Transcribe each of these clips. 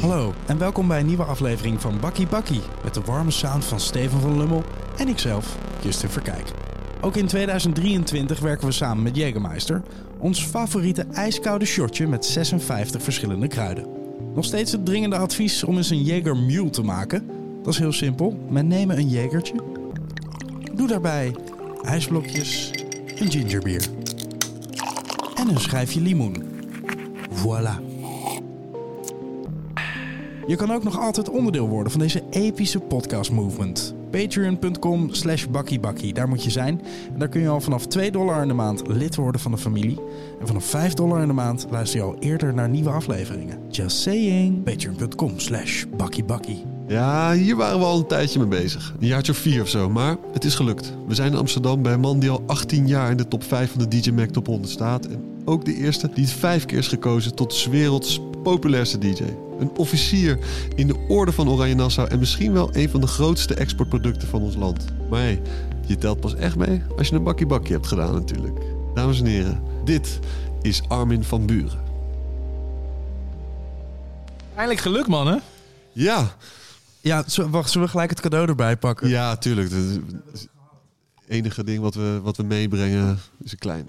Hallo en welkom bij een nieuwe aflevering van Bakkie Bakkie met de warme sound van Steven van Lummel en ikzelf, Justin Verkijk. Ook in 2023 werken we samen met Jägermeister, ons favoriete ijskoude shotje met 56 verschillende kruiden. Nog steeds het dringende advies om eens een Jäger Mule te maken. Dat is heel simpel. Men nemen een Jägertje. Doe daarbij ijsblokjes, een gingerbier en een schijfje limoen. Voilà. Je kan ook nog altijd onderdeel worden van deze epische podcast movement. Patreon.com slash bakkiebakkie, daar moet je zijn. En daar kun je al vanaf 2 dollar in de maand lid worden van de familie. En vanaf 5 dollar in de maand luister je al eerder naar nieuwe afleveringen. Just saying. Patreon.com slash bakkiebakkie. Ja, hier waren we al een tijdje mee bezig. Een jaartje of vier of zo, maar het is gelukt. We zijn in Amsterdam bij een man die al 18 jaar in de top 5 van de DJ Mag Top 100 staat. En ook de eerste die het vijf keer is gekozen tot 's werelds populairste DJ. Een officier in de orde van Oranje Nassau en misschien wel een van de grootste exportproducten van ons land. Maar hey, je telt pas echt mee als je een bakkie bakkie hebt gedaan natuurlijk. Dames en heren, dit is Armin van Buren. Eindelijk geluk, man, hè? Ja, Ja, wacht, zullen we gelijk het cadeau erbij pakken? Ja, tuurlijk. Het enige ding wat we, wat we meebrengen is een klein,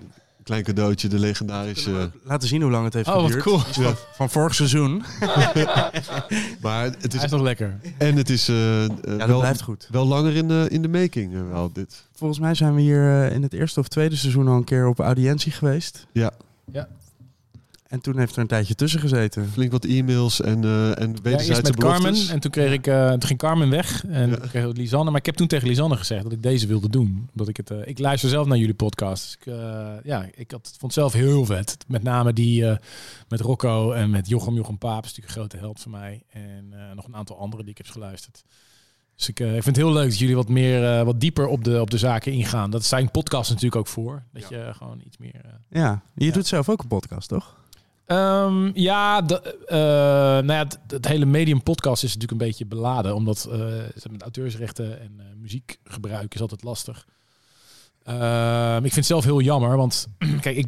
klein cadeautje. De legendarische... Laten zien hoe lang het heeft Oh, wat geduurd. cool. Van, van vorig seizoen. Maar het Hij is, nog lekker. en het is eh, eh, Ja, dat wel, blijft goed. wel langer in de, in de making. eh, wel, dit. Volgens mij zijn we hier eh, in het eerste of tweede seizoen al een keer op audiëntie geweest. Ja, En toen heeft er een tijdje tussen gezeten. flink wat e-mails en, eh en Ja, eerst wederzijdse met Carmen en toen, kreeg ik, eh, toen ging Carmen weg en Ja. toen kreeg ik Lisanne. Maar ik heb toen tegen Lisanne gezegd dat ik deze wilde doen. Omdat ik, het, eh, ik luister zelf naar jullie podcast. Dus ik, eh, ja, ik had, vond het zelf heel vet. Met name die eh, met Rocco en met Jochem. Jochem Paap is natuurlijk een grote held voor mij. En eh, nog een aantal andere die ik heb geluisterd. Dus ik, eh, ik vind het heel leuk dat jullie wat meer, eh, wat dieper op de, op de zaken ingaan. Dat zijn podcasts natuurlijk ook voor. Dat je gewoon iets meer... eh, Ja, je Ja. doet zelf ook een podcast, toch? Ehm, ja, de, eh, nou ja, het, het hele medium podcast is natuurlijk een beetje beladen, omdat eh, met auteursrechten en eh, muziekgebruik is altijd lastig. Ehm, ik vind het zelf heel jammer, want kijk, ik,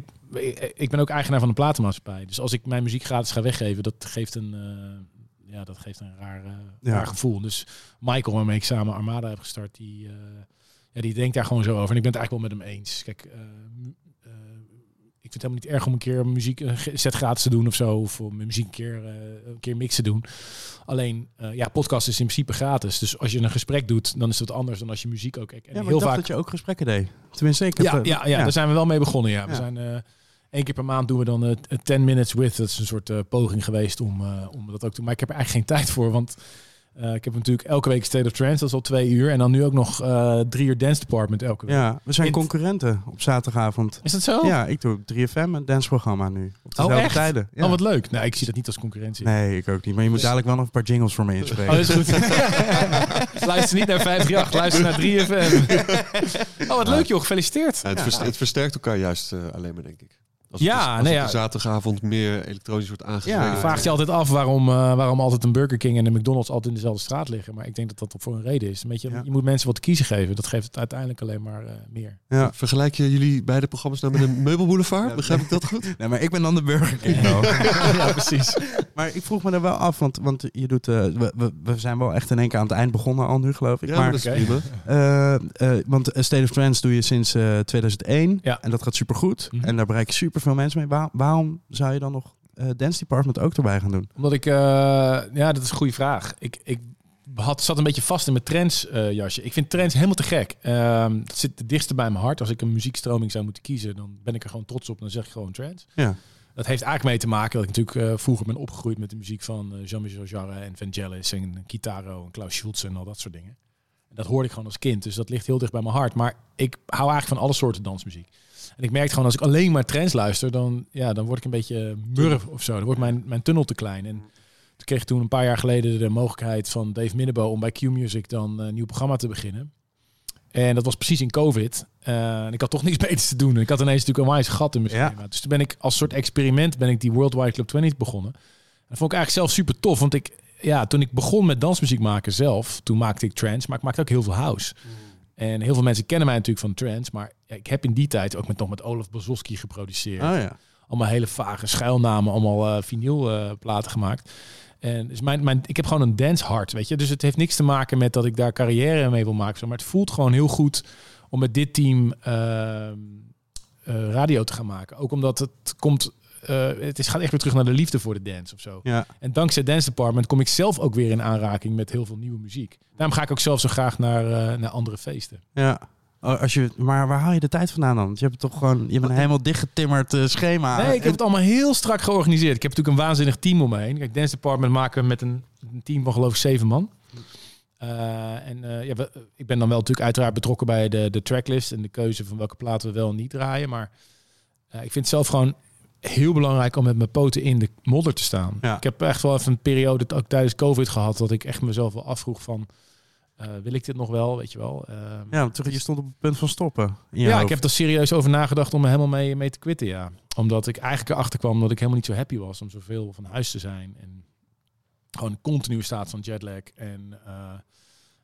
ik, ben ook eigenaar van een platenmaatschappij. Dus als ik mijn muziek gratis ga weggeven, dat geeft een, ja, dat geeft een raar, Ja. raar gevoel. Dus Michael, waarmee ik samen Armada heb gestart, die, ja, die denkt daar gewoon zo over. En ik ben het eigenlijk wel met hem eens. Kijk, ik vind het helemaal niet erg om een keer muziek een set gratis te doen of zo. Of om muziek een keer, eh, een keer mix te doen. Alleen, eh, ja, podcast is in principe gratis. Dus als je een gesprek doet, dan is wat anders dan als je muziek ook... En Ja, maar heel ik dacht vaak dat je ook gesprekken deed. Tenminste, ik heb... ja, eh, ja, ja, daar zijn we wel mee begonnen. Ja. We zijn eh één keer per maand doen we dan eh 10 minutes with. Dat is een soort poging geweest om, om dat ook te doen. Maar ik heb er eigenlijk geen tijd voor, want eh, ik heb natuurlijk elke week State of Trance, dat is al twee uur. En dan nu ook nog eh, drie uur Dance Department elke week. Ja, we zijn In- concurrenten op zaterdagavond. Is dat zo? Ja, ik doe 3FM, een danceprogramma nu. Op Oh, dezelfde echt? tijden. Ja. Oh, wat leuk. Nee, ik zie dat niet als concurrentie. Nee, ik ook niet. Maar je moet dadelijk wel nog een paar jingles voor me inspreken. Oh, dat is goed. luister niet naar 538, luister naar 3FM. oh, wat leuk joh, gefeliciteerd. Ja, het, verst- het versterkt elkaar juist eh, alleen maar, denk ik. Als Ja, het, als nee, het ja. zaterdagavond meer elektronisch wordt aangesproken. Ja, Je vraagt je altijd af waarom, eh, waarom altijd een Burger King en een McDonald's altijd in dezelfde straat liggen. Maar ik denk dat dat voor een reden is. Een beetje, Ja. Je moet mensen wat te kiezen geven. Dat geeft het uiteindelijk alleen maar eh, meer. Ja. Vergelijk je jullie beide programma's nou met een meubelboulevard? Begrijp ik dat goed? Nee, maar ik ben dan de Burger King. ja, precies. Maar ik vroeg me er wel af, want, want je doet, eh, we, we, we zijn wel echt in één keer aan het eind begonnen al nu, geloof ik. Ja, maar dat is eh, want State of Trance doe je sinds eh 2001. Ja. En dat gaat supergoed. Mhm. En daar bereik je superveel mensen mee. Waar- waarom zou je dan nog Dance Department ook erbij gaan doen? Omdat ik, ja, dat is een goede vraag. Ik, ik had, zat een beetje vast in mijn trends jasje. Ik vind trends helemaal te gek. Ehm dat zit het dichtste bij mijn hart. Als ik een muziekstroming zou moeten kiezen, dan ben ik er gewoon trots op. Dan zeg ik gewoon trends. Ja. Dat heeft eigenlijk mee te maken dat ik natuurlijk eh, vroeger ben opgegroeid met de muziek van eh, Jean-Michel Jarre en Vangelis en Kitaro en Klaus Schulze en al dat soort dingen. En dat hoorde ik gewoon als kind, dus dat ligt heel dicht bij mijn hart. Maar ik hou eigenlijk van alle soorten dansmuziek. En ik merk gewoon als ik alleen maar trends luister, dan, ja, dan word ik een beetje murf of zo. Dan wordt mijn, mijn tunnel te klein. En toen kreeg ik toen een paar jaar geleden de mogelijkheid van Dave Minnebo om bij Q-Music dan een nieuw programma te beginnen. En dat was precies in COVID. En ik had toch niks beters te doen. En ik had ineens natuurlijk een wijze gat in mijn Ja. schema. Dus toen ben ik als soort experiment ben ik die Worldwide Club 20 begonnen. En dat vond ik eigenlijk zelf super tof. Want ik, ja, toen ik begon met dansmuziek maken zelf, toen maakte ik trance, maar ik maakte ook heel veel house. En heel veel mensen kennen mij natuurlijk van trance, maar ja, ik heb in die tijd ook met, nog met Olaf Bozowski geproduceerd. Oh ja. allemaal hele vage schuilnamen, allemaal eh vinylplaten gemaakt. En dus mijn, mijn, ik heb gewoon een dancehart, weet je. Dus het heeft niks te maken met dat ik daar carrière mee wil maken. zo, Maar het voelt gewoon heel goed om met dit team ehm, eh, radio te gaan maken. Ook omdat het komt... eh, het is, gaat echt weer terug naar de liefde voor de dance of zo. Ja. En dankzij Dance Department kom ik zelf ook weer in aanraking met heel veel nieuwe muziek. Daarom ga ik ook zelf zo graag naar, eh, naar andere feesten. Ja. Oh, Als je, maar waar haal je de tijd vandaan dan? Want je hebt toch gewoon, je hebt een helemaal dichtgetimmerd eh, schema. Nee, ik heb het allemaal heel strak georganiseerd. Ik heb natuurlijk een waanzinnig team om me heen. Kijk, Dance Department maken we met een, een team van geloof ik zeven man. Eh, en eh, ja, we- ik ben dan wel natuurlijk uiteraard betrokken bij de, de tracklist en de keuze van welke platen we wel en niet draaien. Maar ik vind het zelf gewoon heel belangrijk om met mijn poten in de modder te staan. Ja. Ik heb echt wel even een periode, ook tijdens COVID gehad, dat ik echt mezelf wel afvroeg van, eh, wil ik dit nog wel, weet je wel? Eh, Ja, toch, je stond op het punt van stoppen. ja, hoofd. ik heb er serieus over nagedacht om er helemaal mee, mee te quitten, ja. Omdat ik eigenlijk erachter kwam dat ik helemaal niet zo happy was om zoveel van huis te zijn. En gewoon een continue staat van jetlag. En eh,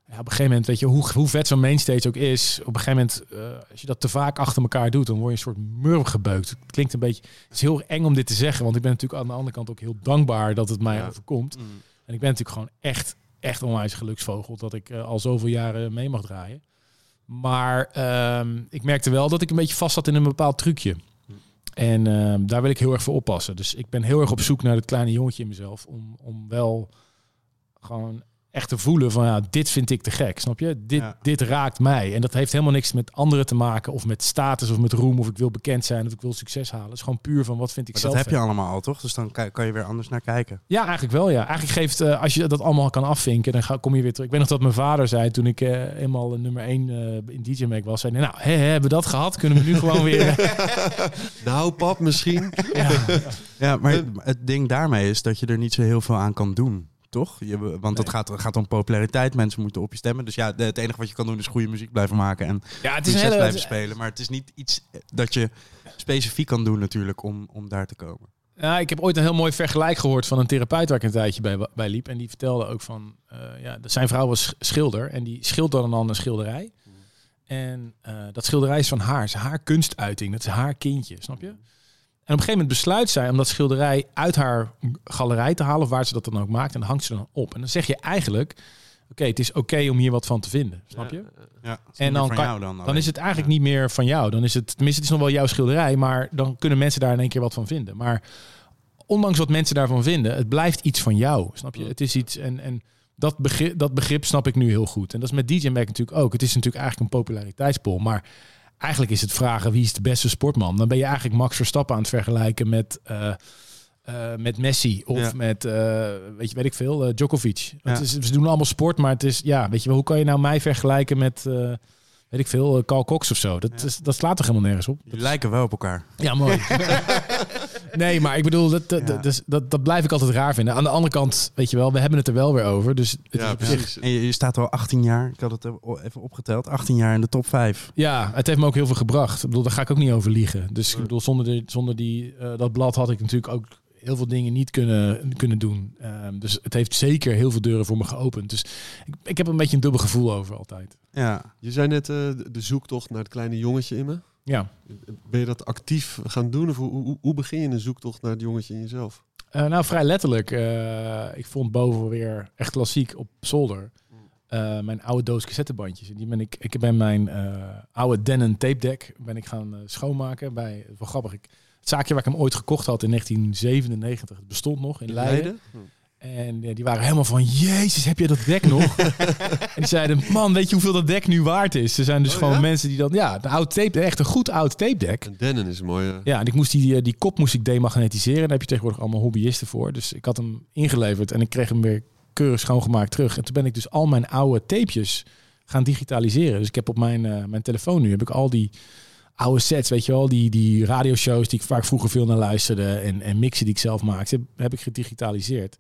ja, op een gegeven moment, weet je, hoe, hoe vet zo'n mainstage ook is. Op een gegeven moment, eh, als je dat te vaak achter elkaar doet, dan word je een soort murf gebeukt. Het klinkt een beetje, het is heel eng om dit te zeggen. Want ik ben natuurlijk aan de andere kant ook heel dankbaar dat het mij Ja. overkomt. Mm. En ik ben natuurlijk gewoon echt, echt onwijs geluksvogel dat ik eh, al zoveel jaren mee mag draaien. Maar ehm, ik merkte wel dat ik een beetje vast zat in een bepaald trucje. En ehm, daar wil ik heel erg voor oppassen. Dus ik ben heel erg op zoek naar het kleine jongetje in mezelf. Om, om wel gewoon echt te voelen van ja, dit vind ik te gek. Snap je? Dit, Ja. dit raakt mij. En dat heeft helemaal niks met anderen te maken. Of met status of met roem. Of ik wil bekend zijn. Of ik wil succes halen. Het is gewoon puur van wat vind ik Maar zelf dat heb je allemaal al, toch? Dus dan kan, je weer anders naar kijken. Ja, eigenlijk wel. Ja. Eigenlijk geeft, eh, als je dat allemaal kan afvinken, dan ga, kom je weer terug. Ik weet nog dat mijn vader zei toen ik eh, eenmaal nummer 1 in DJ Make was. Zei, nou, hè, hè, hebben we dat gehad? Kunnen we nu gewoon weer... eh, Nou, pap, misschien. ja. Ja, maar het ding daarmee is dat je er niet zo heel veel aan kan doen. Toch? Je, want het gaat, gaat om populariteit. Mensen moeten op je stemmen. Dus ja, de- het enige wat je kan doen is goede muziek blijven maken. En ja, het is hele... blijven spelen. Maar het is niet iets dat je specifiek kan doen natuurlijk om, om daar te komen. Ja, ik heb ooit een heel mooi vergelijk gehoord van een therapeut waar ik een tijdje bij, bij liep. En die vertelde ook van, eh, ja, dat zijn vrouw was sch- schilder en die schilderde dan een schilderij. En eh, dat schilderij is van haar, is haar kunstuiting, dat is haar kindje, snap je? En op een gegeven moment besluit zij om dat schilderij uit haar galerij te halen, of waar ze dat dan ook maakt, en dan hangt ze dan op. En dan zeg je eigenlijk, oké, het is oké om hier wat van te vinden, snap je? Ja, En dan, kan, dan, dan, is het eigenlijk niet meer van jou. Dan is het, tenminste, het is nog wel jouw schilderij, maar dan kunnen mensen daar in één keer wat van vinden. Maar ondanks wat mensen daarvan vinden, het blijft iets van jou. Snap je? Het is iets en, en dat, begrip, dat begrip snap ik nu heel goed. En dat is met DJ Mac natuurlijk ook. Het is natuurlijk eigenlijk een populariteitspol, maar eigenlijk is het vragen wie is de beste sportman. Dan ben je eigenlijk Max Verstappen aan het vergelijken met. eh, eh, met Messi of Ja. met, eh, weet je, weet ik veel, Djokovic. Ja. Het is, ze doen allemaal sport, maar het is, ja, weet je wel, hoe kan je nou mij vergelijken met, weet ik veel, Carl Cox of zo? Dat, Ja. is, dat slaat toch helemaal nergens op? Jullie lijken wel op elkaar. Ja, mooi. nee, maar ik bedoel, dat, dat, Ja. dus, dat, dat blijf ik altijd raar vinden. Aan de andere kant, weet je wel, we hebben het er wel weer over. Dus het Ja, is precies. En je, je staat al 18 jaar, ik had het even opgeteld, 18 jaar in de top 5. Ja, het heeft me ook heel veel gebracht. Ik bedoel, daar ga ik ook niet over liegen. Dus ik bedoel, zonder, de, zonder die, eh, dat blad had ik natuurlijk ook heel veel dingen niet kunnen, kunnen doen. Ehm, dus het heeft zeker heel veel deuren voor me geopend. Dus ik, ik heb een beetje een dubbel gevoel over altijd. Ja. Je zei net eh, de- de zoektocht naar het kleine jongetje in me. Ja. Ben je dat actief gaan doen? Of hoe, hoe, begin je een zoektocht naar het jongetje in jezelf? Eh, nou, vrij letterlijk. Eh, ik vond boven weer echt klassiek op zolder. eh, mijn oude doos cassettebandjes. En die ben ik, ik ben mijn oude Denon tape deck ben ik gaan schoonmaken bij, wel grappig, ik, het zaakje waar ik hem ooit gekocht had in 1997. Het bestond nog in Leiden. En ja, die waren helemaal van, jezus, heb je dat dek nog? en die zeiden, man, weet je hoeveel dat dek nu waard is? Er zijn dus Oh, gewoon ja? mensen die dan, ja, de oude tape, echt een goed oud tape deck. En Denon is een mooie... Ja, en ik moest die, eh, die kop moest ik demagnetiseren. Daar heb je tegenwoordig allemaal hobbyisten voor. Dus ik had hem ingeleverd en ik kreeg hem weer keurig schoongemaakt terug. En toen ben ik dus al mijn oude tapejes gaan digitaliseren. Dus ik heb op mijn, eh, mijn telefoon nu heb ik al die oude sets, weet je wel, die, die radioshows die ik vaak vroeger veel naar luisterde en, en mixen die ik zelf maakte, heb, heb ik gedigitaliseerd.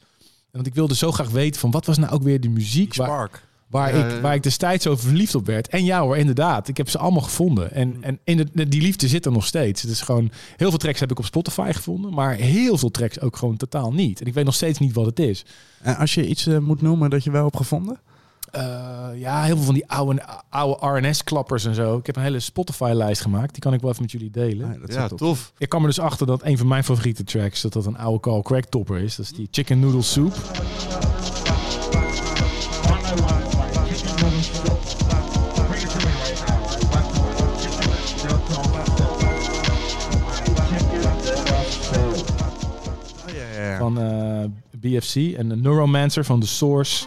Want ik wilde zo graag weten van wat was nou ook weer de muziek Die waar, Spark. waar, Ja, ik, waar ik destijds zo verliefd op werd. En ja hoor, inderdaad. Ik heb ze allemaal gevonden. En, en in de, die liefde zit er nog steeds. Het is gewoon, heel veel tracks heb ik op Spotify gevonden. Maar heel veel tracks ook gewoon totaal niet. En ik weet nog steeds niet wat het is. En als je iets eh, moet noemen dat je wel hebt gevonden? Eh, ja, heel veel van die oude, oude RNS-klappers en zo. Ik heb een hele Spotify-lijst gemaakt. Die kan ik wel even met jullie delen. Ah, dat is Ja, tof. Ik kwam er dus achter dat een van mijn favoriete tracks... dat dat een oude Carl Craig topper is. Dat is die Chicken Noodle Soup. Oh, ja, ja, ja. van eh, BFC. En de Neuromancer van The Source.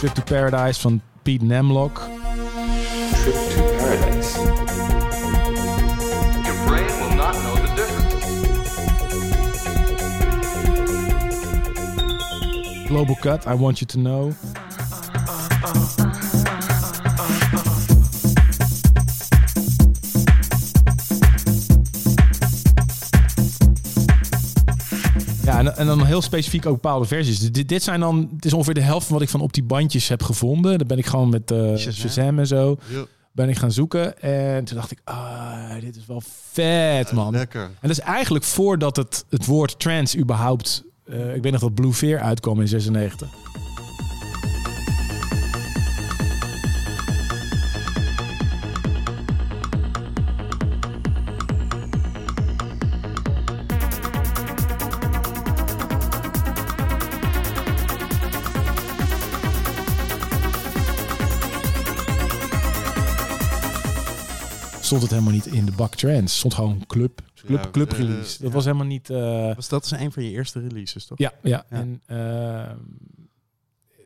Trip to Paradise van Pete Nemlock. Trip to paradise. Your brain will not know the difference. Global Cut, I Want You To Know. Ja, en, en dan heel specifiek ook bepaalde versies. Dit, dit zijn dan, het is ongeveer de helft van wat ik van op die bandjes heb gevonden. Dan ben ik gewoon met eh Shazam. En zo, ben ik gaan zoeken. En toen dacht ik, ah, dit is wel vet, man. lekker. En dat is eigenlijk voordat het, het woord trans überhaupt... eh, ik weet nog dat Blue Fear uitkwam in 96. Stond het helemaal niet in de bak trans. Stond gewoon club, club, Ja, club eh, release. Dat ja. was helemaal niet... eh, Was dat is een van je eerste releases, toch? ja, ja. Ja. En ehm,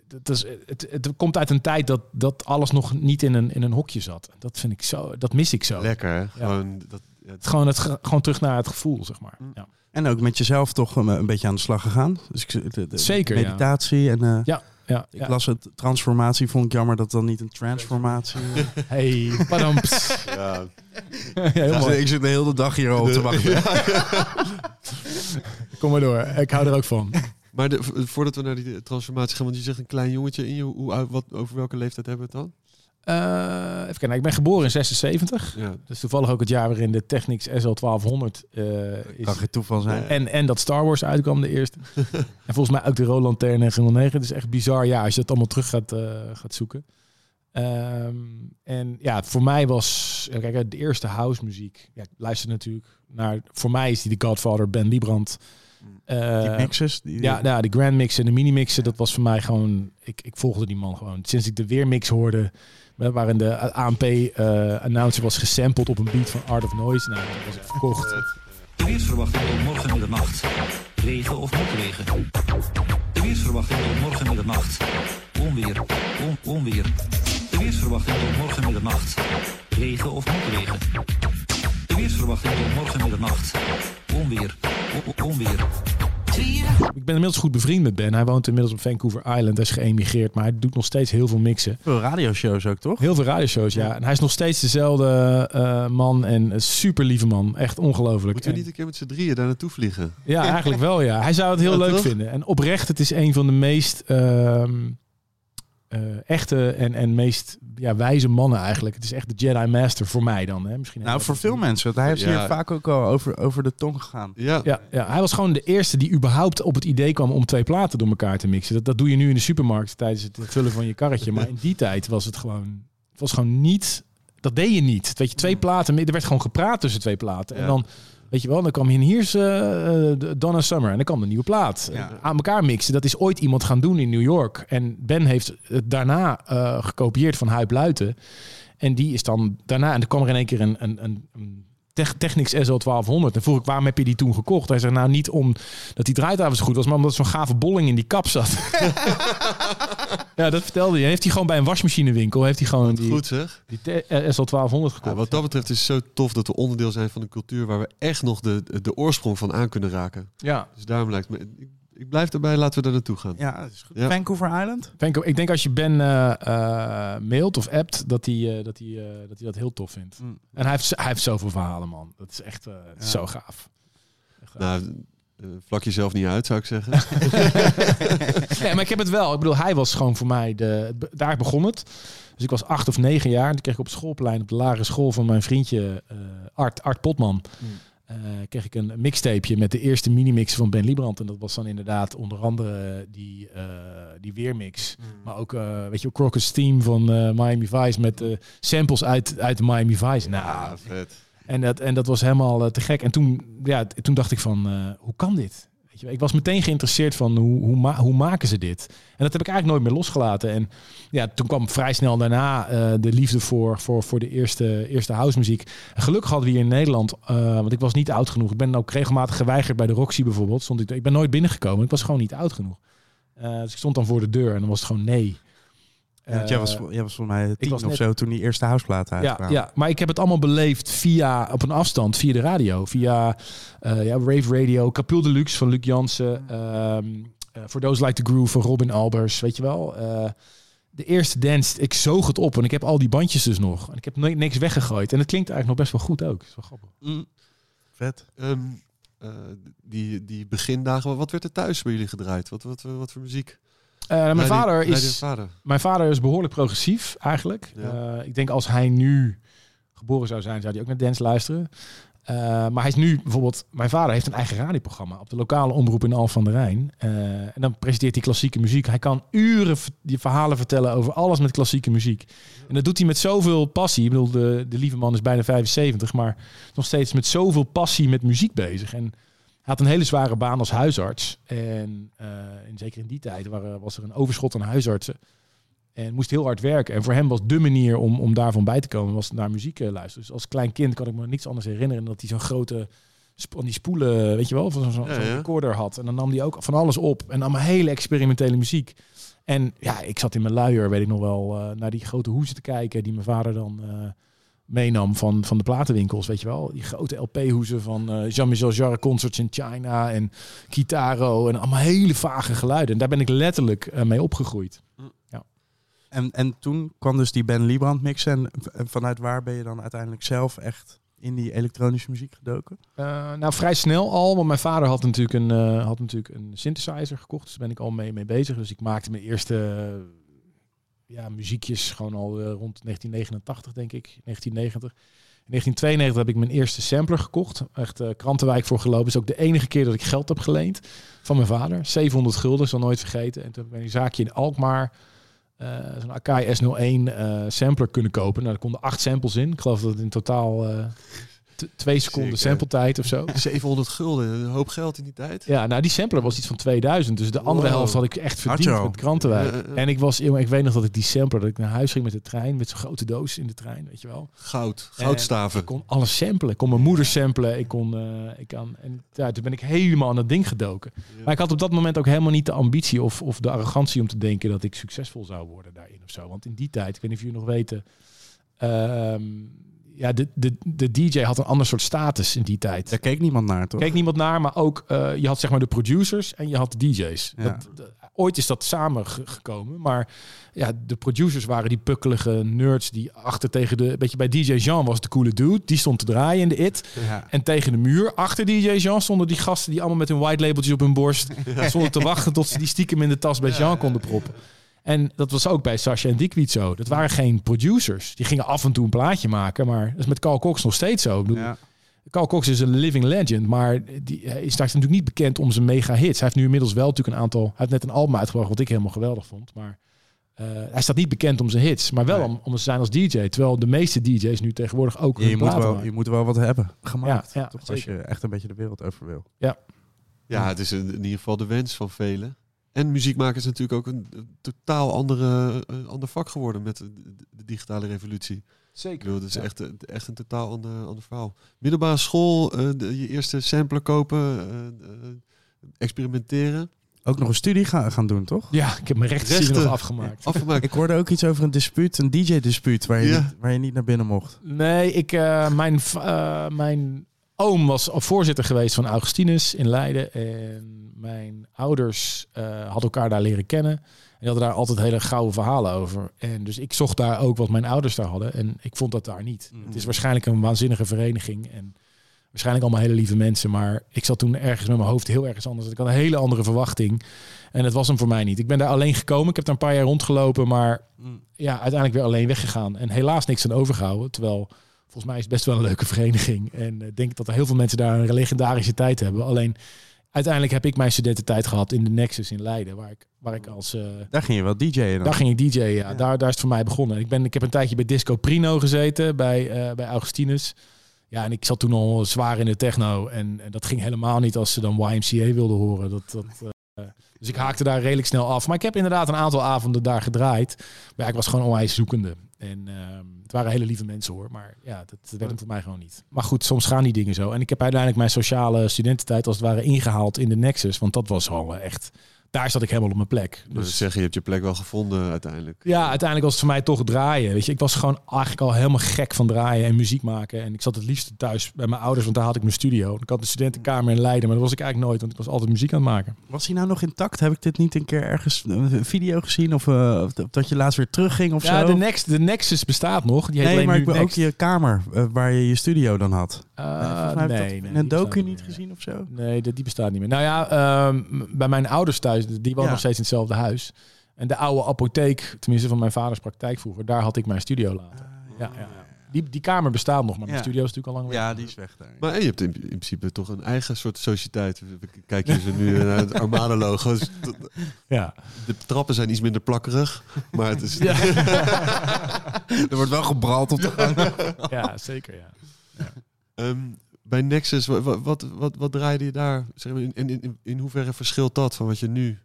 het, is, het, het komt uit een tijd dat, dat alles nog niet in een, in een hokje zat. Dat vind ik zo, dat mis ik zo. Lekker, hè? Gewoon, dat, ja, Het Gewoon, het, ge- gewoon terug naar het gevoel, zeg maar. Mm. Ja. En ook met jezelf toch een, een beetje aan de slag gegaan. Dus ik, de, de Zeker, ja. meditatie en eh, Ja, ja, ik ja. las het transformatie. Vond ik jammer dat dan niet een transformatie. Hey, padamps. ja. Dus ik zit de hele dag hier al op te wachten. Kom maar door. Ik hou er ook van. Maar de, voordat we naar die transformatie gaan, want je zegt een klein jongetje in je, hoe, wat, over welke leeftijd hebben we het dan? Eh, even kijken. Nou, ik ben geboren in 76. Ja. Dus toevallig ook het jaar waarin de Technics SL1200 eh, is. Kan geen toeval zijn. En, en dat Star Wars uitkwam, de eerste. en volgens mij ook de Roland Ter 909. Het is echt bizar, ja, als je dat allemaal terug gaat, eh, gaat zoeken. Ehm, en ja, voor mij was, kijk, de eerste house muziek. Ja, ik luister natuurlijk naar, voor mij is die de Godfather, Ben Liebrand. Eh, Die mixes. Die, ja, nou, de grand mixen en de mini mixen, dat was voor mij gewoon, ik, ik volgde die man gewoon. Sinds ik de weermix hoorde, eh, waarin de ANP-announcer was gesampled op een beat van Art of Noise. Nou, dat was ik verkocht. De weersverwachting tot morgen middernacht. Regen of motregen. De weersverwachting tot morgen middernacht. Onweer. On, onweer. De weersverwachting tot morgen middernacht. Regen of motregen. De weersverwachting tot morgen middernacht. Onweer. O- o- onweer. Ik ben inmiddels goed bevriend met Ben. Hij woont inmiddels op Vancouver Island. Hij is geëmigreerd, maar hij doet nog steeds heel veel mixen. Veel radioshows ook, toch? Heel veel radioshows, ja. En hij is nog steeds dezelfde eh, man en een super lieve man. Echt ongelooflijk. Moeten we niet een keer met z'n drieën daar naartoe vliegen? Ja, eigenlijk wel, ja. Hij zou het heel Ja, leuk toch? vinden. En oprecht, het is een van de meest ehm, eh, echte en, en meest ja, wijze mannen eigenlijk. Het is echt de Jedi Master voor mij dan. Hè? Misschien Nou, voor veel mensen. want Hij heeft Ja. hier vaak ook al over, over de tong gegaan. Ja, Ja, ja, hij was gewoon de eerste die überhaupt op het idee kwam om twee platen door elkaar te mixen. Dat, dat doe je nu in de supermarkt tijdens het vullen van je karretje. Maar in die tijd was het gewoon, het was gewoon niet, dat deed je niet. Weet je, twee platen, er werd gewoon gepraat tussen twee platen. En Ja. dan, weet je wel, dan kwam hier, is eh, Donna Summer en dan kwam de nieuwe plaat. Ja. Aan elkaar mixen, dat is ooit iemand gaan doen in New York. En Ben heeft het daarna eh, gekopieerd van Huip Luiten. En die is dan daarna, en er kwam er in één keer een, een, een, Technics SL1200. En vroeg ik, waarom heb je die toen gekocht? Hij zei, nou niet omdat die draaitafel zo goed was, maar omdat er zo'n gave bolling in die kap zat. ja, dat vertelde hij. Heeft hij gewoon bij een wasmachinewinkel, heeft hij gewoon die, goed zeg. die eh, SL1200 gekocht. Ja, wat dat betreft is het zo tof dat we onderdeel zijn van een cultuur waar we echt nog de, de oorsprong van aan kunnen raken. Ja. Dus daarom lijkt me, ik, blijf erbij, laten we daar naartoe gaan. Ja, dat is goed. Ja. Vancouver Island? Venko, ik denk als je Ben eh, eh, mailt of appt, dat hij eh, dat, hij, eh, dat, hij dat heel tof vindt. Mm. En hij heeft, hij heeft zoveel verhalen, man. Dat is echt eh, Ja. zo gaaf. Echt. Nou, vlak jezelf niet uit, zou ik zeggen. Nee, maar ik heb het wel. Ik bedoel, hij was gewoon voor mij de. Daar begon het. Dus ik was acht of negen jaar. En toen kreeg ik op het schoolplein op de lagere school van mijn vriendje eh, Art, Art Potman. Eh, kreeg ik een mixtapeje met de eerste minimix van Ben Liebrand. En dat was dan inderdaad onder andere die, eh, die weermix. Maar ook, eh, weet je, Crocus Team van Miami Vice met samples uit, uit Miami Vice. Nou, Ja, vet. en dat, en dat was helemaal te gek. En toen, ja, toen dacht ik van, hoe kan dit? Ik was meteen geïnteresseerd van, hoe, hoe, hoe maken ze dit? En dat heb ik eigenlijk nooit meer losgelaten. En ja, toen kwam vrij snel daarna eh, de liefde voor, voor, voor de eerste, eerste housemuziek. En gelukkig hadden we hier in Nederland, eh, want ik was niet oud genoeg. Ik ben ook regelmatig geweigerd bij de Roxy bijvoorbeeld. Stond ik, ik ben nooit binnengekomen. Ik was gewoon niet oud genoeg. Eh, dus ik stond dan voor de deur en dan was het gewoon nee. Ja, want jij, was, Eh, jij was volgens mij tien was of net- zo toen die eerste houseplaten ja, uitkwamen. ja, maar ik heb het allemaal beleefd via, op een afstand, via de radio. Via eh, ja, Rave Radio, Capul Deluxe van Luc Jansen. ehm eh, For Those Like the Groove van Robin Albers, weet je wel. Eh, de eerste dance, ik zoog het op en ik heb al die bandjes dus nog. En ik heb ni- niks weggegooid. En het klinkt eigenlijk nog best wel goed ook. Dat is wel grappig. Mm. Vet. Ehm, eh, die, die begindagen, wat werd er thuis bij jullie gedraaid? Wat, wat, wat voor muziek? Eh, mijn, vader is, Vader. mijn vader is behoorlijk progressief eigenlijk. Ja. Eh, ik denk als hij nu geboren zou zijn, zou hij ook naar dance luisteren. Eh, maar hij is nu bijvoorbeeld, mijn vader heeft een eigen radioprogramma op de lokale omroep in Al van der Rijn. En dan presenteert hij klassieke muziek. Hij kan uren die verhalen vertellen over alles met klassieke muziek. En dat doet hij met zoveel passie. Ik bedoel, de, de lieve man is bijna 75, maar nog steeds met zoveel passie met muziek bezig. En had een hele zware baan als huisarts. En, eh, en zeker in die tijd waren, was er een overschot aan huisartsen. En moest heel hard werken. En voor hem was de manier om, om daarvan bij te komen, was naar muziek eh, luisteren. Dus als klein kind kan ik me niets anders herinneren dan dat hij zo'n grote van die spoelen, weet je wel, van zo'n zo'n Ja, ja. recorder had. En dan nam hij ook van alles op en nam hele experimentele muziek. En ja, ik zat in mijn luier, weet ik nog wel, eh, naar die grote hoezen te kijken die mijn vader dan meenam van, van de platenwinkels, weet je wel. Die grote LP-hoezen van eh, Jean-Michel Jarre Concerts in China en Kitaro en allemaal hele vage geluiden. En daar ben ik letterlijk eh, mee opgegroeid. En, en toen kwam dus die Ben Liebrand mix. En vanuit waar ben je dan uiteindelijk zelf echt in die elektronische muziek gedoken? Eh, nou, vrij snel al, want mijn vader had natuurlijk een, eh, had natuurlijk een synthesizer gekocht. Dus daar ben ik al mee, mee bezig. Dus ik maakte mijn eerste ja, muziekjes gewoon al eh, rond 1989, denk ik. 1990. In 1992 heb ik mijn eerste sampler gekocht. Echt eh, krantenwijk voor gelopen. is ook de enige keer dat ik geld heb geleend van mijn vader. 700 gulden, zal nooit vergeten. En toen heb ik een zaakje in Alkmaar eh, zo'n Akai S01 eh, sampler kunnen kopen. Nou, er konden acht samples in. Ik geloof dat het in totaal twee seconden Zeker. sampletijd of zo. 700 gulden, een hoop geld in die tijd. Ja, nou die sampler was iets van 2000. Dus de andere Wow. helft had ik echt Had verdiend je al? met krantenwijk. Ja, ja, ja. En ik was, jongen, ik weet nog dat ik die sampler, dat ik naar huis ging met de trein, met zo'n grote doos in de trein, weet je wel. Goud, En goudstaven. Ik kon alles samplen. Ik kon mijn moeder samplen. Ik kon, eh, ik kan, en ja, toen ben ik helemaal aan dat ding gedoken. Maar ik had op dat moment ook helemaal niet de ambitie of, of de arrogantie om te denken dat ik succesvol zou worden daarin of zo. Want in die tijd, ik weet niet of jullie nog weten, ehm, ja, de, de, de DJ had een ander soort status in die tijd. Daar keek niemand naar, toch? keek niemand naar, maar ook eh, je had zeg maar de producers en je had de DJ's. Ja. Dat, ooit is dat samengekomen, maar ja, de producers waren die pukkelige nerds die achter tegen de, beetje bij DJ Jean was de coole dude, die stond te draaien in de it. Ja. En tegen de muur, achter DJ Jean, stonden die gasten die allemaal met hun white labeltjes op hun borst stonden te wachten tot ze die stiekem in de tas bij Jean konden proppen. En dat was ook bij Sasha en Dickweed zo. Dat waren geen producers. Die gingen af en toe een plaatje maken, maar dat is met Carl Cox nog steeds zo. Ik bedoel, Ja. Carl Cox is een living legend, maar die hij is straks natuurlijk niet bekend om zijn mega hits. Hij heeft nu inmiddels wel natuurlijk een aantal. Hij heeft net een album uitgebracht wat ik helemaal geweldig vond, maar eh, hij staat niet bekend om zijn hits, maar wel Nee. om, om te zijn als DJ. Terwijl de meeste DJ's nu tegenwoordig ook Je, hun moet wel, maken. je moet wel wat hebben gemaakt. Ja, ja, toch? Als je echt een beetje de wereld over wil. Ja, het is in, in ieder geval de wens van velen. En muziek maken is natuurlijk ook een, een totaal andere, een ander vak geworden met de, digitale revolutie. Zeker. bedoel, het is Ja. echt, een- echt een totaal ander, ander verhaal. Middelbare school, eh, de- je eerste sampler kopen, eh, eh, experimenteren. Ook nog een studie gaan, gaan doen, toch? Ja, ik heb mijn rechten nog afgemaakt. Afgemaakt. Ik hoorde ook iets over een dispuut, een DJ-dispuut, waar, je Ja. niet- waar je niet naar binnen mocht. Nee, ik, eh, mijn, eh, mijn oom was voorzitter geweest van Augustinus in Leiden. En mijn ouders eh, hadden elkaar daar leren kennen. En die hadden daar altijd hele gouden verhalen over. En dus ik zocht daar ook wat mijn ouders daar hadden. En ik vond dat daar niet. Mm. Het is waarschijnlijk een waanzinnige vereniging. En Waarschijnlijk allemaal hele lieve mensen. Maar ik zat toen ergens met mijn hoofd heel ergens anders. Ik had een hele andere verwachting. En het was hem voor mij niet. Ik ben daar alleen gekomen. Ik heb daar een paar jaar rondgelopen. Maar ja, uiteindelijk weer alleen weggegaan. En helaas niks aan overgehouden. Terwijl volgens mij is het best wel een leuke vereniging. En ik denk dat er heel veel mensen daar een legendarische tijd hebben. Alleen uiteindelijk heb ik mijn studententijd gehad in de Nexus in Leiden. Waar ik, waar ik als... eh, Daar ging je wel DJ'en daar ging ik DJ, ja. Daar, daar is het voor mij begonnen. Ik, ben, ik heb een tijdje bij Disco Prino gezeten, bij, eh, bij Augustinus. Ja, en ik zat toen al zwaar in de techno. En, en dat ging helemaal niet als ze dan YMCA wilden horen. Dat, dat, eh, dus ik haakte daar redelijk snel af. Maar ik heb inderdaad een aantal avonden daar gedraaid. Maar ja, ik was gewoon onwijs zoekende. En ehm, het waren hele lieve mensen hoor. Maar ja, dat, werd het voor mij gewoon niet. Maar goed, soms gaan die dingen zo. En ik heb uiteindelijk mijn sociale studententijd als het ware ingehaald in de Nexus. Want dat was al echt... Daar zat ik helemaal op mijn plek. Dus Dus zeggen, je hebt je plek wel gevonden uiteindelijk. ja, uiteindelijk was het voor mij toch draaien. Weet je, ik was gewoon eigenlijk al helemaal gek van draaien en muziek maken. En ik zat het liefst thuis bij mijn ouders, want daar had ik mijn studio. Ik had een studentenkamer in Leiden, maar dat was ik eigenlijk nooit, want ik was altijd muziek aan het maken. Was hij nou nog intact? Heb ik dit niet een keer ergens een video gezien? Of, eh, of dat je laatst weer terugging of ja, zo? de, Next, de Nexus bestaat nog. Die heet nee, alleen maar ik ook je kamer eh, waar je je studio dan had. Eh, ik nee, dat nee, een docu niet meer. gezien of zo. Nee, die, die bestaat niet meer. Nou ja, ehm, bij mijn ouders thuis, die Ja. nog steeds in hetzelfde huis. En de oude apotheek, tenminste van mijn vaders praktijk vroeger, daar had ik mijn studio laten. Ja, ja, ja. Die, die kamer bestaat nog, maar mijn studio is natuurlijk al lang weg. Ja, die is weg daar. Maar je hebt in, in principe toch een eigen soort sociëteit. Kijk je ze nu naar het Armada-logo. Dus Ja. De trappen zijn iets minder plakkerig. Maar het is... er wordt wel gebrald op de gang. ja, zeker ja. Ehm, bij Nexus, wat, wat, wat, wat, draaide je daar? Zeg maar, in, in, in, hoeverre verschilt dat van wat je nu...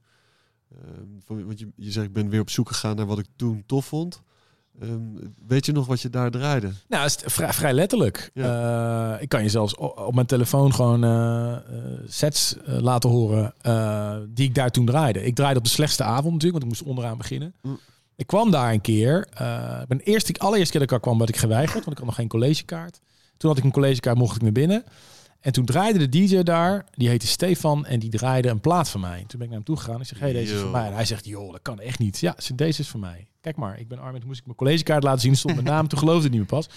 ehm, van, want je, je zegt, ik ben weer op zoek gegaan naar wat ik toen tof vond. Ehm, weet je nog wat je daar draaide? Nou, het is vrij, vrij letterlijk. Eh, ik kan je zelfs op mijn telefoon gewoon eh, eh, sets laten horen die ik daar toen draaide. Ik draaide op de slechtste avond natuurlijk, want ik moest onderaan beginnen. Mm. Ik kwam daar een keer. ik ben de eerste, allereerste keer dat ik er kwam, werd ik geweigerd, want ik had nog geen collegekaart. Toen had ik een collegekaart, mocht ik naar binnen. En toen draaide de DJ daar, die heette Stefan, en die draaide een plaat van mij. Toen ben ik naar hem toe gegaan. Ik zeg, hey, deze is voor mij. En hij zegt, joh, dat kan echt niet. Ja, deze is voor mij. Kijk maar, ik ben. Toen moest ik mijn collegekaart laten zien. Stond mijn naam. Toen geloofde het niet meer pas.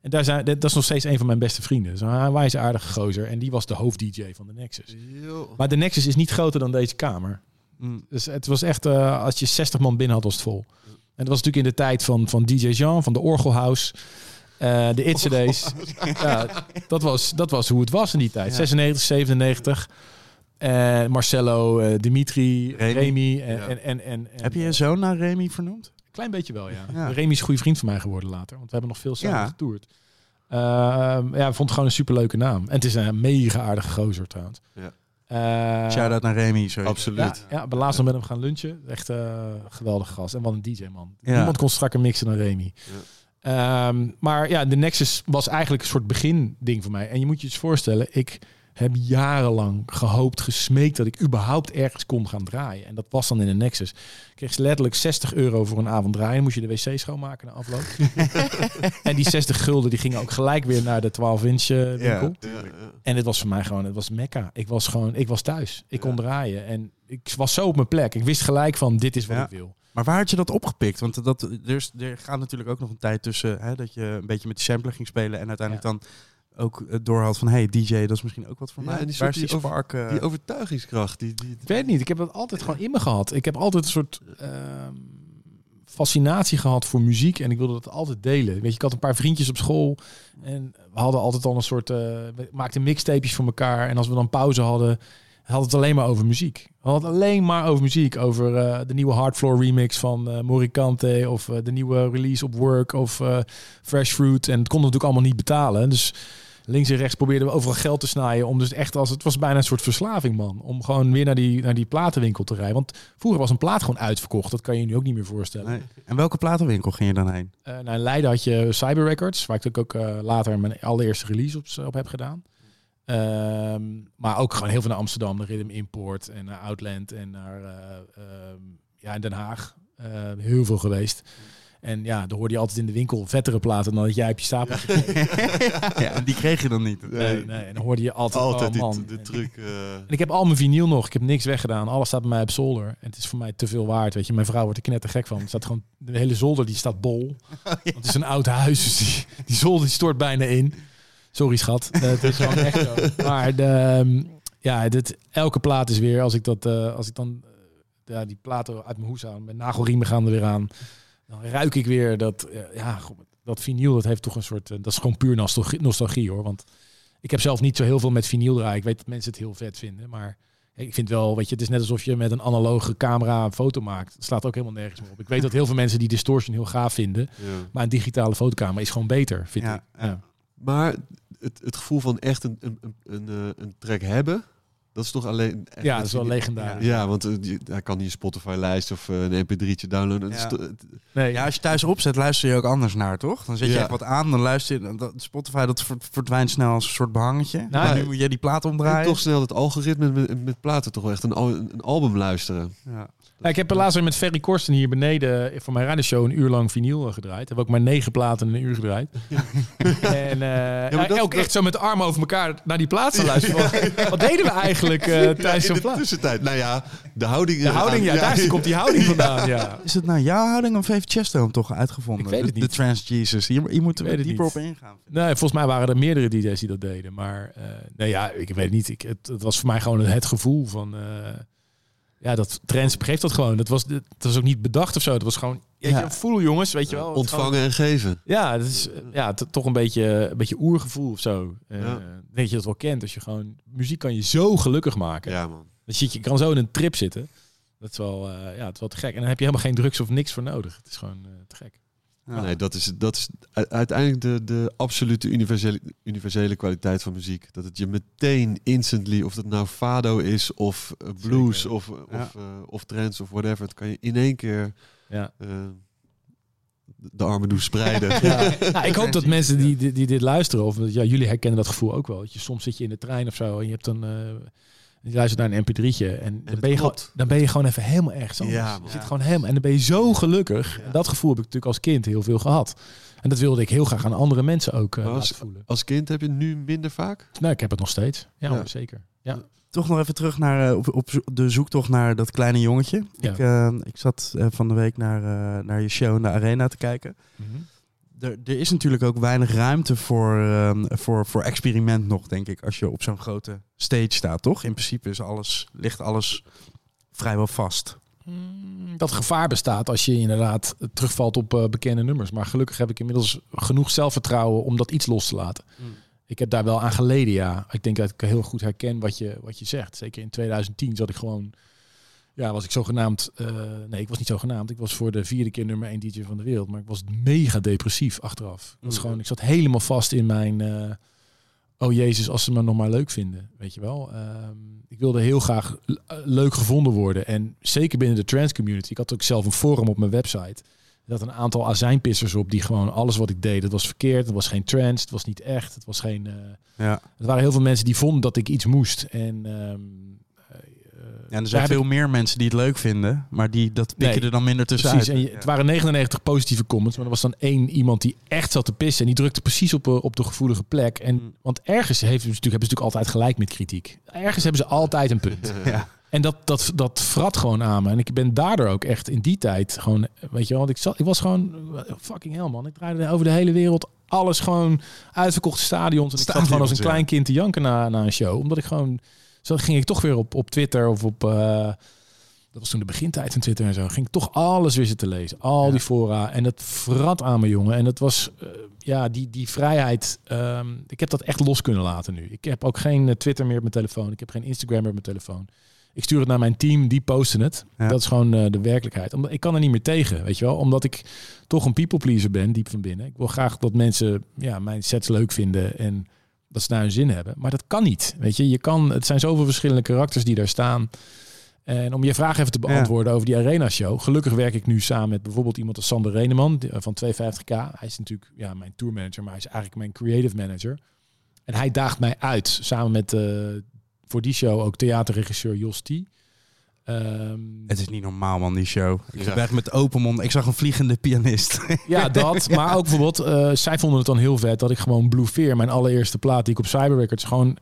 En daar zijn, dat is nog steeds een van mijn beste vrienden. Is een wijze aardige gozer. En die was de hoofd-DJ van de Nexus. Maar de Nexus is niet groter dan deze kamer. Mm. Dus het was echt, eh, als je 60 man binnen had, was het vol. En dat was natuurlijk in de tijd van, van DJ Jean, van de Orgelhouse. Eh, de It-CD's. ja, dat, was, dat was hoe het was in die tijd. Ja. 96, 97. Eh, Marcello, eh, Dimitri, Remy. Remy. en, Ja. en, en, en, en- Heb je je zoon naar Remy vernoemd? Klein beetje wel, ja. Ja. Remy is een goede vriend van mij geworden later. Want we hebben nog veel samen Ja. getoerd. Eh, ja, ik vond het gewoon een superleuke naam. En het is een mega aardige gozer trouwens. Ja. Eh, Shout-out naar Remy. Sorry. Absoluut. ja, ja, laatst nog met hem gaan lunchen. Echt eh geweldig gast. En wat een DJ, man. Ja. Niemand kon strakker mixen dan Remy. Ehm, maar ja, de Nexus was eigenlijk een soort beginding voor mij. En je moet je eens voorstellen, ik heb jarenlang gehoopt, gesmeekt dat ik überhaupt ergens kon gaan draaien. En dat was dan in de Nexus. Ik kreeg letterlijk 60 euro voor een avond draaien. Dan moest je de wc schoonmaken na afloop. en die 60 gulden die gingen ook gelijk weer naar de 12-inch winkel. Ja, ja. En het was voor mij gewoon, het was mekka. Ik was gewoon, ik was thuis. Ik kon draaien. En ik was zo op mijn plek. Ik wist gelijk van, dit is wat Ja. ik wil. Maar waar had je dat opgepikt? Want dat, er, is- er gaat natuurlijk ook nog een tijd tussen hè, dat je een beetje met die sampler ging spelen en uiteindelijk dan ook het doorhad van hey DJ, dat is misschien ook wat voor Ja, mij. en die waar is soort die die over- spark? eh, Die overtuigingskracht. Die, die, Ik weet niet. Ik heb het altijd gewoon in me gehad. Ik heb altijd een soort ehm, fascinatie gehad voor muziek. En ik wilde dat altijd delen. Weet je, ik had een paar vriendjes op school. En we hadden altijd al een soort... eh, we maakten mixtapejes voor elkaar. En als we dan pauze hadden, hadden het alleen maar over muziek. Hadden het alleen maar over muziek. Over eh, de nieuwe Hardfloor remix van eh Morikante. Of eh, de nieuwe release op Work. Of Fresh Fruit. En het konden we natuurlijk allemaal niet betalen. Dus links en rechts probeerden we overal geld te snijden. Om dus echt als het was bijna een soort verslaving, man. Om gewoon weer naar die, naar die platenwinkel te rijden. Want vroeger was een plaat gewoon uitverkocht. Dat kan je je nu ook niet meer voorstellen. nee. En welke platenwinkel ging je dan heen? Eh nou, in Leiden had je Cyber Records, waar ik natuurlijk ook later mijn allereerste release op, op heb gedaan. Ehm, maar ook gewoon heel veel naar Amsterdam, de Rhythm Import en naar Outland en naar eh, ehm, ja, in Den Haag. Eh, heel veel geweest. En ja, dan hoorde je altijd in de winkel vettere platen dan dat jij op je stapel. ja, en die kreeg je dan niet. nee, nee, en dan hoorde je altijd, altijd oh, man. de truc. eh, En ik heb al mijn vinyl nog. Ik heb niks weggedaan. Alles staat bij mij op zolder. En het is voor mij te veel waard. Weet je, mijn vrouw wordt er knettergek van. Het staat gewoon, de hele zolder die staat bol. Want het is een oud huis. Dus die, die zolder die stort bijna in. Sorry schat, Eh, het is gewoon echt zo. Maar de, ehm, ja, dit, elke plaat is weer, als ik, dat, eh, als ik dan eh, ja, die platen uit mijn hoes haal, mijn nagelriemen gaan er weer aan, dan ruik ik weer dat, ja, dat vinyl, dat heeft toch een soort, dat is gewoon puur nostalgie, nostalgie hoor. Want ik heb zelf niet zo heel veel met vinyl draaien. Ik weet dat mensen het heel vet vinden, maar ik vind wel, weet je, het is net alsof je met een analoge camera een foto maakt. Het slaat ook helemaal nergens meer op. Ik weet dat heel veel mensen die distortion heel gaaf vinden, Ja. maar een digitale fotocamera is gewoon beter, vind Ja, ik. Ja. Maar het, het gevoel van echt een, een, een, een, eh, een track hebben, dat is toch alleen... echt Ja, dat is wel legendarisch. Ja, want je- hij kan niet een Spotify-lijst of eh, een mp3'tje downloaden. Ja. Nee, Ja, als je thuis opzet, luister je ook anders naar, toch? Dan zet je Ja. echt wat aan, dan luister je... dan- dat- Spotify, dat ver- verdwijnt snel als een soort behangetje. Nou, maar nu moet je die plaat en omdraaien. toch snel het algoritme met, met platen toch wel echt een, een album luisteren. Ja. Ja, ik heb er laatst weer met Ferry Korsten hier beneden voor mijn radioshow een uur lang vinyl eh, gedraaid. Heb ook maar negen platen in een uur gedraaid. en eh, maar dat- ook echt zo met de armen over elkaar naar die plaat te luisteren. Wat, wat deden we eigenlijk eh, tijdens in zo'n de plaat? tussentijd. Nou ja, de houding... De eh, houding, aan- ja, daar komt die houding vandaan. Ja. Is het nou jouw houding of heeft Chesto hem toch uitgevonden? Ik weet het De- niet. De Trans Jesus. Moeten we weet het dieper op ingaan. Nee, volgens mij waren er meerdere DJ's die dat deden. Maar eh, nee, ja, ik weet het niet. Ik, het, het was voor mij gewoon het gevoel van... eh, ja, dat trends geeft dat gewoon. Dat was, dat was ook niet bedacht of zo. Dat was gewoon... Weet Ja. je, voel jongens, weet je wel. Gewoon- Ontvangen en geven. Ja, dat is eh, ja, toch een beetje, een beetje oergevoel of zo. Eh denk dat je dat wel kent. Als je gewoon muziek kan je zo gelukkig maken. Ja, man. Dat je, je kan zo in een trip zitten. Dat is wel, eh, ja, het is wel te gek. En dan heb je helemaal geen drugs of niks voor nodig. Het is gewoon eh, te gek. Ja. Nee, dat is, dat is uiteindelijk de, de absolute universele, universele kwaliteit van muziek. Dat het je meteen instantly, of het nou fado is of eh, blues Zeker. of, of, Ja. eh, of trance of whatever. Het kan je in één keer Ja. eh, de armen doen spreiden. Ja. Nou, ik hoop dat mensen die, die, die dit luisteren, of ja, jullie herkennen dat gevoel ook wel. Dat je soms zit je in de trein of zo en je hebt dan. Je luistert naar een mp3'tje en, dan, ben je gewoon, dan ben je gewoon even helemaal ergens anders. Ja, je zit gewoon helemaal en dan ben je zo gelukkig. En dat gevoel heb ik natuurlijk als kind heel veel gehad. En dat wilde ik heel graag aan andere mensen ook eh Maar als- laten voelen. Als kind heb je het nu minder vaak? Nou, ik heb het nog steeds. Ja, zeker. Ja. Toch nog even terug naar eh, op, de zoektocht naar dat kleine jongetje. Ja. Ik, eh, ik zat van de week naar, eh, naar je show in de arena te kijken. Er, er is natuurlijk ook weinig ruimte voor, ehm, voor, voor experiment nog, denk ik, als je op zo'n grote stage staat, toch? In principe is alles, ligt alles vrijwel vast. Mm, Dat gevaar bestaat als je inderdaad terugvalt op eh, bekende nummers. Maar gelukkig heb ik inmiddels genoeg zelfvertrouwen om dat iets los te laten. Mm. Ik heb daar wel aan geleden, ja. Ik denk dat ik heel goed herken wat je, wat je zegt. Zeker in 2010 zat ik gewoon... Ja, was ik zogenaamd... eh nee, ik was niet zogenaamd. Ik was voor de vierde keer nummer 1 DJ van de wereld. Maar ik was mega depressief achteraf. Dat was Mm. gewoon, ik zat helemaal vast in mijn... eh, oh jezus, als ze me nog maar leuk vinden. Weet je wel? Ehm, ik wilde heel graag eh, leuk gevonden worden. En zeker binnen de trans community. Ik had ook zelf een forum op mijn website. Er zat een aantal azijnpissers op die gewoon alles wat ik deed, dat was verkeerd. Het was geen trans, het was niet echt. Het was geen... Ja. er waren heel veel mensen die vonden dat ik iets moest. En, ehm, eh, Ja, en er zijn veel ik- meer mensen die het leuk vinden, maar die, dat pikken Nee, er dan minder tussenuit. Precies, en je- het waren 99 positieve comments, maar er was dan één iemand die echt zat te pissen en die drukte precies op, eh, op de gevoelige plek. En, Mm. Want ergens heeft, natuurlijk, hebben ze natuurlijk altijd gelijk met kritiek. Ergens hebben ze altijd een punt. Ja. En dat, dat, dat frat gewoon aan me. En ik ben daardoor ook echt in die tijd gewoon, weet je wel, want ik, zat, ik was gewoon eh, fucking hell man. Ik draaide over de hele wereld alles gewoon uitverkochte stadions. En ik zat gewoon als een ja. klein kind te janken na, na een show. Omdat ik gewoon, zo ging ik toch weer op, op Twitter of op, eh, dat was toen de begintijd van Twitter en zo. Ging ik toch alles weer zitten lezen. Al Ja. die fora. En dat frat aan me, jongen. En dat was, eh, ja, die, die vrijheid. ehm, ik heb dat echt los kunnen laten nu. Ik heb ook geen eh, Twitter meer op mijn telefoon. Ik heb geen Instagram meer op mijn telefoon. Ik stuur het naar mijn team, die posten het. Ja. Dat is gewoon de werkelijkheid. Omdat, ik kan er niet meer tegen, weet je wel. Omdat ik toch een people pleaser ben, diep van binnen. Ik wil graag dat mensen ja, mijn sets leuk vinden en dat ze naar hun zin hebben. Maar dat kan niet, weet je. je kan, het zijn zoveel verschillende karakters die daar staan. En om je vraag even te beantwoorden over die arena show. Gelukkig werk ik nu samen met bijvoorbeeld iemand als Sander Reneman die- van 250k. Hij is natuurlijk ja, mijn tourmanager, maar hij is eigenlijk mijn creative manager. En hij daagt mij uit, samen met eh, voor die show ook theaterregisseur Jos T. Ehm, Het is niet normaal man, die show. Ik Ja. echt met open mond. Ik zag een vliegende pianist. ja, dat. Maar ook bijvoorbeeld, eh, zij vonden het dan heel vet dat ik gewoon Blue Fear, mijn allereerste plaat die ik op Cyber Records gewoon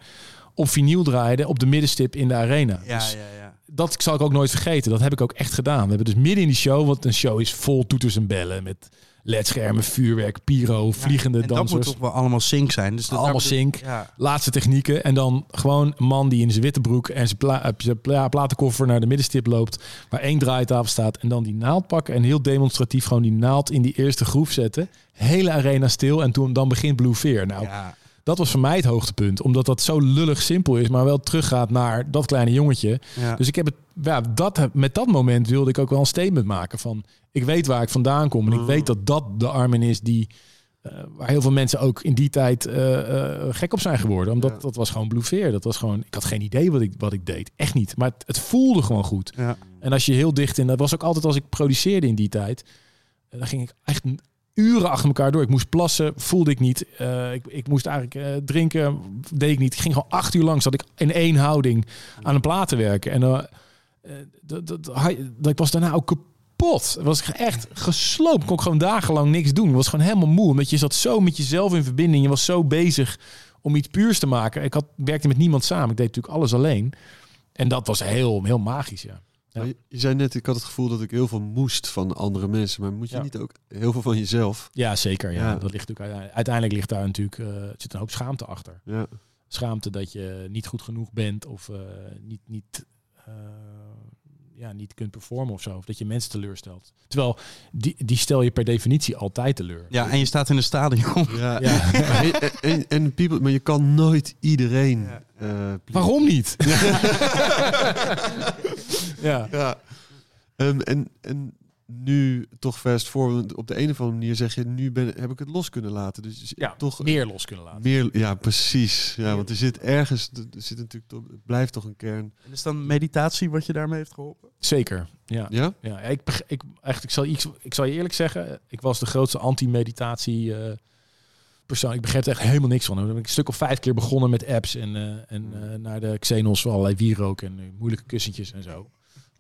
op vinyl draaide op de middenstip in de arena. Dus ja, ja. dat zal ik ook nooit vergeten. Dat heb ik ook echt gedaan. We hebben dus midden in die show, want een show is vol toeters en bellen met ledschermen, vuurwerk, pyro, vliegende en dat dansers. moet toch wel allemaal sync zijn. Dus dat Allemaal sync. Ja. Laatste technieken. En dan gewoon een man die in zijn witte broek en zijn, pla eh, zijn pla- platenkoffer naar de middenstip loopt. Waar één draaitafel staat. En dan die naald pakken. En heel demonstratief gewoon die naald in die eerste groef zetten. Hele arena stil. En toen dan begint Blue Fear. Nou, Ja. Dat was voor mij het hoogtepunt. Omdat dat zo lullig simpel is. Maar wel teruggaat naar dat kleine jongetje. Ja. Dus ik heb het, ja, dat, met dat moment wilde ik ook wel een statement maken van, ik weet waar ik vandaan kom en ik weet dat dat de Armin is die, eh, waar heel veel mensen ook in die tijd eh, eh, gek op zijn geworden. Omdat Ja. dat was gewoon Blue Fear. Dat was gewoon, ik had geen idee wat ik, wat ik deed. Echt niet. Maar het, het voelde gewoon goed. Ja. En als je heel dicht in, dat was ook altijd als ik produceerde in die tijd, dan ging ik echt uren achter elkaar door. Ik moest plassen, voelde ik niet. Eh, ik, ik moest eigenlijk eh, drinken, deed ik niet. Ik ging gewoon acht uur lang, zat ik in één houding aan een plaat werken. En eh, dat, dat, dat, ik was daarna ook kapot. Was echt gesloopt. Ik kon gewoon dagenlang niks doen. Ik was gewoon helemaal moe. Omdat je zat zo met jezelf in verbinding. Je was zo bezig om iets puurs te maken. Ik had, werkte met niemand samen. Ik deed natuurlijk alles alleen. En dat was heel, heel magisch, ja. Ja. Je, je zei net, ik had het gevoel dat ik heel veel moest van andere mensen. Maar moet je Ja. niet ook heel veel van jezelf? Ja, zeker. Ja. Ja. Dat ligt natuurlijk uiteindelijk, ligt daar natuurlijk eh, zit een hoop schaamte achter. Ja. Schaamte dat je niet goed genoeg bent of eh, niet, niet, eh, ja, niet kunt performen of zo. Of dat je mensen teleurstelt. Terwijl die, die stel je per definitie altijd teleur. ja, en je staat in een stadion. Ja. Ja. en, en, en people, maar je kan nooit iedereen. Ja. eh. Waarom niet? ja. Ja. Ehm, en, en nu toch fast forward, op de een of andere manier zeg je, nu ben, heb ik het los kunnen laten. Dus ja, toch meer los kunnen laten. meer, ja, precies. Ja, want er zit ergens, er zit natuurlijk, toch- het blijft toch een kern. En is dan meditatie wat je daarmee heeft geholpen? Zeker, ja. Ja? Ja, ik, ik, echt, ik, zal, ik, ik zal je eerlijk zeggen, ik was de grootste anti-meditatie eh, persoon. Ik begreep er echt helemaal niks van. Dan ben ik een stuk of vijf keer begonnen met apps en, eh, en eh, naar de Xenos voor allerlei wierook en moeilijke kussentjes en zo.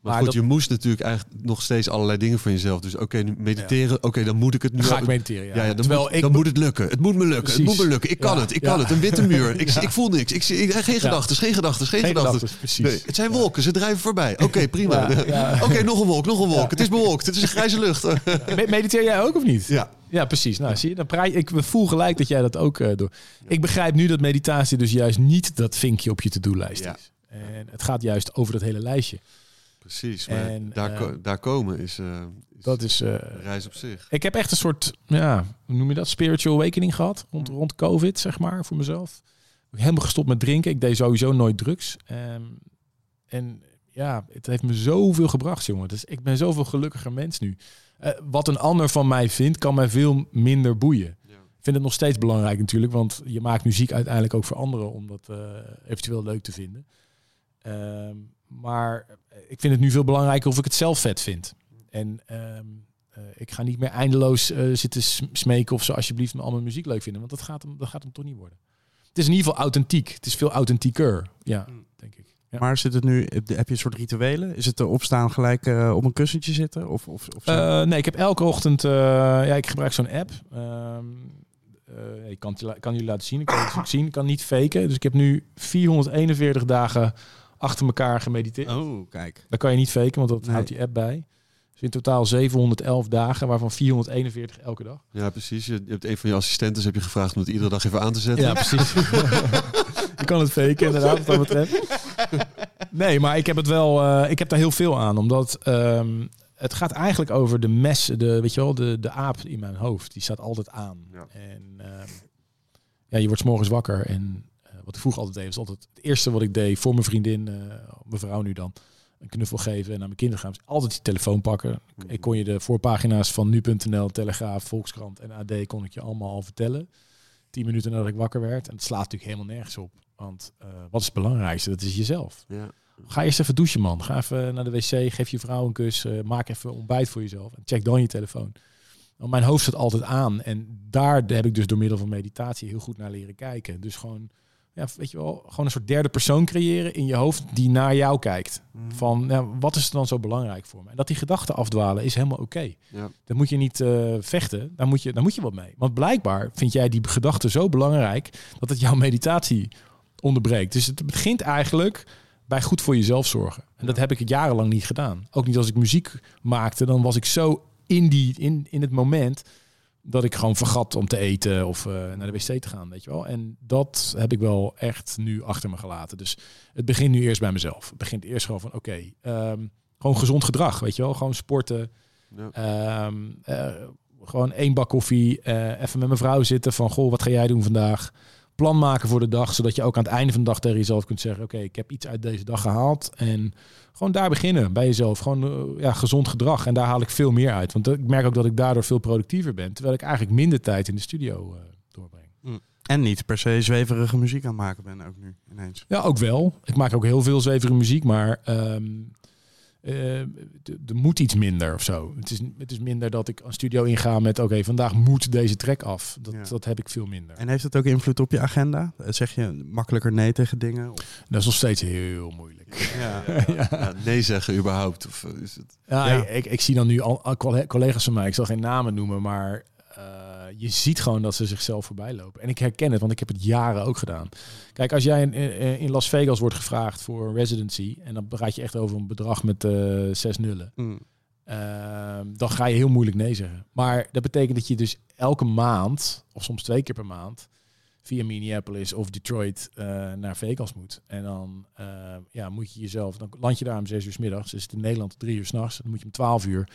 Maar, Maar goed, dat- je moest natuurlijk eigenlijk nog steeds allerlei dingen van jezelf. Dus oké, nu mediteren, oké, dan moet ik het nu ga ik mediteren. Ja, Ja, ja, dan, moet, ik dan moet het lukken. Het moet me lukken. Precies. Het moet me lukken. Ik kan het. Ik kan het. Een witte muur. Ik, ik voel niks. Ik, zie- ik, geen gedachten. Geen gedachten. Geen, gedachten. gedachten, precies. Nee, het zijn wolken. Ze drijven voorbij. Oké, prima. Oké, nog een wolk. Nog een wolk. Het is bewolkt. Het is een grijze lucht. Me- Mediteer jij ook of niet? ja. Ja, precies. Nou, zie je, dan praat je, ik voel gelijk dat jij dat ook eh doet. Ik begrijp nu dat meditatie dus juist niet dat vinkje op je to-do-lijst is. En het gaat juist over dat hele lijstje. Precies. Maar En, daar, eh, ko- daar komen is, eh, is Dat is. eh, een reis op zich. ik heb echt een soort, ja, hoe noem je dat? Spiritual awakening gehad rond, Mm. rond COVID, zeg maar, voor mezelf. Ik helemaal gestopt met drinken. Ik deed sowieso nooit drugs. Ehm, en ja, het heeft me zoveel gebracht, jongen. Dus ik ben zoveel gelukkiger mens nu. Eh, wat een ander van mij vindt, kan mij veel minder boeien. Ja. Ik vind het nog steeds belangrijk natuurlijk, want je maakt muziek uiteindelijk ook voor anderen om dat eventueel leuk te vinden. Ehm, maar ik vind het nu veel belangrijker of ik het zelf vet vind. En ehm, eh, ik ga niet meer eindeloos eh, zitten sm- smeken of zo alsjeblieft me al mijn muziek leuk vinden, want dat gaat hem, dat gaat hem toch niet worden. Het is in ieder geval authentiek. Het is veel authentieker, ja, denk ik. Ja. Maar zit het nu, heb je een soort rituelen? Is het er opstaan gelijk eh, op een kussentje zitten? Of, of, of zo? Eh, nee, ik heb elke ochtend, eh, ja, ik gebruik zo'n app. Ehm, eh, ik kan het je la- kan jullie laten zien. Ik kan het ook zien. Ik kan niet faken. Dus ik heb nu 441 dagen achter elkaar gemediteerd. oh, kijk. Dat kan je niet faken, want dat Nee. houdt die app bij. Dus in totaal 711 dagen, waarvan 441 elke dag. Ja, precies. Je, hebt een van je assistenten heb je gevraagd om het iedere dag even aan te zetten. Ja, precies. je kan het faken, inderdaad, wat dat betreft. Nee, maar ik heb het wel. eh, ik heb daar heel veel aan, omdat ehm, het gaat eigenlijk over de mes, de, weet je wel, de, de aap in mijn hoofd. Die staat altijd aan. Ja. En ehm, ja, je wordt 's morgens wakker en wat ik vroeger altijd deed, was altijd het eerste wat ik deed voor mijn vriendin, eh mijn vrouw nu dan, een knuffel geven en naar mijn kinderen gaan. Dus altijd die telefoon pakken. Ik kon je de voorpagina's van nu.nl, Telegraaf, Volkskrant en AD kon ik je allemaal al vertellen. Tien minuten nadat ik wakker werd. En het slaat natuurlijk helemaal nergens op. Want eh, wat is het belangrijkste? Dat is jezelf. Ja. Ga eerst even douchen, man. Ga even naar de wc, geef je vrouw een kus, eh, maak even ontbijt voor jezelf en check dan je telefoon. Want mijn hoofd staat altijd aan en daar heb ik dus door middel van meditatie heel goed naar leren kijken. Dus gewoon, ja, weet je wel, gewoon een soort derde persoon creëren in je hoofd die naar jou kijkt. Van, ja, wat is er dan zo belangrijk voor me? En dat die gedachten afdwalen is helemaal oké. Ja. Dan moet je niet eh, vechten, daar moet, je, daar moet je wat mee. Want blijkbaar vind jij die gedachten zo belangrijk dat het jouw meditatie onderbreekt. Dus het begint eigenlijk bij goed voor jezelf zorgen. En dat heb ik jarenlang niet gedaan. Ook niet als ik muziek maakte, dan was ik zo in, die, in, in het moment. Dat ik gewoon vergat om te eten of eh, naar de wc te gaan, weet je wel. En dat heb ik wel echt nu achter me gelaten. Dus het begint nu eerst bij mezelf. Het begint eerst gewoon van, oké, ehm, gewoon gezond gedrag, weet je wel. Gewoon sporten. Ja. Ehm, eh, gewoon één bak koffie. eh, even met mijn vrouw zitten van, goh, wat ga jij doen vandaag? Plan maken voor de dag, zodat je ook aan het einde van de dag tegen jezelf kunt zeggen, oké, ik heb iets uit deze dag gehaald. En gewoon daar beginnen bij jezelf. Gewoon eh, ja, gezond gedrag. En daar haal ik veel meer uit. Want ik merk ook dat ik daardoor veel productiever ben. Terwijl ik eigenlijk minder tijd in de studio eh, doorbreng. En niet per se zweverige muziek aan het maken ben ook nu ineens. Ja, ook wel. Ik maak ook heel veel zweverige muziek, maar ehm, eh, d- er moet iets minder of zo. Het is, het is minder dat ik een studio inga met, oké, vandaag moet deze track af. Dat, Ja. dat heb ik veel minder. En heeft het ook invloed op je agenda? Zeg je makkelijker nee tegen dingen? Of- Dat is nog steeds heel moeilijk. Ja. Ja, nee zeggen überhaupt. Of eh, is het... Ja, Ja. Ik, ik, ik zie dan nu al, al colle- collega's van mij, ik zal geen namen noemen, maar eh, je ziet gewoon dat ze zichzelf voorbij lopen. En ik herken het, want ik heb het jaren ook gedaan. Kijk, als jij in, in Las Vegas wordt gevraagd voor een residency, en dan praat je echt over een bedrag met eh, zes nullen, Mm. Ehm, dan ga je heel moeilijk nee zeggen. Maar dat betekent dat je dus elke maand, of soms twee keer per maand, via Minneapolis of Detroit eh, naar Vegas moet. En dan eh, ja, moet je jezelf, dan land je daar om zes uur 's middags. Dus in Nederland drie uur s'nachts. Dan moet je om twaalf uur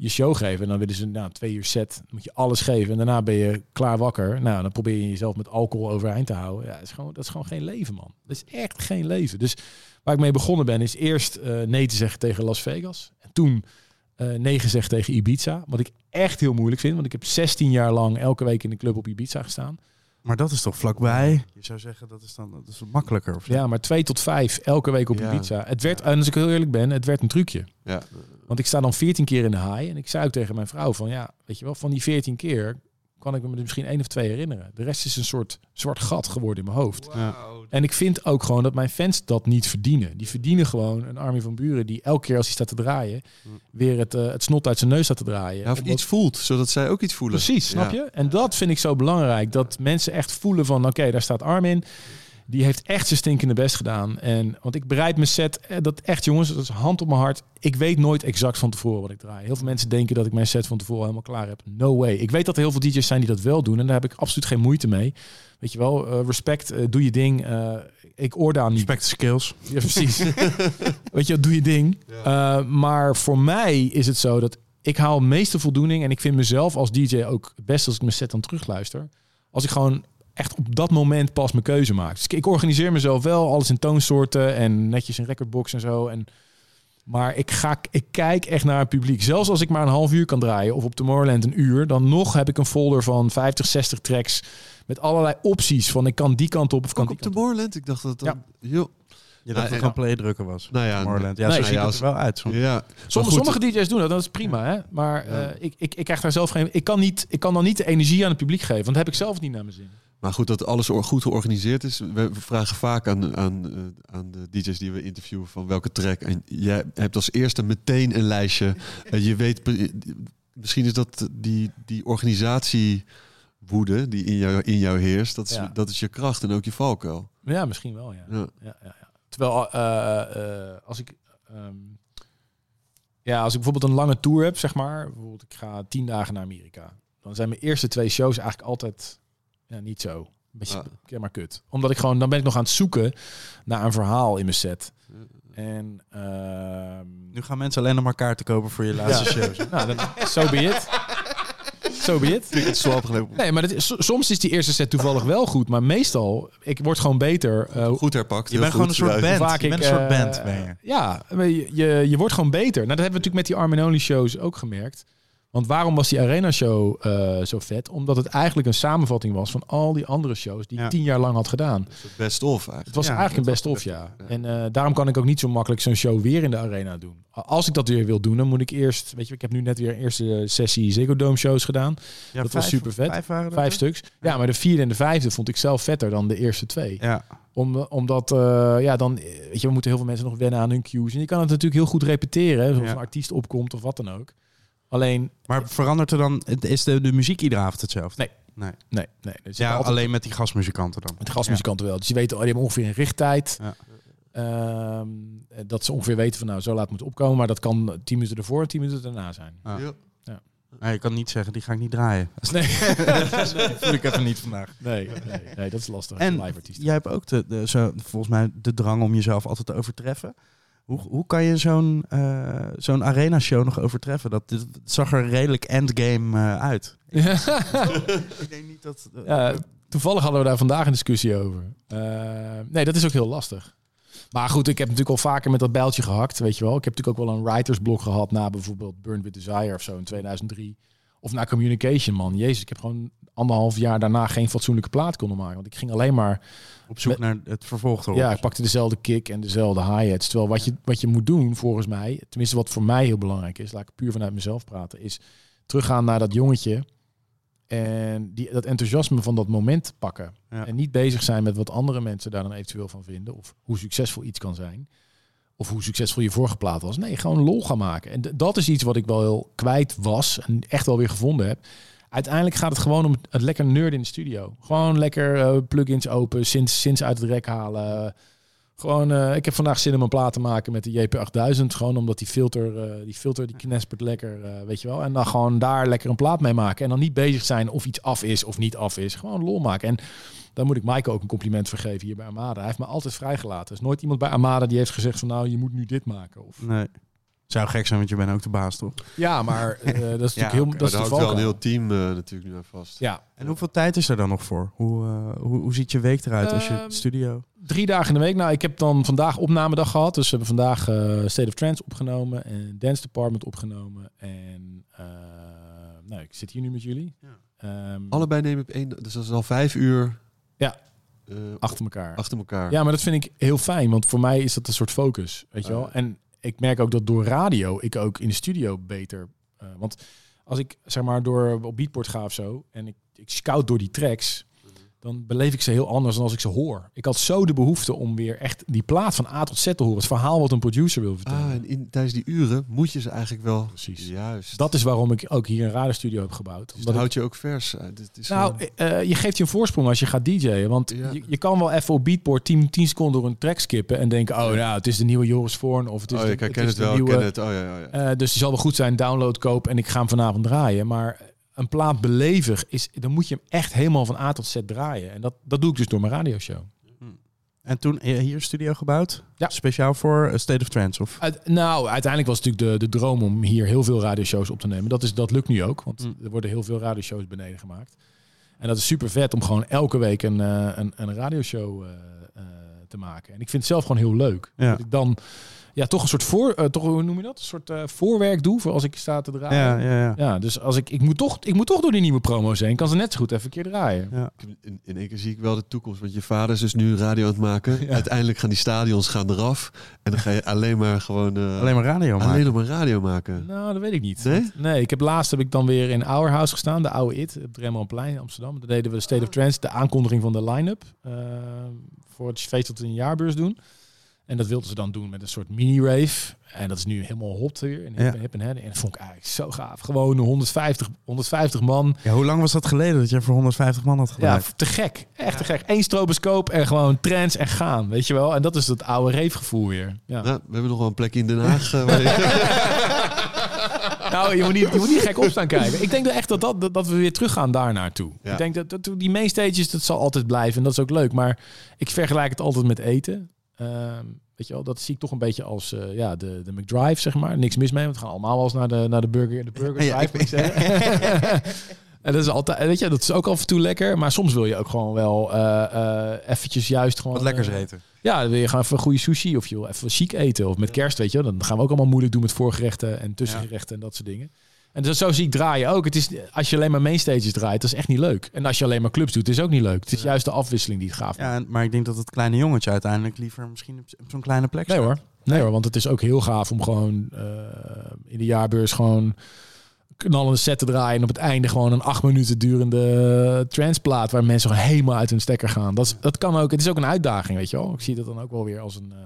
je show geven. En dan willen ze nou, twee uur set. Dan moet je alles geven. En daarna ben je klaar wakker. Nou, dan probeer je jezelf met alcohol overeind te houden. Ja, dat is gewoon, dat is gewoon geen leven, man. Dat is echt geen leven. Dus waar ik mee begonnen ben, is eerst eh, nee te zeggen tegen Las Vegas. En toen eh, nee gezegd tegen Ibiza. Wat ik echt heel moeilijk vind. Want ik heb 16 jaar lang elke week in de club op Ibiza gestaan. Maar dat is toch vlakbij? Je zou zeggen dat is dan dat is makkelijker. Of zo? Ja, maar twee tot vijf elke week op Ja. Ibiza. Het werd, en als ik heel eerlijk ben, het werd een trucje. Ja. Want ik sta dan 14 keer in de haai. En ik zei ook tegen mijn vrouw van ja, weet je wel, van die 14 keer kan ik me er misschien één of twee herinneren. De rest is een soort zwart gat geworden in mijn hoofd. En ik vind ook gewoon dat mijn fans dat niet verdienen. Die verdienen gewoon een Army van Buren die elke keer als hij staat te draaien, weer het, eh, het snot uit zijn neus staat te draaien. Ja, of Omdat- iets voelt, zodat zij ook iets voelen. Precies, snap Ja. je? En dat vind ik zo belangrijk. Dat mensen echt voelen van, oké, daar staat Armin. Die heeft echt zijn stinkende best gedaan. En, want ik bereid mijn set, eh, dat echt jongens, dat is hand op mijn hart. Ik weet nooit exact van tevoren wat ik draai. Heel veel mensen denken dat ik mijn set van tevoren helemaal klaar heb. No way. Ik weet dat er heel veel DJ's zijn die dat wel doen. En daar heb ik absoluut geen moeite mee. Weet je wel, eh, respect, eh, doe je ding. Eh, ik oor daar niet Respect skills. ja, precies. Weet je, doe je ding. Uh, maar voor mij is het zo dat ik haal meeste voldoening en ik vind mezelf als DJ ook het beste als ik mijn set dan terugluister. Als ik gewoon echt op dat moment pas mijn keuze maak. Dus ik, ik organiseer mezelf wel, alles in toonsoorten en netjes in recordbox en zo. En, maar ik, ga, ik kijk echt naar het publiek. Zelfs als ik maar een half uur kan draaien of op Tomorrowland een uur, dan nog heb ik een folder van 50, 60 tracks met allerlei opties van ik kan die kant op of kan Ook die op kant. Morland, ik dacht dat het dan... Heel... Je dacht Nou, dat het ja. gewoon play drukken was. Nou ja, Tomorrowland. Ja, nee, zo ja, ziet het als- er wel uit. soms. Ja, Sommige, sommige DJ's doen dat, dat is prima. Hè? Maar eh, ik, ik, ik krijg daar zelf geen. Ik kan, niet, ik kan dan niet de energie aan het publiek geven, want dat heb ik zelf niet naar mijn zin. Maar goed, dat alles goed georganiseerd is. We vragen vaak aan, aan, eh, aan de DJ's die we interviewen van welke track. En jij hebt als eerste meteen een lijstje. En je weet, pre- misschien is dat die, die organisatiewoede die in jou, in jou heerst. Dat is, Ja. dat is je kracht en ook je valkuil. Ja, misschien wel. Ja. Ja. Ja, ja. Terwijl eh, eh, als ik. ehm, ja, als ik bijvoorbeeld een lange tour heb, zeg maar. Bijvoorbeeld, ik ga tien dagen naar Amerika. Dan zijn mijn eerste twee shows eigenlijk altijd ja, niet zo. Een beetje Ah. keer maar kut. Omdat ik gewoon, dan ben ik nog aan het zoeken naar een verhaal in mijn set. En ehm, Nu gaan mensen alleen nog maar kaarten kopen voor je laatste Ja. shows. nou, dan, so be it. So be it. Ticket swap gelopen. Nee, maar dat is, soms is die eerste set toevallig wel goed, maar meestal, ik word gewoon beter. eh, Goed herpakt. Je bent gewoon een soort band. vaak je ik, bent een soort band, ben je. Ja, je, je, je wordt gewoon beter. Nou, dat hebben we natuurlijk met die Armin Only shows ook gemerkt. Want waarom was die Arena Show eh, zo vet? Omdat het eigenlijk een samenvatting was van al die andere shows die ik tien jaar lang had gedaan. Best of eigenlijk. Het was Ja, eigenlijk een best of, ja. En eh, daarom kan ik ook niet zo makkelijk zo'n show weer in de arena doen. Als ik dat weer wil doen, dan moet ik eerst... Weet je, ik heb nu net weer een eerste sessie Ziggo Dome shows gedaan. Dat was super vet. Vijf toch? stuks. Ja, maar de vierde en de vijfde vond ik zelf vetter dan de eerste twee. Ja. Om, omdat, eh, ja, dan, weet je, we moeten heel veel mensen nog wennen aan hun cues. En je kan het natuurlijk heel goed repeteren, hè, zoals Ja. een artiest opkomt of wat dan ook. Alleen, Maar verandert er dan... Is de, de muziek iedere avond hetzelfde? Nee. nee. nee, nee. Zitten Ja, altijd alleen met die gastmuzikanten dan. met de gastmuzikanten wel. Dus die weten, oh, die hebben ongeveer een richttijd. Ja. Ehm, dat ze ongeveer weten van, nou, zo laat moet opkomen. Maar dat kan tien minuten ervoor en tien minuten daarna zijn. Ja. Ja. Ja. Nee, je kan niet zeggen, die ga ik niet draaien. Nee, Dat voel ik even niet vandaag. nee, nee, nee, dat is lastig. En live artiest. jij hebt ook de, de, zo, volgens mij de drang om jezelf altijd te overtreffen. Hoe, hoe kan je zo'n eh, zo'n arena-show nog overtreffen? Dat, dit- het zag er redelijk endgame eh, uit. ik denk niet dat... Ja, toevallig hadden we daar vandaag een discussie over. Eh, nee, dat is ook heel lastig. Maar goed, ik heb natuurlijk al vaker met dat bijltje gehakt, weet je wel. Ik heb natuurlijk ook wel een writersblok gehad na bijvoorbeeld Burn With Desire of zo in 2003. Of na Communication, man. Jezus, ik heb gewoon anderhalf jaar daarna geen fatsoenlijke plaat kunnen maken. Want ik ging alleen maar... op zoek naar het vervolg erop. Ja, ik pakte dezelfde kick en dezelfde hi-hats. Terwijl wat je, wat je moet doen, volgens mij... Tenminste, wat voor mij heel belangrijk is... Laat ik puur vanuit mezelf praten... Is teruggaan naar dat jongetje... En die, dat enthousiasme van dat moment pakken. Ja. En niet bezig zijn met wat andere mensen daar dan eventueel van vinden. Of hoe succesvol iets kan zijn. Of hoe succesvol je vorige plaat was. Nee, gewoon lol gaan maken. En dat is iets wat ik wel heel kwijt was. En echt wel weer gevonden heb. Uiteindelijk gaat het gewoon om het, lekker nerd in de studio. Gewoon lekker eh, plugins open. Sinds, sinds uit het rek halen. Gewoon, eh, ik heb vandaag zin om een plaat te maken met de JP8000. Gewoon omdat die filter, eh, die filter die knespert lekker, weet je wel. En dan gewoon daar lekker een plaat mee maken. En dan niet bezig zijn of iets af is of niet af is. Gewoon lol maken. En daar moet ik Maaike ook een compliment voor geven hier bij Amada. Hij heeft me altijd vrijgelaten. Er is nooit iemand bij Amada die heeft gezegd van nou, je moet nu dit maken. Of... Nee. Zou gek zijn, want je bent ook de baas, toch? Ja, maar eh, dat is natuurlijk Ja, heel... Dat is daar de hangt wel een heel team eh, natuurlijk nu aan vast. Ja, En hoeveel tijd is er dan nog voor? Hoe, eh, hoe, hoe ziet je week eruit als je Ehm, studio... drie dagen in de week. Nou, ik heb dan vandaag opnamedag gehad. Dus we hebben vandaag State of Trance opgenomen en Dance Department opgenomen. En eh, nou, ik zit hier nu met jullie. Ehm, Allebei nemen op één, dus dat is al vijf uur Ja. eh, achter elkaar. achter elkaar. Ja, maar dat vind ik heel fijn, want voor mij is dat een soort focus, weet je wel. Ah. En ik merk ook dat door radio ik ook in de studio beter... eh, want als ik zeg maar door op beatport ga of zo en ik, ik scout door die tracks, dan beleef ik ze heel anders dan als ik ze hoor. Ik had zo de behoefte om weer echt die plaat van A tot Z te horen. Het verhaal wat een producer wil vertellen. Ah, en in, tijdens die uren moet je ze eigenlijk wel... Precies. Juist. Dat is waarom ik ook hier een radiostudio heb gebouwd. dus Omdat houdt je ook vers. Eh, dit is nou, gewoon- eh, je geeft je een voorsprong als je gaat DJ'en. Want Ja. je, je kan wel even op Beatport 10, 10 seconden door een track skippen en denken: oh, nou, het is de nieuwe Joris Voorn of het is oh, de, ik herken is het wel, nieuwe. ken het. Oh, ja, ja, ja. Eh, dus die zal wel goed zijn. Download koop en ik ga hem vanavond draaien. Maar een plaat belevig is, dan moet je hem echt helemaal van A tot Z draaien. En dat, dat doe ik dus door mijn radioshow. En toen eh, hier een studio gebouwd? Ja. Speciaal voor eh, State of Trance? Of? Uit, nou, uiteindelijk was het natuurlijk de, de droom om hier heel veel radioshows op te nemen. Dat, is, dat lukt nu ook, want Mm. er worden heel veel radioshows beneden gemaakt. En dat is super vet om gewoon elke week een, eh, een, een radioshow te maken. En ik vind het zelf gewoon heel leuk. Ja. Dat ik dan ja, toch een soort voor, eh, toch, hoe noem je dat? Een soort eh, voorwerk doe voor als ik sta te draaien. Ja, ja, ja. Ja, dus als ik, ik, moet toch, ik moet toch door die nieuwe promo's heen. Ik kan ze net zo goed even een keer draaien. ja. In, in één keer zie ik wel de toekomst. Want je vader is dus nu radio aan het maken. Ja. Uiteindelijk gaan die stadions gaan eraf. En dan ga je alleen maar gewoon... eh, Alleen maar radio maken. alleen nog maar radio maken. Nou, dat weet ik niet. Nee? Nee, ik heb laatst heb ik dan weer in Our House gestaan, de oude IT, op het Rembrandtplein in Amsterdam. Daar deden we de State of Trance, de aankondiging van de line-up eh, voor het feest dat we een jaarbeurs doen. En dat wilden ze dan doen met een soort mini-rave. En dat is nu helemaal hot weer. En hip, Ja. en hip en. En dat vond ik eigenlijk zo gaaf. Gewoon 150, 150 man. Ja, hoe lang was dat geleden dat je voor 150 man had Ja, gedraaid? te gek. Echt te gek. Eén stroboscoop en gewoon trance en gaan. Weet je wel? En dat is het oude rave-gevoel weer. Ja. Nou, we hebben nog wel een plekje in Den Haag. eh, waar je- Nou, je moet, niet, je moet niet gek op staan kijken. Ik denk dat echt dat, dat, dat, dat we weer terug gaan daar naartoe. Ja. Ik denk dat, dat die mainstages, dat zal altijd blijven. En dat is ook leuk. Maar ik vergelijk het altijd met eten. Ehm, weet je wel, dat zie ik toch een beetje als eh, ja, de, de McDrive, zeg maar. Niks mis mee, want we gaan allemaal wel eens naar de, naar de burger, de burger Ja, drive, ik-. En dat is altijd, weet je, dat is ook af en toe lekker. Maar soms wil je ook gewoon wel eh, eh, eventjes juist gewoon... Wat lekkers eh, eten. ja, dan wil je gewoon even goede sushi of je wil even chic eten. Of met kerst, weet je. Dan gaan we ook allemaal moeilijk doen met voorgerechten en tussengerechten en dat soort dingen. En dus zo zie ik draaien ook. Het is, als je alleen maar mainstages draait, dat is echt niet leuk. En als je alleen maar clubs doet, is ook niet leuk. Het is juist de afwisseling die het gaaf maakt. Ja, maar ik denk dat het kleine jongetje uiteindelijk liever misschien op, zo'n kleine plek Nee staat. hoor. Nee hoor, want het is ook heel gaaf om gewoon eh, in de jaarbeurs gewoon knallende set te draaien. En op het einde gewoon een acht minuten durende transplaat waar mensen gewoon helemaal uit hun stekker gaan. Dat, is, dat kan ook. Het is ook een uitdaging, weet je wel. Ik zie dat dan ook wel weer als een, eh,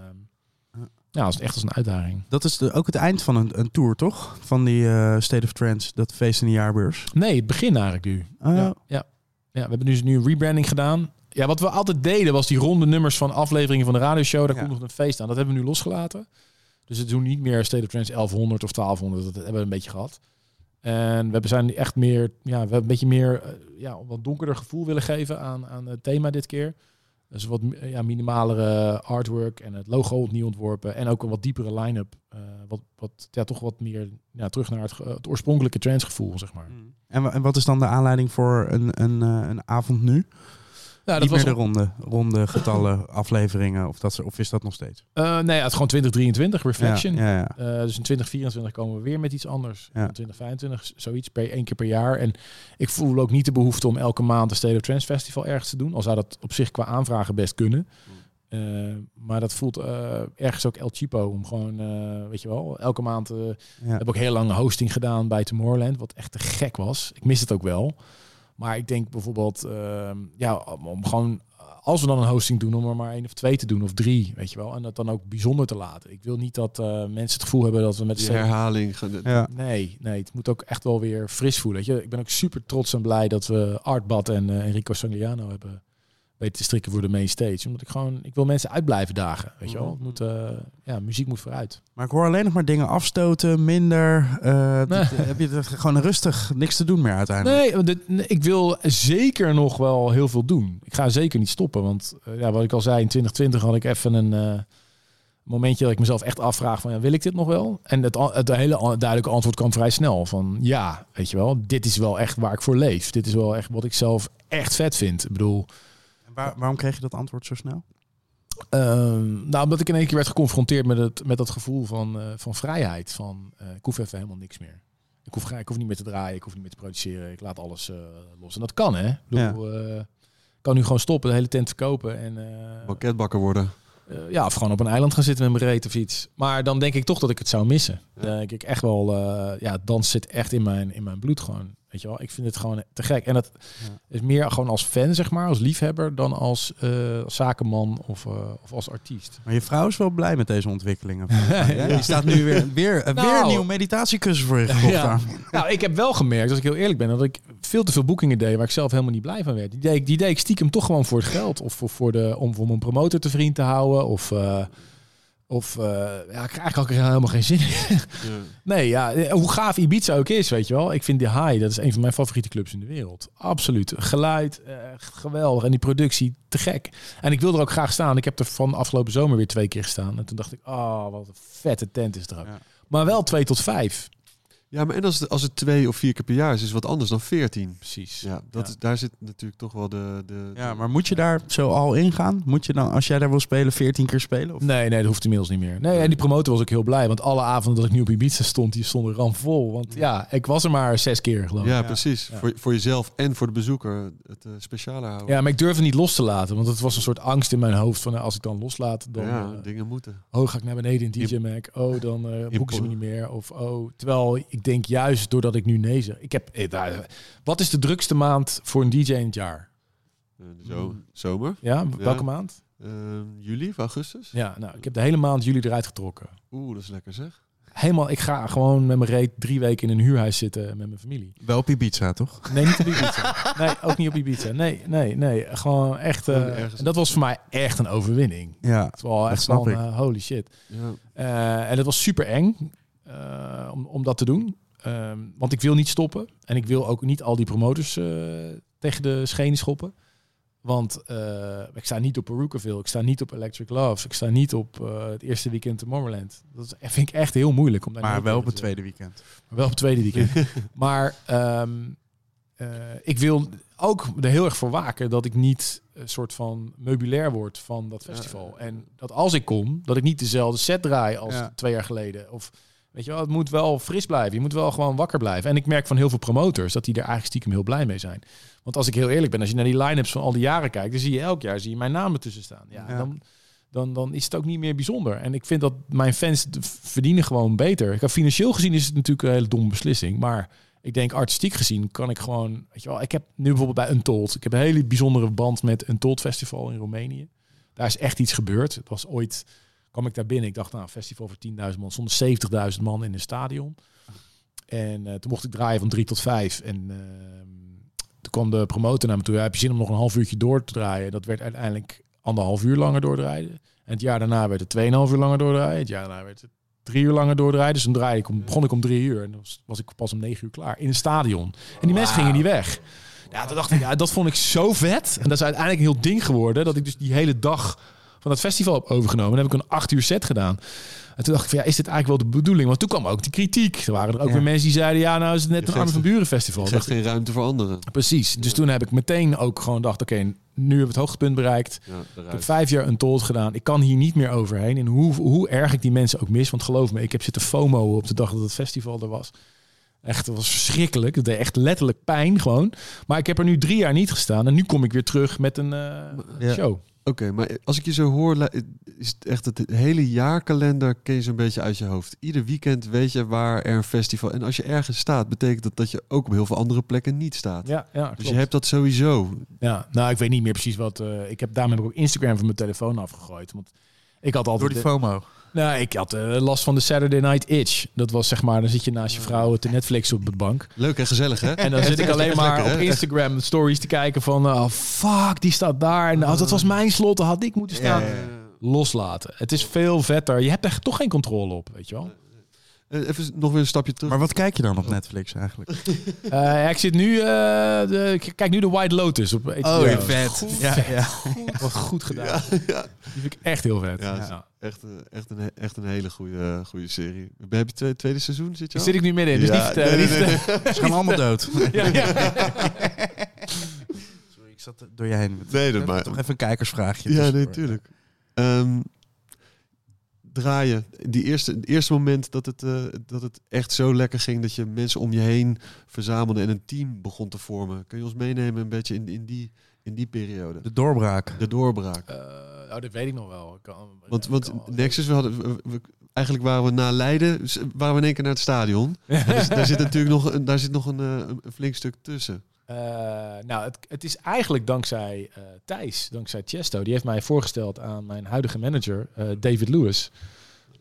ja, als, echt als een uitdaging. Dat is de, ook het eind van een, een tour, toch? Van die eh, State of Trance, dat feest in de jaarbeurs. Nee, het begin eigenlijk nu. Oh, Ja, ja. ja, we hebben dus nu een rebranding gedaan. Ja, wat we altijd deden was die ronde nummers van afleveringen van de radioshow. Daar komt nog een feest aan. Dat hebben we nu losgelaten. Dus het doen niet meer State of Trance 1100 of 1200. Dat hebben we een beetje gehad. En we zijn echt meer, ja, we hebben een beetje meer, eh, ja, een wat donkerder gevoel willen geven aan, aan het thema dit keer. Dus wat ja, minimalere artwork en het logo opnieuw ontworpen. En ook een wat diepere line-up. eh, wat, wat ja, toch wat meer ja, terug naar het, het oorspronkelijke trendsgevoel, zeg maar. En, en wat is dan de aanleiding voor een, een, eh, een avond nu? Niet dat was meer de ronde, ronde getallen, afleveringen, of, dat, ze- of is dat nog steeds? Eh, nee, het is gewoon 2023, Reflection. Ja, ja, ja. Eh, dus in 2024 komen we weer met iets anders. Ja. In 2025 zoiets per één keer per jaar. En ik voel ook niet de behoefte om elke maand een State of Trance Festival ergens te doen. Al zou dat op zich qua aanvragen best kunnen. Eh, maar dat voelt ergens ook El Chipo om gewoon, weet je wel, elke maand. ja. heb ook heel lang hosting gedaan bij Tomorrowland, wat echt te gek was. Ik mis het ook wel. Maar ik denk bijvoorbeeld, ehm, ja, om, gewoon, als we dan een hosting doen, om er maar één of twee te doen of drie, weet je wel. En dat dan ook bijzonder te laten. Ik wil niet dat eh, mensen het gevoel hebben dat we met Die herhaling. Ja. Nee, nee, het moet ook echt wel weer fris voelen. Weet je? Ik ben ook super trots en blij dat we Artbad en eh, Enrico Sangliano hebben weten te strikken voor de main stage. Omdat ik gewoon, ik wil mensen uit blijven dagen. Weet je wel? Het moet, eh, ja, muziek moet vooruit. Maar ik hoor alleen nog maar dingen afstoten, minder. Nee. dit- heb je er gewoon rustig niks te doen meer uiteindelijk? Nee, dit- ik wil zeker nog wel heel veel doen. Ik ga zeker niet stoppen. Want ja, wat ik al zei, in 2020 had ik even een momentje dat ik mezelf echt afvraag van ja, wil ik dit nog wel? En het, het hele duidelijke antwoord kwam vrij snel van ja, weet je wel, dit is wel echt waar ik voor leef. Dit is wel echt wat ik zelf echt vet vind. Ik bedoel, Waar- waarom kreeg je dat antwoord zo snel? Ehm, nou, omdat ik in één keer werd geconfronteerd met, het, met dat gevoel van, eh, van vrijheid. Van, eh, ik hoef even helemaal niks meer. Ik hoef, ik hoef niet meer te draaien, ik hoef niet meer te produceren. Ik laat alles eh, los. En dat kan, hè? Ik bedoel, eh, kan nu gewoon stoppen, de hele tent verkopen. En, eh, Banketbakker worden. eh, ja, of gewoon op een eiland gaan zitten met mijn reet of iets. Maar dan denk ik toch dat ik het zou missen. Dan denk ik echt wel, eh, ja, dans zit echt in mijn, in mijn bloed gewoon. Weet je wel, ik vind het gewoon te gek. En dat is meer gewoon als fan, zeg maar, als liefhebber, dan als eh, zakenman of, eh, of als artiest. Maar je vrouw is wel blij met deze ontwikkelingen. Ja. Die staat nu weer, weer, weer Nou. een nieuwe meditatiekussen voor je gekocht. Ja. daar. Nou, ik heb wel gemerkt, als ik heel eerlijk ben, dat ik veel te veel boekingen deed waar ik zelf helemaal niet blij van werd. Die deed, ik- die deed ik stiekem toch gewoon voor het geld. Of voor, voor de, om, om een promotor te vriend te houden. Of, eh, of eh, ja, ik krijg ook helemaal geen zin in. Nee, ja, eh, hoe gaaf Ibiza ook is, weet je wel. Ik vind de High, dat is een van mijn favoriete clubs in de wereld. Absoluut. Geluid, eh, geweldig. En die productie, te gek. En ik wil er ook graag staan. Ik heb er van afgelopen zomer weer twee keer gestaan. En toen dacht ik, oh, wat een vette tent is er ook. Ja. Maar wel twee tot vijf. Ja, maar en als het, als het twee of vier keer per jaar is, is het wat anders dan veertien. Precies. Ja, dat Ja. Is, daar zit natuurlijk toch wel de... de Ja, maar moet je daar zo al ingaan? Moet je dan, als jij daar wil spelen, 14 keer spelen? Of? Nee, nee, dat hoeft inmiddels niet meer. Nee, en die promotor was ook heel blij. Want alle avonden dat ik nu op Ibiza stond, die stonden ramvol. Want ja, ik was er maar zes keer geloof ik. ja, Ja. precies. Ja. Voor, voor jezelf en voor de bezoeker het eh, speciale houden. maar ik durfde niet los te laten. Want het was een soort angst in mijn hoofd. Van nou, als ik dan loslaat, dan ja, eh, dingen moeten. oh, ga ik naar beneden in DJ Mac. Oh, dan eh boeken ze me niet meer. Of oh, terwijl ik denk juist doordat ik nu nee zeg. Ik heb, eh, wat is de drukste maand voor een DJ in het jaar? Eh, zo, zomer. Ja, welke Ja. maand? Eh, juli of augustus? Ja, nou, ik heb de hele maand jullie eruit getrokken. Oeh, dat is lekker zeg. Helemaal, ik ga gewoon met mijn reet drie weken in een huurhuis zitten met mijn familie. Wel op Ibiza, toch? Nee, niet op Ibiza. Nee, ook niet op Ibiza. Nee, nee, nee. Gewoon echt. ergens- en dat was voor mij echt een overwinning. Ja. Het was wel Dat echt snap van ik. holy shit. Ja. Eh, en het was super eng eh, om, om dat te doen. Ehm, want ik wil niet stoppen. En ik wil ook niet al die promotors eh, tegen de schenen schoppen. Want eh, ik sta niet op Perucaville. Ik sta niet op Electric Love. Ik sta niet op het eerste weekend Tomorrowland. Dat vind ik echt heel moeilijk. Om daar Maar wel op het tweede weekend. Maar wel op het tweede weekend. maar ehm, eh, ik wil ook er heel erg voor waken dat ik niet een soort van meubilair word van dat festival. En dat als ik kom, dat ik niet dezelfde set draai als Ja. twee jaar geleden. Of weet je wel, het moet wel fris blijven. Je moet wel gewoon wakker blijven. En ik merk van heel veel promotors dat die er eigenlijk stiekem heel blij mee zijn. Want als ik heel eerlijk ben, als je naar die line-ups van al die jaren kijkt, dan zie je elk jaar zie je mijn naam ertussen staan. Ja, Ja. Dan, dan, dan is het ook niet meer bijzonder. En ik vind dat mijn fans verdienen gewoon beter. Ik heb financieel gezien is het natuurlijk een hele domme beslissing. Maar ik denk artistiek gezien kan ik gewoon... Weet je wel, ik heb nu bijvoorbeeld bij Untold... Ik heb een hele bijzondere band met Untold Festival in Roemenië. Daar is echt iets gebeurd. Het was ooit... kwam ik daar binnen. Ik dacht, nou, een festival voor 10.000 man. Zonder 70.000 man in een stadion. En eh, toen mocht ik draaien van drie tot vijf. En ehm, toen kwam de promotor naar me toe. Ja, heb je zin om nog een half uurtje door te draaien? Dat werd uiteindelijk anderhalf uur langer doordraaien. En het jaar daarna werd het 2,5 uur langer doordraaien. Het jaar daarna werd het drie uur langer doordraaien. Dus dan draaide ik om, begon ik om drie uur. En dan was, was ik pas om negen uur klaar. In een stadion. En die mensen gingen niet weg. Ja, toen dacht ik, ja, dat vond ik zo vet. En dat is uiteindelijk een heel ding geworden. Dat ik dus die hele dag van dat festival heb overgenomen. Dan heb ik een acht uur set gedaan. En toen dacht ik van, ja, is dit eigenlijk wel de bedoeling? Want toen kwam ook die kritiek. Er waren er ook Ja. weer mensen die zeiden, ja, nou is het net Je een Armin van Buren festival. Er Dacht is geen ruimte voor anderen. ik, Precies. Dus toen heb ik meteen ook gewoon gedacht, oké, nu hebben we het hoogtepunt bereikt. Ja, Ik heb vijf jaar een told gedaan. Ik kan hier niet meer overheen. En hoe, hoe erg ik die mensen ook mis. Want geloof me, ik heb zitten FOMO op de dag dat het festival er was. Echt, het was verschrikkelijk. Het deed echt letterlijk pijn gewoon. Maar ik heb er nu drie jaar niet gestaan. En nu kom ik weer terug met een eh, show. Oké, maar als ik je zo hoor, is het echt het hele jaarkalender ken je zo'n beetje uit je hoofd. Ieder weekend weet je waar er een festival. En als je ergens staat, betekent dat dat je ook op heel veel andere plekken niet staat. Ja, ja dus klopt. je hebt dat sowieso. ja, nou, ik weet niet meer precies wat. eh, ik heb, daarom heb ik ook Instagram van mijn telefoon afgegooid. Want ik had Door altijd. die FOMO. Nou, ik had eh, last van de Saturday Night Itch. Dat was zeg maar, dan zit je naast je vrouw te Netflix op de bank. Leuk en gezellig, hè? En dan zit ik alleen maar lekker, op? Instagram stories te kijken van... Oh, fuck, die staat daar. En als dat was mijn slot, dan had ik moeten staan. Ja, ja, Loslaten. Het is veel vetter. Je hebt er toch geen controle op, weet je wel. Eh, Even nog weer een stapje terug. Maar wat kijk je dan op Netflix eigenlijk? Eh, ja, ik zit nu... eh, de, ik kijk nu de White Lotus op HBO. Oh, vet. Goed, Ja, ja. Wat goed gedaan. Die vind ik echt heel vet. Ja, Ja. Echt, een- echt, een, echt een hele goede, goede serie. Heb je het tweede seizoen? Zit je al? zit ik nu middenin, dus Ja, niet vertellen. nee, nee, nee. Ze gaan allemaal dood. Ja, ja. Sorry, ik zat door je heen. Nee, dat maakt- Toch even een kijkersvraagje. Ja, nee, tuurlijk. Ehm, draaien. Die eerste, het eerste moment dat het, eh, dat het echt zo lekker ging dat je mensen om je heen verzamelde en een team begon te vormen. Kun je ons meenemen een beetje in, in, die, in die periode? De doorbraak. De doorbraak. Eh, oh, dat weet ik nog wel. Ik kan- Want, ik want kan- Nexus, we hadden, we- we- eigenlijk waren we na Leiden, waren we in één keer naar het stadion. Dus daar zit natuurlijk nog, een- daar zit nog eh, een, een flink stuk tussen. Eh, nou, het, het is eigenlijk dankzij eh, Thijs, dankzij Chesto. Die heeft mij voorgesteld aan mijn huidige manager, eh, David Lewis.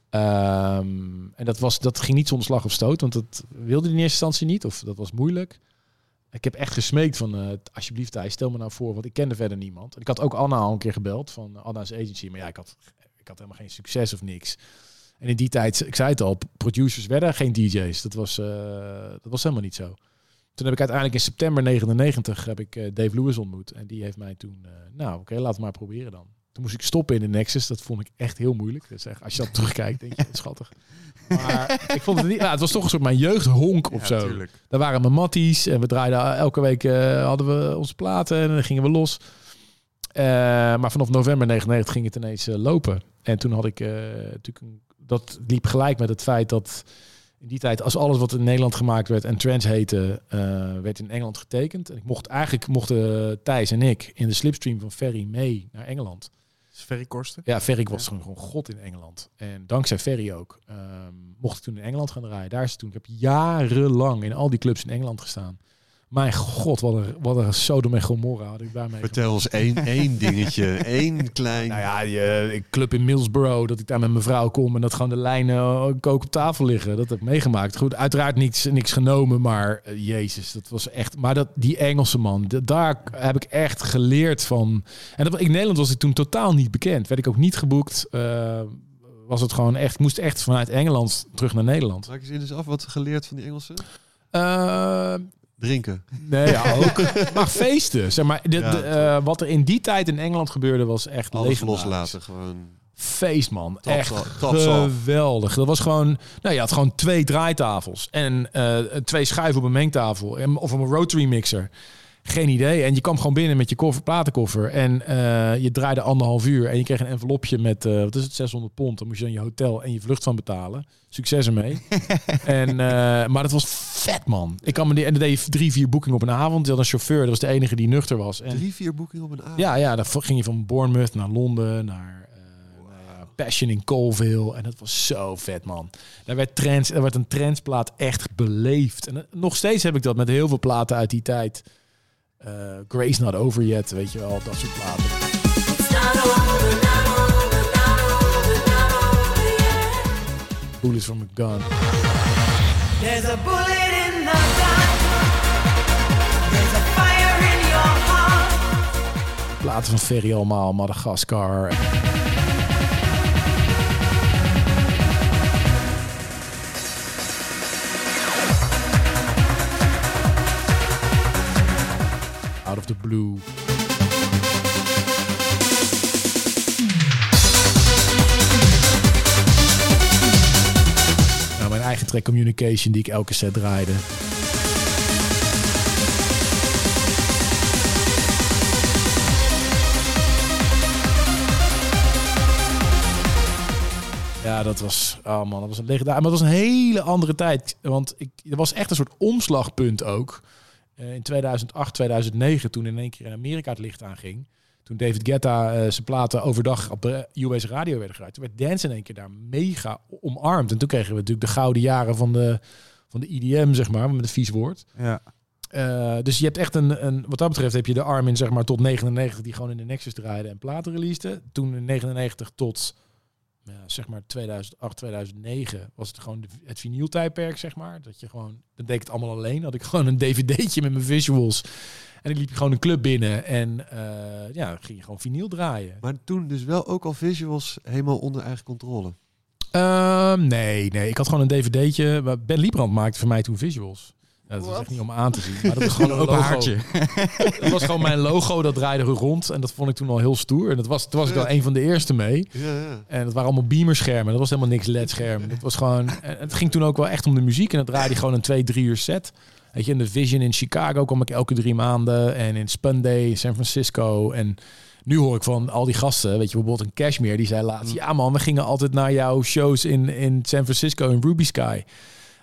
Ehm, en dat, was, dat ging niet zonder slag of stoot, want dat wilde hij in eerste instantie niet. Of dat was moeilijk. Ik heb echt gesmeekt van, alsjeblieft Thijs, stel me nou voor, want ik kende verder niemand. Ik had ook Anna al een keer gebeld van Anna's agency. Maar ja, ik had, ik had helemaal geen succes of niks. En in die tijd, ik zei het al, producers werden geen DJ's. Dat was, dat was helemaal niet zo. Toen heb ik uiteindelijk in september 99 heb ik eh, Dave Lewis ontmoet. En die heeft mij toen, eh, nou oké, laten we maar proberen dan. Toen moest ik stoppen in de Nexus. Dat vond ik echt heel moeilijk. Echt, als je dat terugkijkt, denk je, schattig. Maar ik vond het niet, nou, het was toch een soort mijn jeugdhonk of zo. tuurlijk. Daar waren mijn matties en we draaiden elke week eh, hadden we onze platen en dan gingen we los. Maar vanaf november 99 ging het ineens lopen. En toen had ik natuurlijk een, dat liep gelijk met het feit dat in die tijd als alles wat in Nederland gemaakt werd en trends heette, eh, werd in Engeland getekend. En ik mocht eigenlijk mochten Thijs en ik in de slipstream van Ferry mee naar Engeland. Is Ferry Korsten? Ja, Ferry was gewoon, gewoon god in Engeland. En dankzij Ferry ook ehm, mocht ik toen in Engeland gaan draaien. Daar is het toen. Ik heb jarenlang in al die clubs in Engeland gestaan. Mijn god, wat een, wat een Sodom en Gomorra had ik daarmee. Vertel ons één, één dingetje, één klein... Nou ja, die, ik club in Millsborough, dat ik daar met mijn vrouw kom en dat gewoon de lijnen eh, kook op tafel liggen. Dat heb ik meegemaakt. Goed, uiteraard niks, niks genomen, maar eh, jezus, dat was echt. Maar dat, die Engelse man, de- daar heb ik echt geleerd van. En dat, in Nederland was ik toen totaal niet bekend. Werd ik ook niet geboekt. eh, was het gewoon echt, moest echt vanuit Engeland terug naar Nederland. Maak eens eens af wat geleerd van die Engelsen? Eh, Drinken. nee, ja, ook. maar feesten, zeg maar. De, Ja, de, eh, wat er in die tijd in Engeland gebeurde was echt Alles loslaten gewoon. feest, man. Top Echt top geweldig. Dat was gewoon... Nou, je had gewoon twee draaitafels. En eh, twee schuiven op een mengtafel. En- Of op een rotary mixer. Geen idee. En je kwam gewoon binnen met je koffer, platenkoffer. En eh, je draaide anderhalf uur. En je kreeg een envelopje met, eh, wat is het, 600 pond. Dan moest je dan je hotel en je vlucht van betalen. Succes ermee. en, eh, maar dat was vet, man. Ik kan me die, en dan deed je drie, vier boekingen op een avond. Je had een chauffeur. Dat was de enige die nuchter was. En, Drie, vier boekingen op een avond. ja, ja, dan ging je van Bournemouth naar Londen, naar Passion in Colville. En dat was zo vet, man. Daar werd, trends, er werd een trendsplaat echt beleefd. En nog steeds heb ik dat met heel veel platen uit die tijd. Eh, Grace Not Over Yet, weet je wel, dat soort platen. Bullets from a Gun. There's a bullet in the gun. There's a fire in your heart. Platen van Ferry allemaal, Madagaskar. Out of the Blue. Nou, mijn eigen track Communication die ik elke set draaide. Ja, dat was, oh man, dat was een legendaar. Maar dat was een hele andere tijd. Want ik, er was echt een soort omslagpunt ook. Eh, in 2008, 2009, toen in één keer in Amerika het licht aanging. Toen David Guetta eh, zijn platen overdag op de US radio werden gedraaid. Toen werd dance in één keer daar mega omarmd. En toen kregen we natuurlijk de gouden jaren van de, van de IDM, zeg maar, met een vies woord. Ja. Eh, dus je hebt echt een, een, wat dat betreft heb je de Armin zeg maar tot 99 die gewoon in de Nexus draaide en platen releaste. Toen in 99 tot ja, zeg maar 2008, 2009 was het gewoon de, het vinyltijdperk zeg maar. Dat je gewoon, dan deed ik het allemaal alleen. Had ik gewoon een dvd'tje met mijn visuals. En ik liep gewoon een club binnen en eh, ja, ging je gewoon vinyl draaien. Maar toen dus wel ook al visuals helemaal onder eigen controle. Ehm, nee, nee, ik had gewoon een dvd'tje. Ben Liebrand maakte voor mij toen visuals. Ja, dat was echt niet om aan te zien. Maar dat was gewoon een logo. haartje. Dat was gewoon mijn logo, dat draaide rond. En dat vond ik toen al heel stoer. En dat was, toen was ik wel een van de eerste mee. Ja, ja. En het waren allemaal beamerschermen. Dat was helemaal niks LED-scherm. Het was gewoon. En het ging toen ook wel echt om de muziek. En het draaide gewoon een twee, drie uur set. Weet je, in de Vision in Chicago kwam ik elke drie maanden. En in Spunday in San Francisco. En nu hoor ik van al die gasten, weet je, bijvoorbeeld een Cashmere, die zei laatst: Ja, man, we gingen altijd naar jouw shows in, in San Francisco in Ruby Sky.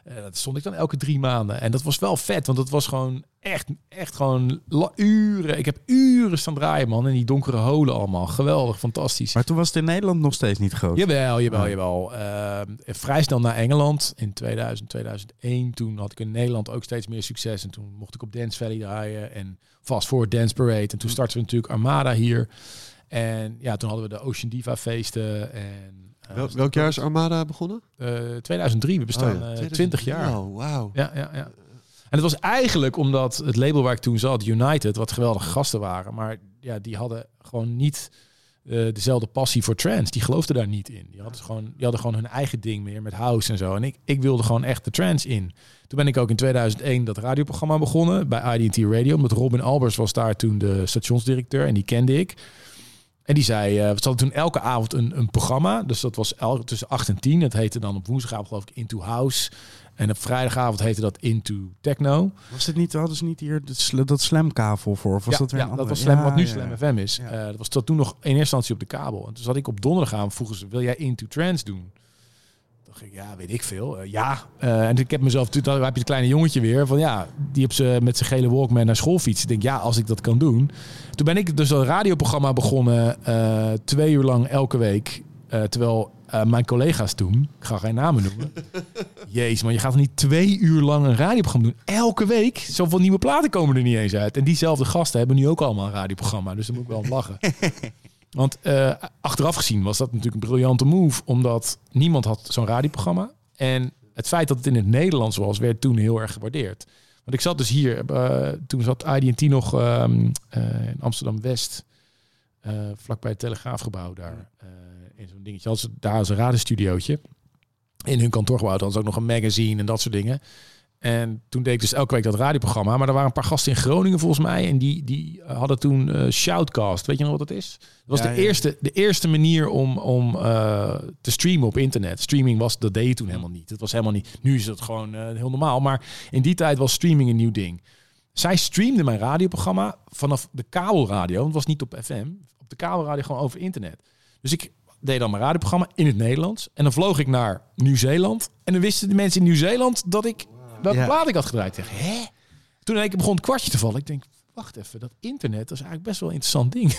Eh, dat stond ik dan elke drie maanden. En dat was wel vet, want het was gewoon echt, echt gewoon la- uren. Ik heb uren staan draaien, man. In die donkere holen allemaal. Geweldig, fantastisch. Maar toen was het in Nederland nog steeds niet groot. Jawel, jawel, Ja. jawel. Eh, vrij snel naar Engeland in 2000, 2001. Toen had ik in Nederland ook steeds meer succes. En toen mocht ik op Dance Valley draaien. En vast voor Dance Parade. En toen startten we natuurlijk Armada hier. En ja, toen hadden we de Ocean Diva feesten. En, Wel, welk jaar is Armada begonnen? Eh, 2003. We bestaan Oh ja, eh, 20 jaar. Wauw, wauw. Ja, ja, ja. En het was eigenlijk omdat het label waar ik toen zat, United, wat geweldige gasten waren, maar ja, die hadden gewoon niet eh, dezelfde passie voor trance. Die geloofden daar niet in. Die hadden, gewoon, die hadden gewoon hun eigen ding meer met house en zo. En ik, ik wilde gewoon echt de trance in. Toen ben ik ook in 2001 dat radioprogramma begonnen bij IDT Radio. Omdat Robin Albers was daar toen de stationsdirecteur en die kende ik. En die zei, eh we hadden toen elke avond een, een programma. Dus dat was elke, tussen 8 en 10. Dat heette dan op woensdagavond geloof ik Into House. En op vrijdagavond heette dat Into Techno. Was het niet, hadden ze niet hier dat, dat slamkavel voor? Of was ja, dat weer ja, dat was Slam, wat nu Ja, Slam. FM is. Eh, dat was tot toen nog in eerste instantie op de kabel. En toen zat ik op donderdagavond, vroegen ze, wil jij Into Trance doen? Toen dacht ik, ja, weet ik veel. Eh, ja. Eh, en ik heb mezelf, toen dan heb je het kleine jongetje weer, van ja, die op ze met zijn gele Walkman naar school fietsen. Ik denk, ja, als ik dat kan doen. Toen ben ik dus dat radioprogramma begonnen, eh, twee uur lang elke week. Terwijl mijn collega's toen, ik ga geen namen noemen. Jezus, man, je gaat niet twee uur lang een radioprogramma doen? Elke week? Zoveel nieuwe platen komen er niet eens uit. En diezelfde gasten hebben nu ook allemaal een radioprogramma. Dus daar moet ik wel om lachen. Want eh, achteraf gezien was dat natuurlijk een briljante move. Omdat niemand had zo'n radioprogramma. En het feit dat het in het Nederlands was, werd toen heel erg gewaardeerd. Want ik zat dus hier, eh, toen zat IDT nog ehm, eh, in Amsterdam-West. vlakbij het Telegraafgebouw daar. in zo'n dingetje. Ze daar als een radiostudiootje. In hun kantoorgebouw hadden ze ook nog een magazine en dat soort dingen. En toen deed ik dus elke week dat radioprogramma. Maar er waren een paar gasten in Groningen volgens mij. En die, die hadden toen eh, Shoutcast. Weet je nog wat dat is? Dat was Ja, de, ja. Eerste, de eerste manier om, om eh, te streamen op internet. Streaming was, dat deed je toen helemaal niet. Het was helemaal niet. Nu is het gewoon eh, heel normaal. Maar in die tijd was streaming een nieuw ding. Zij streamde mijn radioprogramma vanaf de kabelradio. Want het was niet op FM. Op de kabelradio gewoon over internet. Dus ik deed dan mijn radioprogramma in het Nederlands. En dan vloog ik naar Nieuw-Zeeland. En dan wisten de mensen in Nieuw-Zeeland dat ik welke Ja. plaat ik had gedraaid. Ik zeg, hè? Toen in één keer begon het kwartje te vallen. Ik denk, wacht even, dat internet dat is eigenlijk best wel een interessant ding.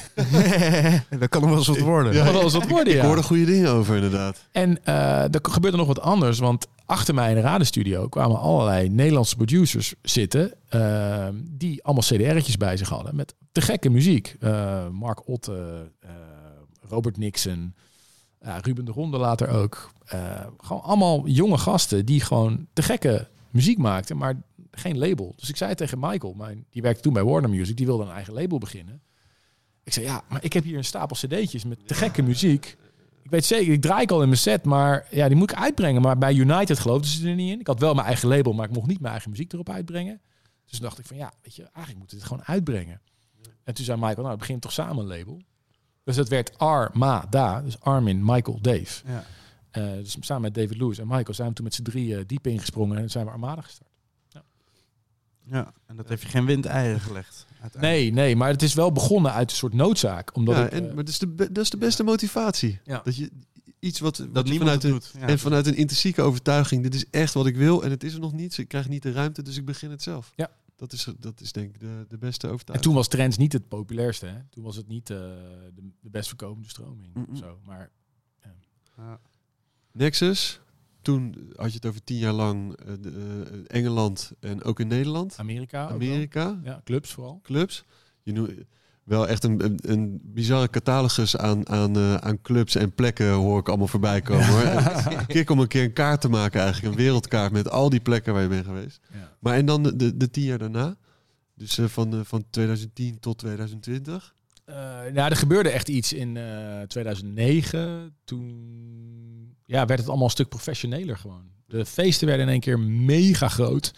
dat kan nog wel eens wat worden. Ja, wel eens wat worden, Ik hoorde goede dingen over, inderdaad. En eh, er gebeurde nog wat anders, want achter mij in de radiostudio kwamen allerlei Nederlandse producers zitten, eh, die allemaal CDR'tjes bij zich hadden met te gekke muziek. Eh, Mark Otte, eh, Robert Nixon, ja, Ruben de Ronde later ook. Eh, gewoon allemaal jonge gasten die gewoon te gekke muziek maakten, maar geen label. Dus ik zei tegen Michael, mijn, die werkte toen bij Warner Music, die wilde een eigen label beginnen. Ik zei, ja, maar ik heb hier een stapel cd'tjes met te gekke muziek. Ik weet zeker, ik draai ik al in mijn set, maar ja, die moet ik uitbrengen. Maar bij United geloofden ze er niet in. Ik had wel mijn eigen label, maar ik mocht niet mijn eigen muziek erop uitbrengen. Dus dacht ik van, ja, weet je, eigenlijk moeten we dit gewoon uitbrengen. En toen zei Michael, nou, begin toch samen een label. Dus het werd Armada, dus Armin, Michael, Dave. Ja. Eh, dus samen met David Lewis en Michael zijn we toen met z'n drieën diep ingesprongen en zijn we Armada gestart. ja, en dat heeft je geen windeieren gelegd. uiteindelijk. Nee, nee, maar het is wel begonnen uit een soort noodzaak. Omdat Ja, ik, en, eh, maar dat is, de, dat is de beste motivatie. Ja. Dat je iets wat, wat Dat je niemand vanuit een, doet. Ja. En vanuit een intrinsieke overtuiging, dit is echt wat ik wil en het is er nog niet. Ik krijg niet de ruimte, dus ik begin het zelf. Ja. Dat is, dat is denk ik de, de beste en overtuiging. toen was Trends niet het populairste. Hè? Toen was het niet eh, de, de best verkopende stroming. Of Zo. Maar Nexus, toen had je het over tien jaar lang eh, de, eh, Engeland en ook in Nederland. Amerika. Amerika, Ja, clubs vooral. clubs. Je noemt wel echt een, een, een bizarre catalogus aan, aan, eh, aan clubs en plekken hoor ik allemaal voorbij komen. Hoor. Keer om een keer een kaart te maken eigenlijk, een wereldkaart met al die plekken waar je bent geweest. Ja. Maar en dan de, de, de tien jaar daarna, dus van, van 2010 tot 2020. Eh, nou, er gebeurde echt iets in eh, 2009. Toen ja, werd het allemaal een stuk professioneler gewoon. De feesten werden in één keer mega groot.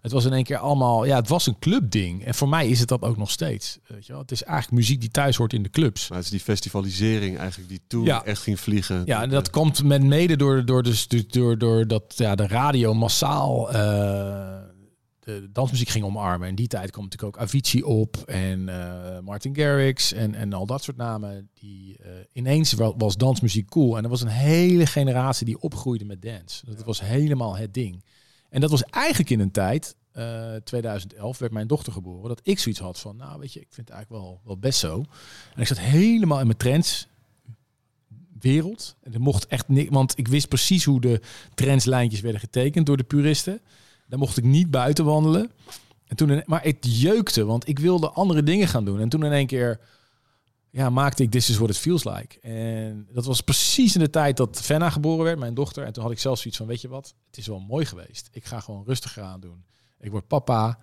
Het was in één keer allemaal, ja, het was een clubding. En voor mij is het dat ook nog steeds. Weet je wel? Het is eigenlijk muziek die thuis hoort in de clubs. Maar het is die festivalisering eigenlijk die toen Ja. echt ging vliegen. Ja, en dat komt met mede door, door, dus, door, door, door dat ja, de radio massaal eh, de dansmuziek ging omarmen. In die tijd kwam natuurlijk ook Avicii op en eh, Martin Garrix en, en al dat soort namen. Die, eh, ineens wa- was dansmuziek cool. En er was een hele generatie die opgroeide met dance. Dat was helemaal het ding. En dat was eigenlijk in een tijd, eh 2011 werd mijn dochter geboren, dat ik zoiets had van, nou weet je, ik vind het eigenlijk wel, wel best zo. En ik zat helemaal in mijn trends wereld. En er mocht echt niks, want ik wist precies hoe de trendslijntjes werden getekend door de puristen. Daar mocht ik niet buiten wandelen. En toen, maar het jeukte, want ik wilde andere dingen gaan doen. En toen in één keer ja, maakte ik This is what it feels like. En dat was precies in de tijd dat Fenna geboren werd, mijn dochter. En toen had ik zelf zoiets van, weet je wat, het is wel mooi geweest. Ik ga gewoon rustiger aan doen. Ik word papa.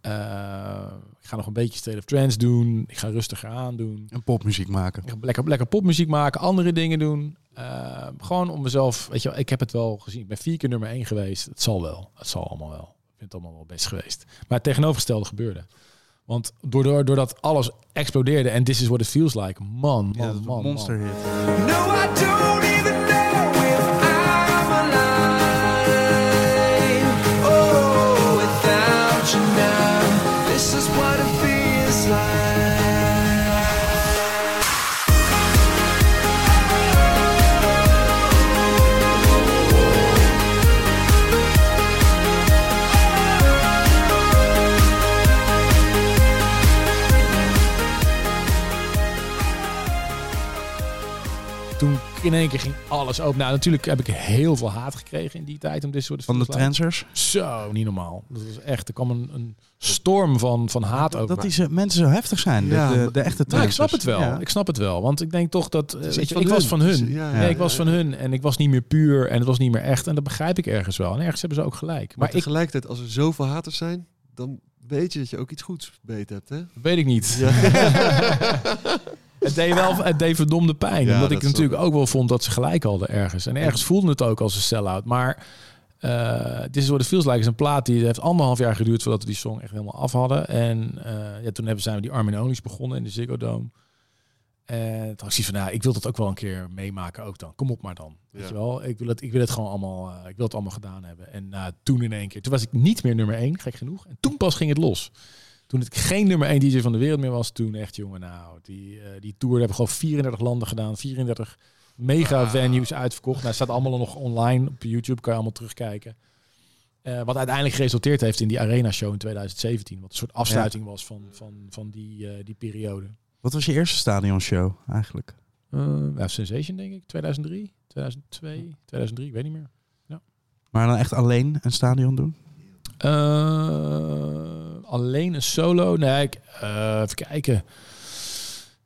Eh, ik ga nog een beetje State of Trance doen. Ik ga rustiger aan doen. En popmuziek maken. Ik ga lekker, lekker popmuziek maken, andere dingen doen. Eh, gewoon om mezelf, weet je wel, ik heb het wel gezien. Ik ben vier keer nummer één geweest. Het zal wel. Het zal allemaal wel. Ik vind het allemaal wel best geweest. Maar het tegenovergestelde gebeurde. Want doordat, doordat alles explodeerde en this is what it feels like. Man, man, Ja, man, man. monsterhit. No, I don't in één keer ging alles open. Nou, natuurlijk heb ik heel veel haat gekregen in die tijd om dit soort Van de transers. Zo, niet normaal. Dat was echt, er kwam een, een storm van, van haat over. Dat die ze- mensen zo heftig zijn. Ja, de, echte Nou, transers. ik snap het wel. Ja. Ik snap het wel. Want ik denk toch dat... eh, weet iets je, ik was van hun. nee, ja, ik was ja, van hun. En ik was niet meer puur. En het was niet meer echt. En dat begrijp ik ergens wel. En ergens hebben ze ook gelijk. Maar Maar ik tegelijkertijd, als er zoveel haters zijn, dan weet je dat je ook iets goeds beet hebt, hè? weet ik niet. Het deed wel het deed verdomde pijn. Ja, omdat dat ik natuurlijk ook wel vond dat ze gelijk hadden ergens. En ergens voelde het ook als een sell-out. Maar eh This is what it feels like is een plaat die heeft anderhalf jaar geduurd voordat we die song echt helemaal af hadden. En eh, ja, toen hebben, zijn we die Armin begonnen in de Ziggo Dome. En toen had ik van, nou, ik wil dat ook wel een keer meemaken ook dan. Kom op maar dan. Weet je wel? Ik wil het, ik wil het gewoon allemaal, eh, ik wil het allemaal gedaan hebben. En toen in één keer, toen was ik niet meer nummer één, gek genoeg. En toen pas ging het los. Toen ik geen nummer één DJ van de wereld meer was, toen echt, jongen, nou, die, eh, die tour hebben gewoon 34 landen gedaan, 34 mega venues uitverkocht. Nou, het staat allemaal nog online op YouTube, kan je allemaal terugkijken. Eh, wat uiteindelijk geresulteerd heeft in die Arena Show in 2017, wat een soort afsluiting was van, van, van die, eh, die periode. Wat was je eerste stadionshow eigenlijk? Eh, ja, Sensation, denk ik. 2003, 2002, 2003, ik weet niet meer. Maar dan echt alleen een stadion doen? Eh, alleen een solo? Nee, ik, eh, even kijken.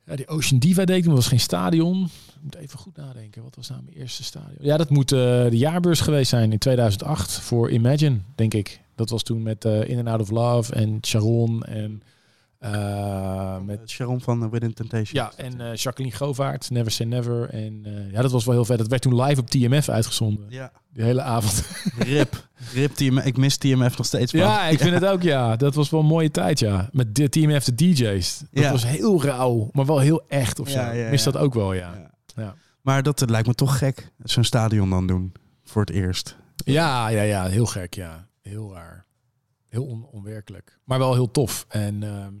Ja, die Ocean Diva deed ik, was geen stadion. Ik moet even goed nadenken. Wat was nou mijn eerste stadion? Ja, dat moet eh, de jaarbeurs geweest zijn in 2008 voor Imagine, denk ik. Dat was toen met In and Out of Love en Sharon en eh, met Sharon van uh, Within Temptation. Ja, en eh, Jacqueline Govaert, Never Say Never. En eh, ja, dat was wel heel vet. Dat werd toen live op TMF uitgezonden. Ja. Die hele avond. Rip. Rip TMF. Ik mis TMF nog steeds. man. Ja, ik vind het ook, ja. Dat was wel een mooie tijd, ja. Met de TMF de DJ's. Dat Ja. was heel rauw, maar wel heel echt of zo. Ja, ja, Mis dat ook wel, ja. Ja. Maar dat eh, lijkt me toch gek. Zo'n stadion dan doen. Voor het eerst. Ja, ja, ja. Heel gek, ja. Heel raar. Heel on- onwerkelijk. Maar wel heel tof. En ehm,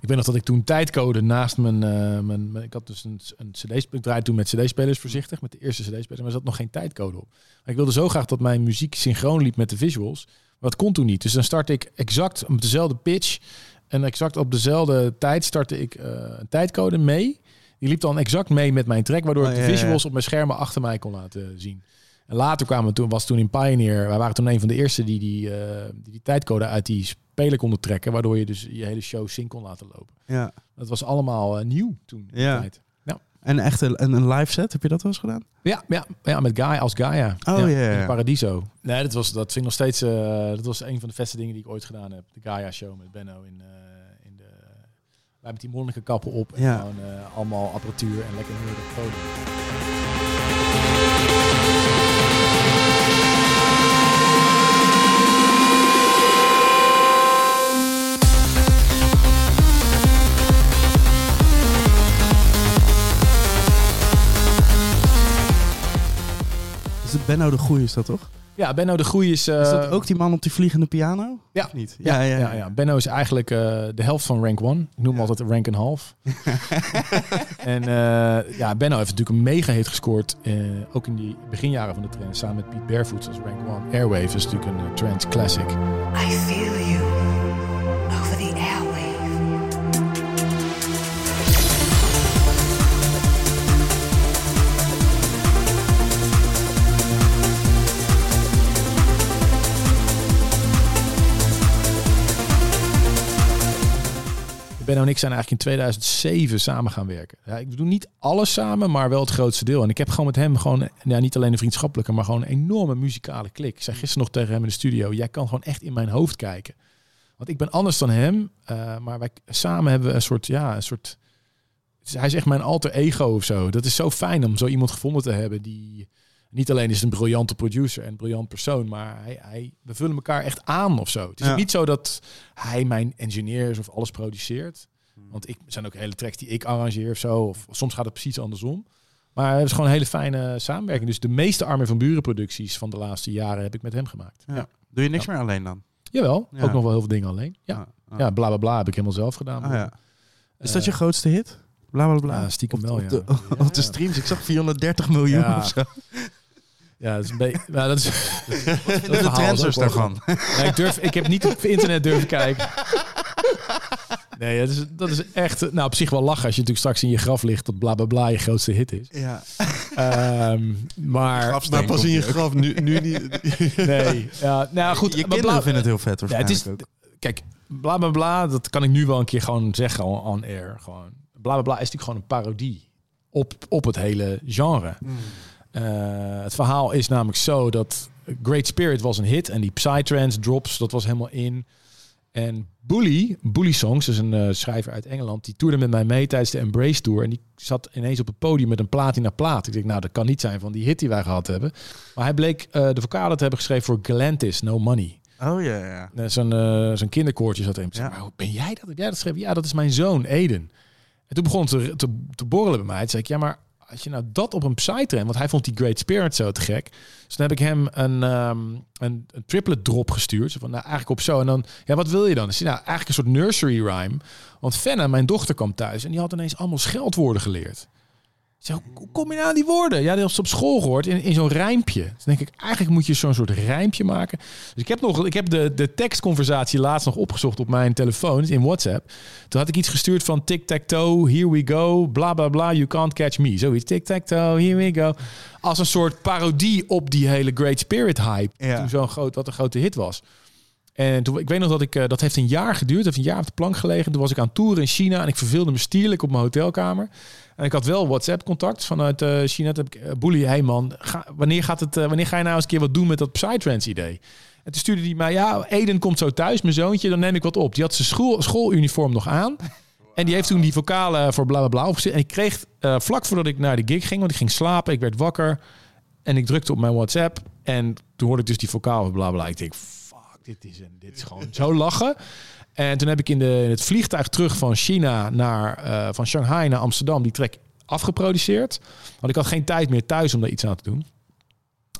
ik weet nog dat ik toen tijdcode naast mijn... eh, mijn, mijn- ik had dus een, een cd Ik draaide toen met cd-spelers voorzichtig. Met de eerste cd-speler. Maar er zat nog geen tijdcode op. Maar ik wilde zo graag dat mijn muziek synchroon liep met de visuals. Maar dat kon toen niet. Dus dan startte ik exact op dezelfde pitch. En exact op dezelfde tijd startte ik eh, een tijdcode mee. Die liep dan exact mee met mijn track. Waardoor Oh, ik de ja, ja, ja. visuals op mijn schermen achter mij kon laten zien. En later kwamen we toen, was toen in Pioneer, wij waren toen een van de eerste die die, eh, die, die tijdcode uit die speler konden trekken, waardoor je dus je hele show sync kon laten lopen. Ja. Dat was allemaal eh, nieuw toen. Ja. tijd. Ja. En echt een, een, live set. Heb je dat wel eens gedaan? Ja, ja, ja, met Gaia als Gaia. Oh, ja, in. Paradiso. Nee, dat, was, dat vind ik nog steeds, eh, dat was een van de beste dingen die ik ooit gedaan heb. De Gaia show met Benno in, in de... Wij met die monnikenkappen op en Ja. gewoon allemaal apparatuur en lekker neer op podium. Benno de Goeie, is dat toch? Ja, Benno de Groei is... eh, is dat ook die man op die vliegende piano? Ja. Of niet? Ja, ja, ja, Benno is eigenlijk eh, de helft van rank 1. Ik noem hem altijd rank en half. en eh, ja, Benno heeft natuurlijk een mega hit gescoord. eh, ook in die beginjaren van de trend. Samen met Pete Barefoot als rank 1. Airwave is natuurlijk een uh, trance classic. I feel you Benno en ik zijn eigenlijk in 2007 samen gaan werken. Ja, ik doe niet alles samen, maar wel het grootste deel. En ik heb gewoon met hem gewoon, ja, niet alleen een vriendschappelijke, maar gewoon een enorme muzikale klik. Ik zei gisteren nog tegen hem in de studio, jij kan gewoon echt in mijn hoofd kijken. Want ik ben anders dan hem, eh, maar wij samen hebben we een soort, ja, een soort... Hij is echt mijn alter ego of zo. Dat is zo fijn om zo iemand gevonden te hebben die... Niet alleen is het een briljante producer en een briljant persoon, maar hij, hij, we vullen elkaar echt aan of zo. Het is Ja. niet zo dat hij mijn engineer is of alles produceert. Want ik er zijn ook hele tracks die ik arrangeer of zo. Of soms gaat het precies andersom. Maar het is gewoon een hele fijne samenwerking. Dus de meeste Armin van Buren producties van de laatste jaren heb ik met hem gemaakt. Ja. Ja. Doe je niks meer alleen dan? Jawel, Ja. ook nog wel heel veel dingen alleen. Ja, Ah, ah. ja bla bla bla heb ik helemaal zelf gedaan. Ah, ja. Is dat Eh, je grootste hit? Bla bla bla. Ja, stiekem Op- wel, op, ja. de, Ja. op de streams. Ik zag 430 miljoen Ja. of zo. Ja, dat is een beetje. Ja, dat is. De transfers daarvan. Nee, ik, durf, ik heb niet op internet durven kijken. Nee, dat is, dat is echt. Nou, op zich wel lachen als je natuurlijk straks in je graf ligt dat bla bla bla je grootste hit is. Ja. Ehm, maar. Maar pas in je graf, nu, nu niet. Nee, ja, nou goed. Je kinderen bla- vinden het heel vet Ja, het is, ook. kijk, bla bla bla, dat kan ik nu wel een keer gewoon zeggen on, on air. Gewoon. Bla bla bla is natuurlijk gewoon een parodie op, op het hele genre. Eh, het verhaal is namelijk zo dat Great Spirit was een hit en die Psytrance drops, dat was helemaal in. En Bully, Bully Songs, dus een eh, schrijver uit Engeland, die toerde met mij mee tijdens de Embrace Tour. En die zat ineens op het podium met een platina plaat. Ik denk, nou, dat kan niet zijn van die hit die wij gehad hebben. Maar hij bleek eh, de vocalen te hebben geschreven voor Galantis, No Money. Oh ja, ja. Eh, Zo'n zo'n kinderkoortje zat zei, Ja. maar hoe ben jij dat? Heb jij dat geschreven? Ja, dat is mijn zoon, Eden. En toen begon het te, te, te borrelen bij mij. Toen zei ik, ja, maar als je nou dat op een psytrance... Want hij vond die Great Spirit zo te gek. Dus toen heb ik hem een, ehm, een, een triplet drop gestuurd. Zo van, nou, eigenlijk op zo. En dan, ja, wat wil je dan? Dus nou, eigenlijk een soort nursery rhyme. Want Fenna, mijn dochter, kwam thuis. En die had ineens allemaal scheldwoorden geleerd. Hoe- hoe kom je nou aan die woorden? Ja, die had ze op school gehoord in, in zo'n rijmpje. Dus denk ik, eigenlijk moet je zo'n soort rijmpje maken. Dus ik heb, nog, ik heb de, de tekstconversatie laatst nog opgezocht op mijn telefoon in WhatsApp. Toen had ik iets gestuurd van tic-tac-toe, here we go, bla bla bla, you can't catch me. Zoiets, tic-tac-toe, here we go. Als een soort parodie op die hele Great Spirit hype. Ja. Toen zo'n groot, wat een grote hit was. En toen, ik weet nog dat ik, eh, dat heeft een jaar geduurd, heeft een jaar op de plank gelegen. Toen was ik aan tour in China en ik verveelde me stierlijk op mijn hotelkamer. En ik had wel WhatsApp-contact vanuit eh, China. Toen heb ik, uh, Boelie, hey man, wanneer, gaat het, wanneer ga je nou eens een keer wat doen met dat Psytrance-idee? En toen stuurde hij mij, ja, Eden komt zo thuis, mijn zoontje, dan neem ik wat op. Die had zijn school, schooluniform nog aan. En die heeft toen die vocalen voor bla bla bla opgezet. En ik kreeg vlak voordat ik naar de gig ging, want ik ging slapen, ik werd wakker en ik drukte op mijn WhatsApp en toen hoorde ik dus die vocaal bla bla. Ik denk, dit is, een, dit is gewoon zo lachen. En toen heb ik in, de, in het vliegtuig terug van China naar, eh, van Shanghai naar Amsterdam die track afgeproduceerd. Want ik had geen tijd meer thuis om daar iets aan te doen.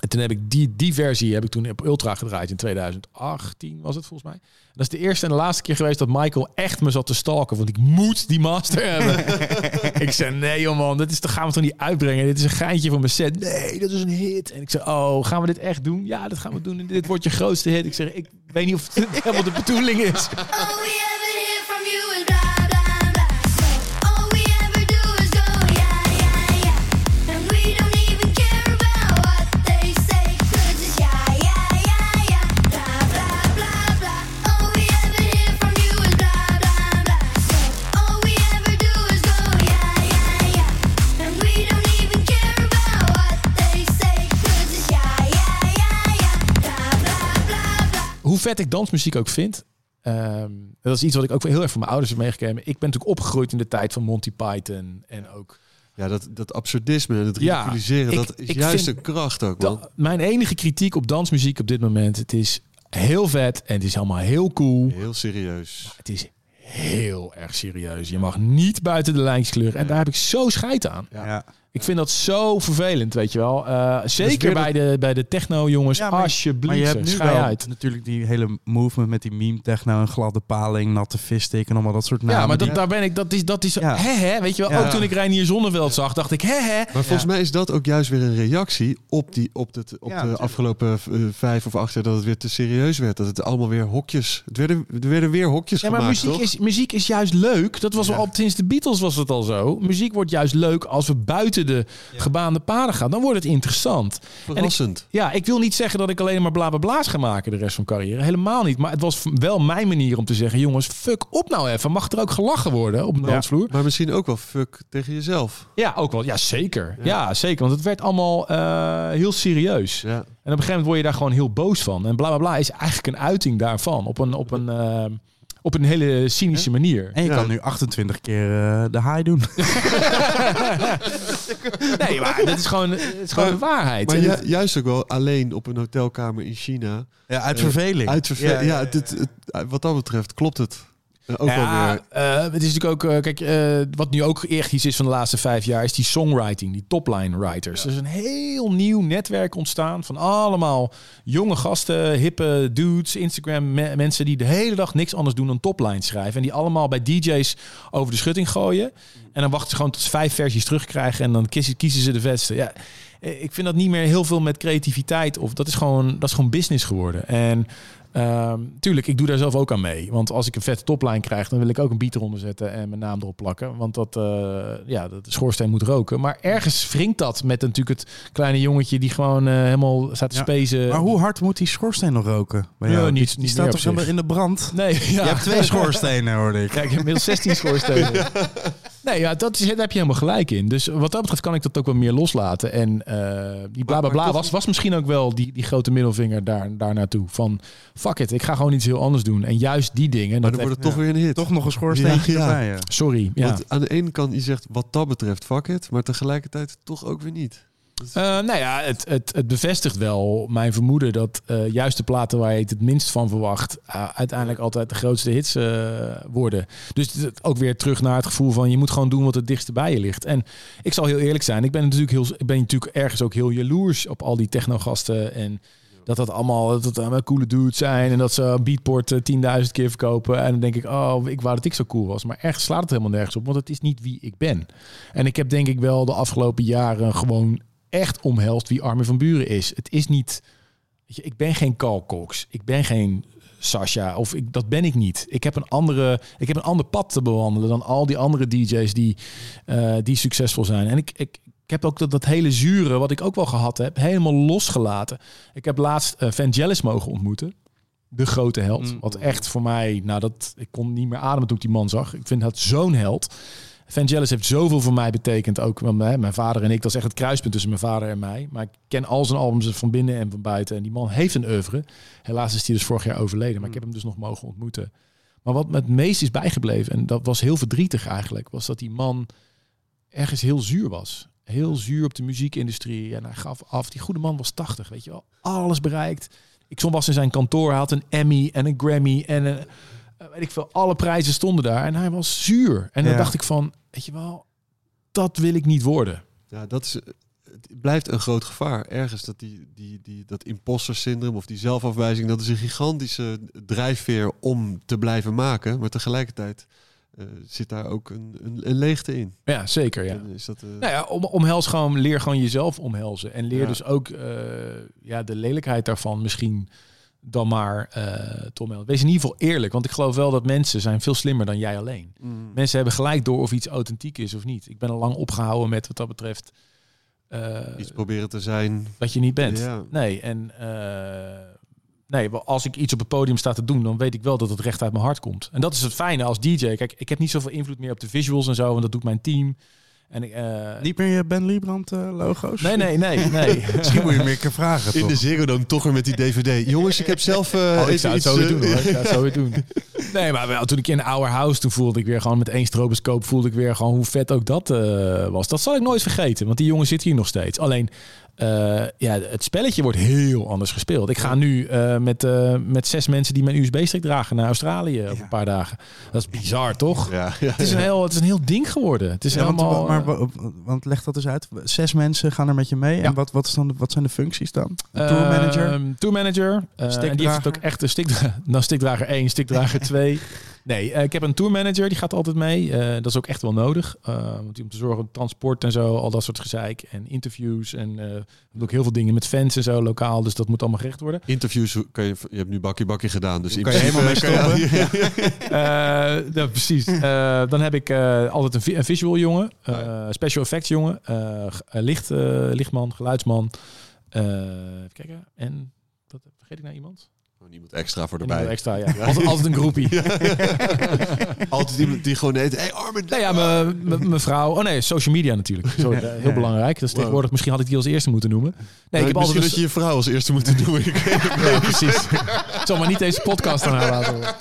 En toen heb ik die, die versie heb ik toen op Ultra gedraaid in 2018 was het volgens mij. Dat is de eerste en de laatste keer geweest dat Michael echt me zat te stalken. Want ik moet die master hebben. ik zei, nee joh man, dit is, dat gaan we toch niet uitbrengen. Dit is een geintje van mijn set. Nee, dat is een hit. En ik zei, oh, gaan we dit echt doen? Ja, dat gaan we doen. En dit wordt je grootste hit. Ik zeg, ik weet niet of het helemaal de bedoeling is. We hoe vet ik dansmuziek ook vind. ehm, dat is iets wat ik ook heel erg van mijn ouders heb meegekregen. Ik ben natuurlijk opgegroeid in de tijd van Monty Python en ook Ja, dat, dat absurdisme en het Ja, ridiculiseren, ik- dat is juist een kracht ook, man. Da- mijn enige kritiek op dansmuziek op dit moment. Het is heel vet en het is allemaal heel cool. Heel serieus. Het is heel erg serieus. Je mag niet buiten de lijntjes kleuren. En daar heb ik zo scheid aan. Ja. Ik vind dat zo vervelend, weet je wel. Eh, zeker bij de, bij de techno-jongens. Ja, maar- alsjeblieft, Maar je hebt nu schei wel uit. natuurlijk die hele movement met die meme techno en gladde paling, natte visstick en allemaal dat soort namen. Ja, maar dat, daar ben ik. Dat is, dat is Ja. hè, hè, weet je wel. Ja. Ook toen ik Reinier Zonneveld zag, dacht ik, hè, hè. Maar volgens mij is dat ook juist weer een reactie op, die, op, het, op Ja, de natuurlijk. afgelopen eh, vijf of acht jaar dat het weer te serieus werd. Dat het allemaal weer hokjes. Het werden, er werden weer hokjes Ja, maar gemaakt, muziek toch? is, muziek is juist leuk. Dat was Ja. al sinds de Beatles was het al zo. Muziek wordt juist leuk als we buiten de gebaande paden gaan. Dan wordt het interessant. Verrassend. Ja, ik wil niet zeggen dat ik alleen maar bla bla bla's ga maken de rest van mijn carrière. Helemaal niet. Maar het was wel mijn manier om te zeggen: jongens, fuck op nou even. Mag er ook gelachen worden op Ja. dansvloer? Maar misschien ook wel fuck tegen jezelf. Ja, ook wel. Ja, zeker. Ja, zeker. Want het werd allemaal eh, heel serieus. Ja. En op een gegeven moment word je daar gewoon heel boos van. En bla bla bla is eigenlijk een uiting daarvan. Op een, op een, eh, op een hele cynische manier. En je Ja. kan nu 28 keer eh, de high doen. Nee, maar dat is gewoon, het is gewoon de waarheid. Maar En ju- het- juist ook wel alleen op een hotelkamer in China. Ja, uit verveling. Uit verve- ja, het- wat dat betreft klopt het. Ook ja, eh, het is natuurlijk ook, eh, kijk, eh, wat nu ook echt iets is van de laatste vijf jaar, is die songwriting, die topline writers. Er is een heel nieuw netwerk ontstaan van allemaal jonge gasten, hippe dudes, Instagram me- mensen die de hele dag niks anders doen dan toplines schrijven. En die allemaal bij DJ's over de schutting gooien. En dan wachten ze gewoon tot ze vijf versies terugkrijgen en dan kiezen, kiezen ze de vetste. Ja, ik vind dat niet meer heel veel met creativiteit of dat is gewoon, dat is gewoon business geworden. En Ehm, tuurlijk, ik doe daar zelf ook aan mee. Want als ik een vette topline krijg, dan wil ik ook een beat eronder zetten en mijn naam erop plakken. Want dat, eh, ja, dat de schoorsteen moet roken. Maar ergens wringt dat met natuurlijk het kleine jongetje die gewoon eh, helemaal staat te Ja, spezen. Maar hoe hard moet die schoorsteen nog roken? bij niet- die, niet staat toch helemaal in de brand? Nee, ja. Je hebt twee schoorstenen, hoorde ik. Kijk, inmiddels 16 schoorstenen. Nee, ja, dat is, daar heb je helemaal gelijk in. Dus wat dat betreft kan ik dat ook wel meer loslaten. En eh, die bla bla bla was, was misschien ook wel die, die grote middelvinger daar, daar naartoe. Van fuck it, ik ga gewoon iets heel anders doen. En juist die dingen. Maar dat dan wordt het ja. toch weer een hit. Toch nog een schoorsteentje Ja, erbij. Sorry. Ja. Want aan de ene kant, je zegt wat dat betreft fuck it. Maar tegelijkertijd toch ook weer niet. Eh, nou ja, het, het, het bevestigt wel mijn vermoeden dat eh, juist de platen waar je het het minst van verwacht, eh, uiteindelijk altijd de grootste hits worden. Dus ook weer terug naar het gevoel van je moet gewoon doen wat het dichtst bij je ligt. En ik zal heel eerlijk zijn, ik ben natuurlijk, heel, ik ben natuurlijk ergens ook heel jaloers op al die technogasten en dat dat allemaal, dat het allemaal coole dudes zijn en dat ze beatport eh, 10.000 keer verkopen. En dan denk ik, oh, ik wou dat ik zo cool was. Maar ergens slaat het helemaal nergens op, want het is niet wie ik ben. En ik heb denk ik wel de afgelopen jaren gewoon echt omhelst wie Armin van Buren is. Het is niet... Weet je, ik ben geen Carl Cox. Ik ben geen Sasha. Of ik, dat ben ik niet. Ik heb een andere... Ik heb een ander pad te bewandelen dan al die andere DJ's die, eh, die succesvol zijn. En ik, ik, ik heb ook dat, dat hele zure, wat ik ook wel gehad heb, helemaal losgelaten. Ik heb laatst eh Vangelis mogen ontmoeten. De grote held. Mm. Wat echt voor mij... Nou, dat, ik kon niet meer ademen toen ik die man zag. Ik vind dat zo'n held. Vangelis heeft zoveel voor mij betekend. Ook want, hè, mijn vader en ik. Dat is echt het kruispunt tussen mijn vader en mij. Maar ik ken al zijn albums van binnen en van buiten. En die man heeft een oeuvre. Helaas is hij dus vorig jaar overleden. Maar ik heb hem dus nog mogen ontmoeten. Maar wat me het meest is bijgebleven, en dat was heel verdrietig eigenlijk, was dat die man ergens heel zuur was. Heel zuur op de muziekindustrie. En hij gaf af. Die goede man was 80, weet je wel. Alles bereikt. Ik stond was in zijn kantoor. Hij had een Emmy en een Grammy. En een, weet ik veel, alle prijzen stonden daar. En hij was zuur. En dan Ja. dacht ik van, weet je wel, dat wil ik niet worden. Ja, dat is, het blijft een groot gevaar. Ergens dat, die, die, die, dat imposter syndroom of die zelfafwijzing, dat is een gigantische drijfveer om te blijven maken. Maar tegelijkertijd eh, zit daar ook een, een, een leegte in. Ja, zeker. Ja. En is dat, eh, Nou ja, om, omhels gewoon, leer gewoon jezelf omhelzen. En leer Ja. dus ook eh, ja, de lelijkheid daarvan misschien dan maar te omhelzen. Wees in ieder geval eerlijk, want ik geloof wel dat mensen zijn veel slimmer dan jij alleen. mm, Mensen hebben gelijk door of iets authentiek is of niet. Ik ben al lang opgehouden met wat dat betreft eh, iets proberen te zijn. dat je niet bent. Ja. Nee, en eh, nee, als ik iets op het podium sta te doen, dan weet ik wel dat het recht uit mijn hart komt. En dat is het fijne als DJ. Kijk, ik heb niet zoveel invloed meer op de visuals en zo, want dat doet mijn team. En ik, eh, Niet meer je Ben Liebrand eh, logo's? Nee, nee, nee, nee. Misschien moet je meer keer vragen, In toch? de Ziggo dan toch weer met die DVD. Jongens, ik heb zelf eh Oh, ik zou het iets, zo weer doen hoor. Ik zou het zo weer doen. Nee, maar wel, toen ik in Our House, toen voelde ik weer gewoon met één stroboscoop, voelde ik weer gewoon hoe vet ook dat eh, was. Dat zal ik nooit vergeten, want die jongen zit hier nog steeds. Alleen, eh, ja, het spelletje wordt heel anders gespeeld. Ik ga nu eh, met, eh, met zes mensen die mijn USB-stick dragen naar Australië op een paar dagen. Dat is bizar, toch? Ja, ja, Het is, een heel, het is een heel ding geworden. Het is Ja, want, helemaal... maar, wa- want leg dat eens uit. Zes mensen gaan er met je mee. En wat, wat, is dan, de- wat zijn de functies dan? Tourmanager? Ehm, tourmanager. eh, en die heeft ook echt een stikdrager. Nou, stikdrager 1, stikdrager 2. Nee, eh, ik heb een tourmanager, die gaat altijd mee. Eh, dat is ook echt wel nodig. eh, want die om te zorgen, transport en zo, al dat soort gezeik. En interviews. En eh, ik doe ook heel veel dingen met fans en zo, lokaal. Dus dat moet allemaal gerecht worden. Interviews kan je, je hebt nu bakkie bakkie gedaan, dus in Kan je helemaal mee stoppen? Eh, ja, precies. Eh, dan heb ik eh, altijd een, vi- een visual jongen, eh, special effects jongen, licht, eh, lichtman, geluidsman. Eh, even kijken. En wat, vergeet ik nou iemand? Gewoon iemand extra voor En iemand erbij. extra, ja. Altijd, altijd een groepie. Altijd iemand die gewoon heet, hey Armin. Nou ja, mijn- vrouw. Oh nee, social media natuurlijk. Zo, heel ja. belangrijk. Dat is tegenwoordig. Misschien had ik die als eerste moeten noemen. Nee, Nee, ik heb misschien altijd. dat je je vrouw als eerste moet niet. Ja, precies. ik zal maar niet deze podcast aan haar laten horen.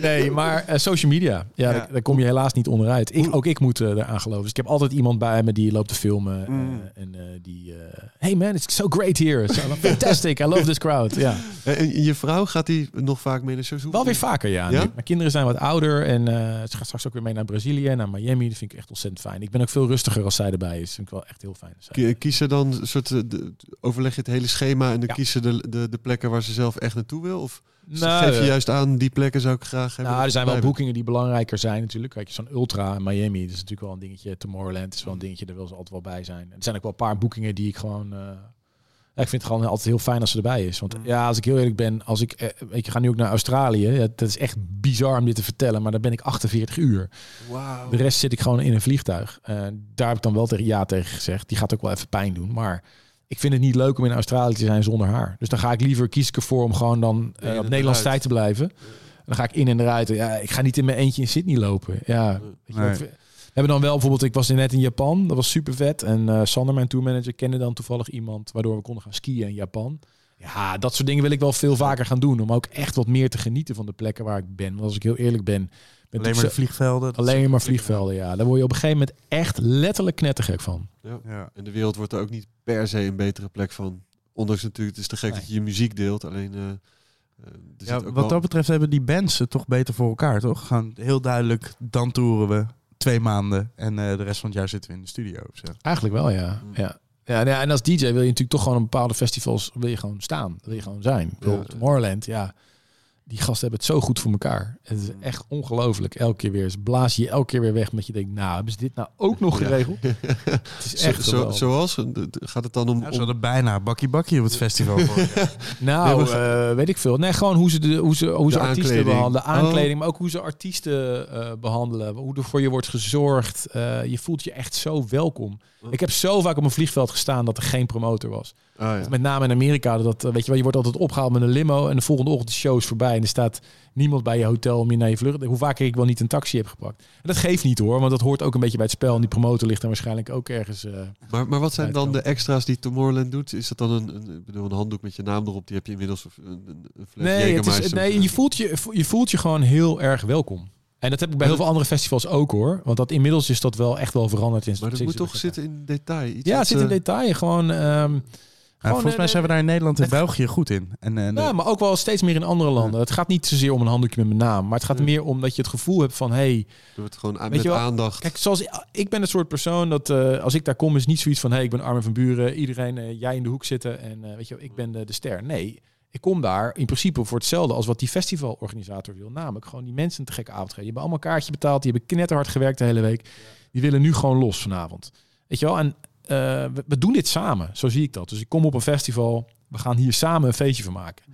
Nee, maar eh, social media. Ja, Ja. Daar, daar kom je helaas niet onderuit. Ik, ook ik moet eh eraan geloven. Dus ik heb altijd iemand bij me die loopt te filmen. eh, Mm. en eh, die... hey man, it's so great here. So, fantastic. I love this crowd. Ja. En je vrouw gaat die nog vaak mee naar? Hoe- Wel weer vaker, ja. Ja? Mijn kinderen zijn wat ouder en ze gaat straks ook weer mee naar Brazilië, naar Miami. Dat vind ik echt ontzettend fijn. Ik ben ook veel rustiger als zij erbij is. vind ik wel echt heel fijn. Ki- Kiezen dan een soort, de- overleg je het hele schema en dan Ja. kiezen de, de, de plekken waar ze zelf echt naartoe wil? Of Nou, geef je juist aan, die plekken zou ik graag hebben? Nou, er zijn wel boekingen die belangrijker zijn natuurlijk. Kijk, zo'n Ultra in Miami, dat is natuurlijk wel een dingetje. Tomorrowland is wel een dingetje, daar wil ze altijd wel bij zijn. En er zijn ook wel een paar boekingen die ik gewoon... eh, ik vind het gewoon altijd heel fijn als ze erbij is. Want ja, als ik heel eerlijk ben, als ik... eh, weet je, ga nu ook naar Australië. Ja, dat is echt bizar om dit te vertellen, maar daar ben ik 48 uur. De rest zit ik gewoon in een vliegtuig. Eh, daar heb ik dan wel tegen ja tegen gezegd. Die gaat ook wel even pijn doen, maar... Ik vind het niet leuk om in Australië te zijn zonder haar. Dus dan ga ik liever kies ik ervoor om gewoon dan en op Nederlands tijd te blijven. En dan ga ik in en eruit. Ja, ik ga niet in mijn eentje in Sydney lopen. Ja, Nee. we hebben dan wel bijvoorbeeld, ik was net in Japan, dat was super vet. En eh Sander, mijn tourmanager, kende dan toevallig iemand waardoor we konden gaan skiën in Japan. Ja, dat soort dingen wil ik wel veel vaker gaan doen. Om ook echt wat meer te genieten van de plekken waar ik ben. Want als ik heel eerlijk ben, Alleen maar de vliegvelden. alleen maar vliegvelden. Ja, daar word je op een gegeven moment echt letterlijk knettergek van. Ja. Ja. En de wereld wordt er ook niet per se een betere plek van. Ondanks natuurlijk, het is te gek Nee. dat je je muziek deelt. Alleen, eh, eh, er Ja, zit ook wat wel- dat betreft hebben die bands het toch beter voor elkaar, toch? Gaan heel duidelijk, dan toeren we twee maanden en eh, de rest van het jaar zitten we in de studio. Of zo. Eigenlijk wel, ja. Mm. ja. Ja, ja, en als DJ wil je natuurlijk toch gewoon op bepaalde festivals wil je gewoon staan. Wil je gewoon zijn. Bijvoorbeeld Tomorrowland, ja. Die gasten hebben het zo goed voor elkaar. Het is echt ongelooflijk. Elke keer weer. Ze blazen je elke keer weer weg. Omdat je denkt, nou, hebben ze dit nou ook nog geregeld? Het is echt zo, zoals? Gaat het dan om... Ja, ze om bijna bakkie bakkie op het festival. Nou, Nee, eh, weet ik veel. Nee, gewoon hoe ze, de, hoe ze, hoe ze De artiesten aankleding. behandelen. Oh. Aankleding, maar ook hoe ze artiesten eh, behandelen. Hoe er voor je wordt gezorgd. Eh, je voelt je echt zo welkom. Oh. Ik heb zo vaak op een vliegveld gestaan dat er geen promotor was. Ah, ja. Met name in Amerika, dat, weet je wel, je wordt altijd opgehaald met een limo en de volgende ochtend de show is voorbij en er staat niemand bij je hotel om je naar je vlucht. Hoe vaak ik wel niet een taxi heb gepakt. En dat geeft niet hoor, want dat hoort ook een beetje bij het spel. En die promotor ligt dan waarschijnlijk ook ergens. eh, Maar, maar wat zijn dan de extra's die Tomorrowland doet? Is dat dan een, een, bedoel, een handdoek met je naam erop? Die heb je inmiddels of een, een, een fles Nee, het is, nee je, voelt je, je voelt je gewoon heel erg welkom. En dat heb ik bij heel veel andere festivals ook hoor. Want dat inmiddels is dat wel echt wel veranderd. In Maar dat moet toch zitten in detail? Iets Ja, het zit in eh, detail. Gewoon, ehm, Volgens mij eh, zijn we daar in Nederland en België goed in. En, eh, Ja, maar ook wel steeds meer in andere landen. Het gaat niet zozeer om een handdoekje met mijn naam. Maar het gaat er meer om dat je het gevoel hebt van... Hey, Er wordt gewoon aan, Weet met je wel, aandacht. Kijk, zoals ik ben het soort persoon dat eh, als ik daar kom is niet zoiets van hey, ik ben Armin van Buren, iedereen eh, jij in de hoek zitten en eh, weet je, wel, ik ben de, de ster. Nee, ik kom daar in principe voor hetzelfde als wat die festivalorganisator wil, namelijk gewoon die mensen een te gekke avond geven. Die hebben allemaal een kaartje betaald, die hebben knetterhard gewerkt de hele week. Die willen nu gewoon los vanavond. Weet je wel? En we, we doen dit samen, zo zie ik dat. Dus ik kom op een festival, we gaan hier samen een feestje van maken.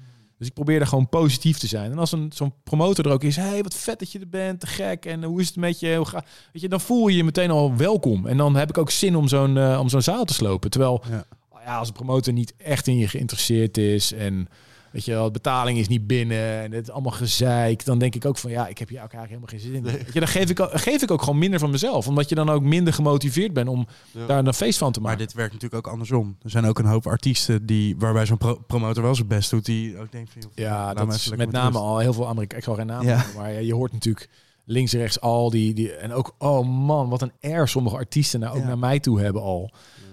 Dus ik probeer daar gewoon positief te zijn. En als een zo'n promotor er ook is, hey, wat vet dat je er bent, te gek. En hoe is het met je? Hoe ga... Weet je, dan voel je je meteen al welkom. En dan heb ik ook zin om zo'n eh, om zo'n zaal te slopen. Terwijl Ja. ja, als een promotor niet echt in je geïnteresseerd is en weet je wel, de betaling is niet binnen en het is allemaal gezeik, dan denk ik ook van ja, ik heb hier ook eigenlijk helemaal geen zin in. Weet je, dan geef ik, ook, geef ik ook gewoon minder van mezelf, omdat je dan ook minder gemotiveerd bent om Ja. daar een feest van te Maar maken. dit werkt natuurlijk ook andersom. Er zijn ook een hoop artiesten die, waarbij zo'n pro- promotor wel zijn best doet, die ook denkt van... joh, Ja, dat is met name al heel veel Amerika. Ik zal geen naam Ja. noemen, maar ja, je hoort natuurlijk links, rechts al die, die en ook oh man, wat een air sommige artiesten nou ook Ja. naar mij toe hebben al.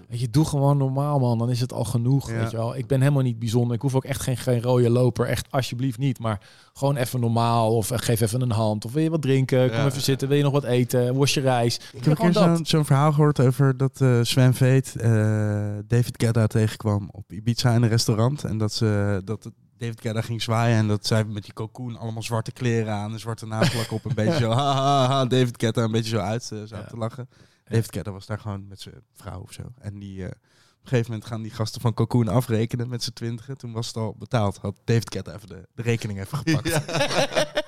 Weet je, doe gewoon normaal man, dan is het al genoeg. Ja. Weet je wel, ik ben helemaal niet bijzonder. Ik hoef ook echt geen, geen rode loper, echt alsjeblieft niet. Maar gewoon even normaal of eh, geef even een hand of wil je wat drinken? Kom Ja. even zitten. Wil je nog wat eten? Was je reis? Ik heb een zo'n verhaal gehoord over dat eh Sven Veet eh, David Guetta tegenkwam op Ibiza in een restaurant. En dat, ze, dat David Guetta ging zwaaien en dat zij met die cocoon allemaal zwarte kleren aan, een zwarte nagelak op, een beetje zo, ha, ha, ha, David Guetta een beetje zo uit, zo Ja. te lachen. David Guetta was daar gewoon met zijn vrouw of zo. En die, eh, op een gegeven moment gaan die gasten van Cocoon afrekenen met z'n twintigen. Toen was het al betaald. Had David even de, de rekening even gepakt.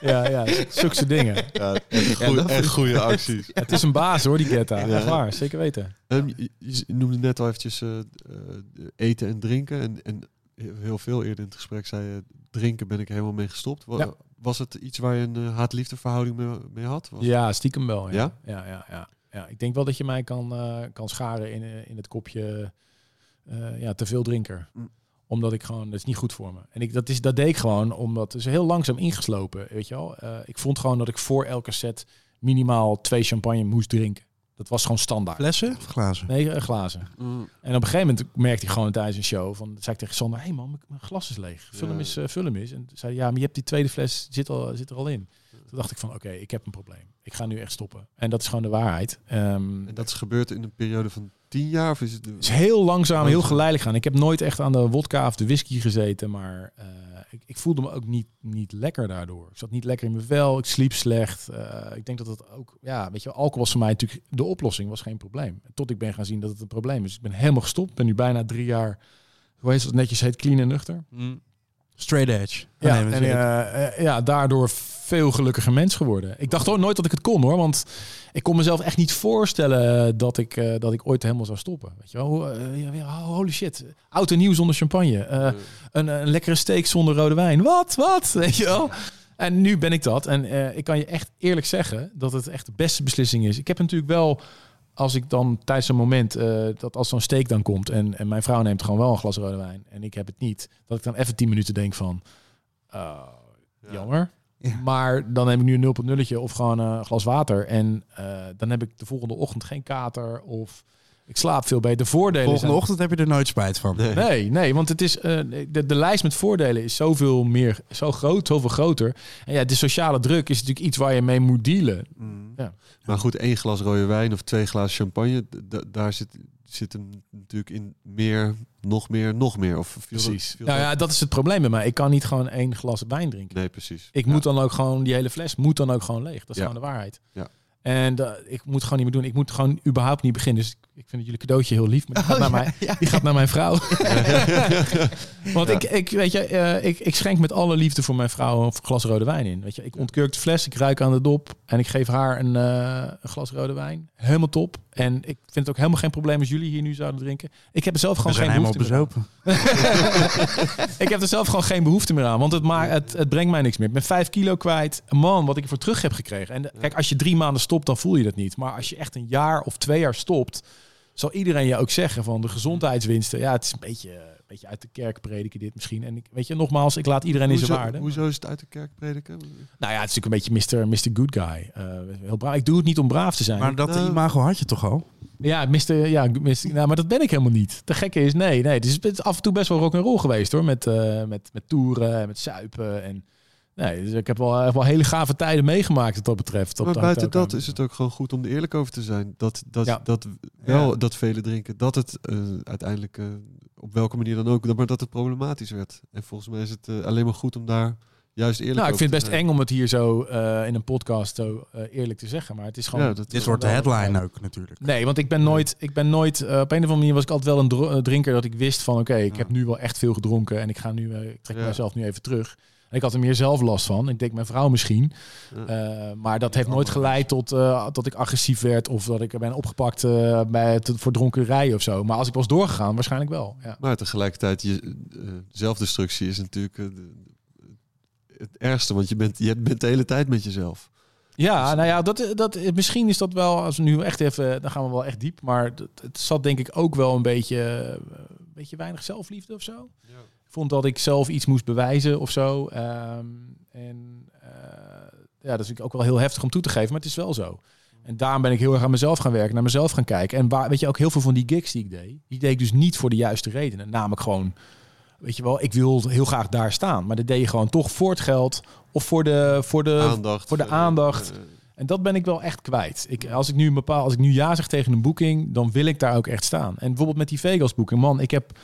Ja, ja, zulke soort dingen. Ja, echt goeie, echt goede acties. Het is een baas hoor, die Getta. Ja. Echt waar, zeker weten. Ehm, je, je noemde net al eventjes eh, eh, eten en drinken. En, en heel veel eerder in het gesprek zei je, drinken ben ik helemaal mee gestopt. Wa- Ja. Was het iets waar je een haat-liefde verhouding mee, mee had? Was Ja, stiekem wel. Ja? Ja? Ja, ja, ja. Ik denk wel dat je mij kan, eh, kan scharen in, eh, in het kopje eh, ja, te veel drinker. Mm. Omdat ik gewoon, dat is niet goed voor me. En ik, dat, is, dat deed ik gewoon, omdat het is heel langzaam ingeslopen, weet je wel. Eh, ik vond gewoon dat ik voor elke set minimaal twee champagne moest drinken. Dat was gewoon standaard. Flessen of glazen? Nee, glazen. Mm, En op een gegeven moment merkte ik gewoon tijdens een show van, zei ik tegen Sander, hé hey man, mijn- glas is leeg. Vul hem eens, vul hem eens. En zei ja, maar je hebt die tweede fles zit, al, zit er al in. Toen dacht ik van, oké, ik heb een probleem. Ik ga nu echt stoppen. En dat is gewoon de waarheid. Ehm, en dat is gebeurd in een periode van tien jaar? Of is het, is heel langzaam, heel Langzaam. geleidelijk gaan. Ik heb nooit echt aan de wodka of de whisky gezeten, maar eh, ik, ik voelde me ook niet, niet lekker daardoor. Ik zat niet lekker in mijn vel, ik sliep slecht. Eh, ik denk dat het ook, ja, weet je, alcohol was voor mij natuurlijk de oplossing, was geen probleem. Tot ik ben gaan zien dat het een probleem is. Ik ben helemaal gestopt, ben nu bijna drie jaar, hoe heet het netjes heet, clean en nuchter. Straight edge. Ja, nee, en eh, eh, ja, daardoor veel gelukkiger mens geworden. Ik dacht ook nooit dat ik het kon hoor, want ik kon mezelf echt niet voorstellen dat ik, eh, dat ik ooit helemaal zou stoppen. Weet je wel, holy shit, oud en nieuw zonder champagne, Eh, een, een lekkere steak zonder rode wijn. Wat, wat, weet je wel? En nu ben ik dat. En eh, ik kan je echt eerlijk zeggen dat het echt de beste beslissing is. Ik heb natuurlijk wel, als ik dan tijdens een moment, eh, dat als zo'n steak dan komt en, en mijn vrouw neemt gewoon wel een glas rode wijn en ik heb het niet, dat ik dan even tien minuten denk van, oh, jammer. Ja. Maar dan heb ik nu een 0.0 of gewoon eh, een glas water. En eh, dan heb ik de volgende ochtend geen kater of ik slaap veel beter. De voordelen Volgende zijn- ochtend heb je er nooit spijt van. Nee. Nee, nee, want het is, de, de lijst met voordelen is zoveel meer, zo groot, zoveel groter. En ja, de sociale druk is natuurlijk iets waar je mee moet dealen. Mm. Ja. Maar goed, één glas rode wijn of twee glazen champagne, daar zit, zit hem natuurlijk in meer, nog meer, nog meer. Of Precies. Nou ja, dat is het probleem bij mij. Ik kan niet gewoon één glas wijn drinken. Nee, precies. Ik Ja. moet dan ook gewoon, die hele fles moet dan ook gewoon leeg. Dat is Ja. gewoon de waarheid. Ja. En dat- ik moet gewoon niet meer doen. Ik moet gewoon überhaupt niet beginnen. Dus ik ik vind jullie cadeautje heel lief, maar die gaat, naar, mij, die gaat naar mijn vrouw. Want ik, ik, weet je, eh, ik, ik schenk met alle liefde voor mijn vrouw een glas rode wijn in. Weet je, ik ontkurk de fles, ik ruik aan de dop en ik geef haar een, eh, een glas rode wijn. Helemaal top. En ik vind het ook helemaal geen probleem als jullie hier nu zouden drinken. Ik heb er zelf gewoon geen behoefte meer aan. Ik heb er zelf gewoon geen behoefte meer aan. Want het, maakt, het, het brengt mij niks meer. Ik ben vijf kilo kwijt. Man, wat ik ervoor terug heb gekregen. En kijk, als je drie maanden stopt, dan voel je dat niet. Maar als je echt een jaar of twee jaar stopt, zal iedereen je ook zeggen van de gezondheidswinsten. Ja, het is een beetje, een beetje uit de kerk prediken dit misschien. En ik, weet je, nogmaals, ik laat iedereen in zijn waarde. hoezo is het uit de kerk prediken? Nou ja, het is natuurlijk een beetje Mr. Mr. Good Guy. Eh, heel braaf. Ik doe het niet om braaf te zijn. Maar dat Nou- imago had je toch al? Ja, Mr. Ja, Mr. Nou, maar dat ben ik helemaal niet. De gekke is, nee, nee. Het is, het is af en toe best wel rock and roll geweest hoor. Met, eh, met, met toeren en met zuipen. En, nee, dus ik heb wel, echt wel hele gave tijden meegemaakt wat dat betreft. Op Maar dat- buiten dat aan- is het ook gewoon goed om er eerlijk over te zijn. Dat, dat, Ja. dat wel Ja. dat vele drinken, dat het eh, uiteindelijk eh, op welke manier dan ook, maar dat het problematisch werd. En volgens mij is het eh, alleen maar goed om daar juist eerlijk Nou, ik vind het best zijn. eng om het hier zo eh, in een podcast zo eh, eerlijk te zeggen. Maar het is gewoon... Ja, dat Dit wordt de wel- headline ook natuurlijk. Nee, want ik ben nooit, ik ben nooit, op een of andere manier was ik altijd wel een drinker dat ik wist van, oké, ik Ja. heb nu wel echt veel gedronken en ik ga nu, eh, ik trek Ja. mezelf nu even terug. Ik had er meer zelf last van. Ik denk mijn vrouw misschien. Ja. Eh, maar dat heeft nooit geleid tot uh, dat ik agressief werd of dat ik ben opgepakt uh, bij het, voor dronkerij of zo. Maar als ik was doorgegaan, waarschijnlijk wel. Ja. Maar tegelijkertijd, je, zelfdestructie is natuurlijk het ergste, want je bent, je bent de hele tijd met jezelf. Ja, dus, nou ja, dat, dat, misschien is dat wel, als we nu echt even, dan gaan we wel echt diep. Maar het zat denk ik ook wel een beetje, een beetje weinig zelfliefde of zo. Ja. Vond dat ik zelf iets moest bewijzen of zo. Um, en uh, ja, dat is ook wel heel heftig om toe te geven, maar het is wel zo. En daarom ben ik heel erg aan mezelf gaan werken, naar mezelf gaan kijken. En waar, weet je, ook heel veel van die gigs die ik deed, die deed ik dus niet voor de juiste redenen. Namelijk gewoon, weet je wel, ik wil heel graag daar staan. Maar dat deed je gewoon toch voor het geld of voor de, voor de aandacht. Voor de aandacht. En dat ben ik wel echt kwijt. Ik, als, ik nu een bepaal, als ik nu ja zeg tegen een boeking, dan wil ik daar ook echt staan. En bijvoorbeeld met die Vegas boeking. Man, ik heb,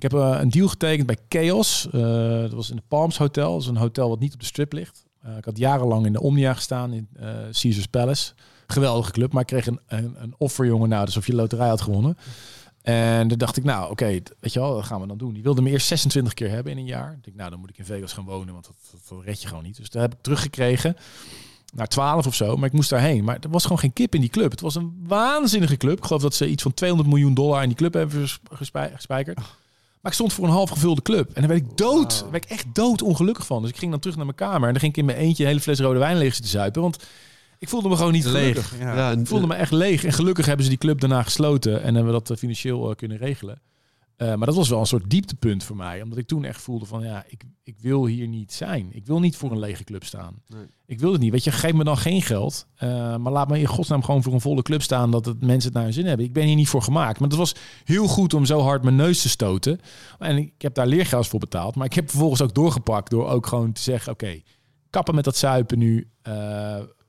ik heb uh, een deal getekend bij Chaos. Uh, dat was in de Palms Hotel. Dat is een hotel wat niet op de strip ligt. Uh, ik had jarenlang in de Omnia gestaan in Caesars Palace. Geweldige club, maar ik kreeg een, een, een offer, jongen. Nou, alsof je loterij had gewonnen. En dan dacht ik, nou, oké, weet je wel, dat gaan we dan doen. Die wilde me eerst 26 keer hebben in een jaar. Ik dacht, nou, dan moet ik in Vegas gaan wonen, want dat, dat, dat red je gewoon niet. Dus daar heb ik teruggekregen naar 12 of zo, maar ik moest daarheen. Maar er was gewoon geen kip in die club. Het was een waanzinnige club. Ik geloof dat ze iets van 200 miljoen dollar in die club hebben gespij gespijkerd. Maar ik stond voor een half gevulde club. En dan werd ik dood. Wow. werd ik echt dood ongelukkig van. Dus ik ging dan terug naar mijn kamer. En dan ging ik in mijn eentje een hele fles rode wijn leeg zitten zuipen. Want ik voelde me gewoon niet leeg. Ja. Ik voelde me echt leeg. En gelukkig hebben ze die club daarna gesloten. En hebben we dat uh, financieel uh, kunnen regelen. Uh, maar dat was wel een soort dieptepunt voor mij. Omdat ik toen echt voelde van ja, ik, ik wil hier niet zijn. Ik wil niet voor een lege club staan. Nee. Ik wil het niet. Weet je, geef me dan geen geld. Uh, maar laat me in godsnaam gewoon voor een volle club staan. Dat het mensen het naar hun zin hebben. Ik ben hier niet voor gemaakt. Maar het was heel goed om zo hard mijn neus te stoten. En ik heb daar leergeld voor betaald. Maar ik heb vervolgens ook doorgepakt. Door ook gewoon te zeggen, oké, okay, kappen met dat zuipen nu. Uh,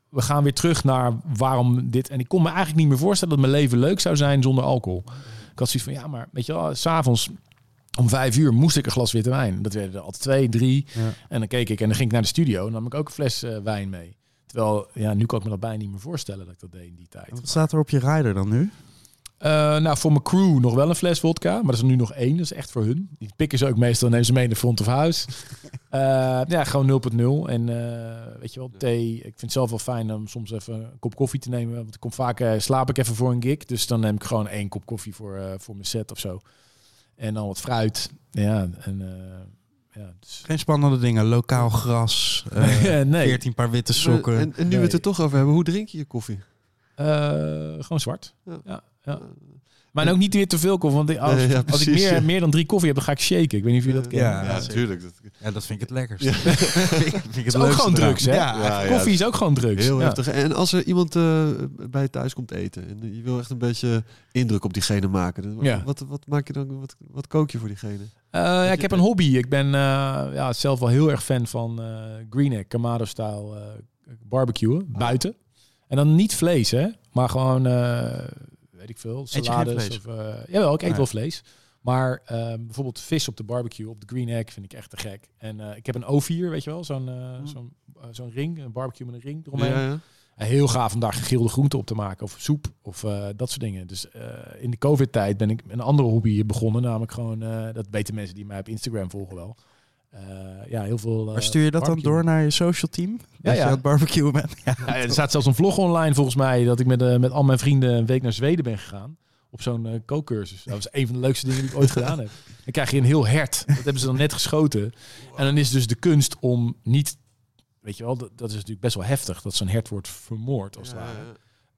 we gaan weer terug naar waarom dit. En ik kon me eigenlijk niet meer voorstellen dat mijn leven leuk zou zijn zonder alcohol. Ik had zoiets van, ja, maar weet je wel, s'avonds om vijf uur moest ik een glas witte wijn. Dat werden er altijd twee, drie. Ja. En dan keek ik en dan ging ik naar de studio en nam ik ook een fles uh, wijn mee. Terwijl, ja, nu kan ik me dat bijna niet meer voorstellen dat ik dat deed in die tijd. Wat staat er op je rider dan nu? Uh, nou, voor mijn crew nog wel een fles vodka, maar dat is er nu nog één. Dat is echt voor hun. Die pikken ze ook meestal, nemen ze mee in de front of house. uh, ja, gewoon 0.0. En uh, weet je wel, thee. Ik vind het zelf wel fijn om soms even een kop koffie te nemen. Want ik kom vaak, uh, slaap ik even voor een gig. Dus dan neem ik gewoon één kop koffie voor, uh, voor mijn set of zo. En dan wat fruit. Ja, en... uh, ja, dus... Geen spannende dingen. Lokaal gras. Uh, nee. 14 paar witte sokken. En, en nu nee. we het er toch over hebben, hoe drink je je koffie? gewoon zwart. Ja. ja, ja. Maar ook niet weer te veel koffie. Want als, Nee, ja, als ik meer, ja. meer dan drie koffie heb, dan ga ik shaken. Ik weet niet of je dat kent. Ja, Ja, natuurlijk. Dat, Ja, dat vind ik het lekkerst. vind ik Het is ook gewoon drugs, hè? Ja, Ja, ja. Koffie is ook gewoon drugs. Heel ja. heftig. En als er iemand uh, bij thuis komt eten en je wil echt een beetje indruk op diegene maken, dan, Ja. wat, wat maak je dan? Wat, wat kook je voor diegene? Uh, ja, ik heb een hobby. Ik ben uh, ja, zelf wel heel erg fan van uh, Green Egg, Kamado-style barbecuen, buiten. En dan niet vlees, hè? Maar gewoon, ik veel, salades. Of, jawel, ik eet wel vlees. Maar ehm, bijvoorbeeld vis op de barbecue, op de Green Egg, vind ik echt te gek. En eh, ik heb een O4, weet je wel, zo'n Mm. zo'n zo'n ring, een barbecue met een ring eromheen. Ja, ja. heel gaaf om daar gegrilde groenten op te maken. Of soep of dat soort dingen. Dus in de covid-tijd ben ik een andere hobby begonnen. Namelijk gewoon, dat weten mensen die mij op Instagram volgen wel. Eh, ja, heel veel... eh, Maar stuur je dat dan door naar je social team? Dat je ja. aan het barbecuen bent? Ja. Ja, er staat zelfs een vlog online volgens mij dat ik met, eh, met al mijn vrienden een week naar Zweden ben gegaan. Op zo'n eh, kookcursus. Dat was een van de leukste dingen die ik ooit gedaan heb. Dan krijg je een heel hert. Dat hebben ze dan net geschoten. En dan is dus de kunst om niet... Weet je wel, dat, dat is natuurlijk best wel heftig. Dat zo'n hert wordt vermoord als het ware.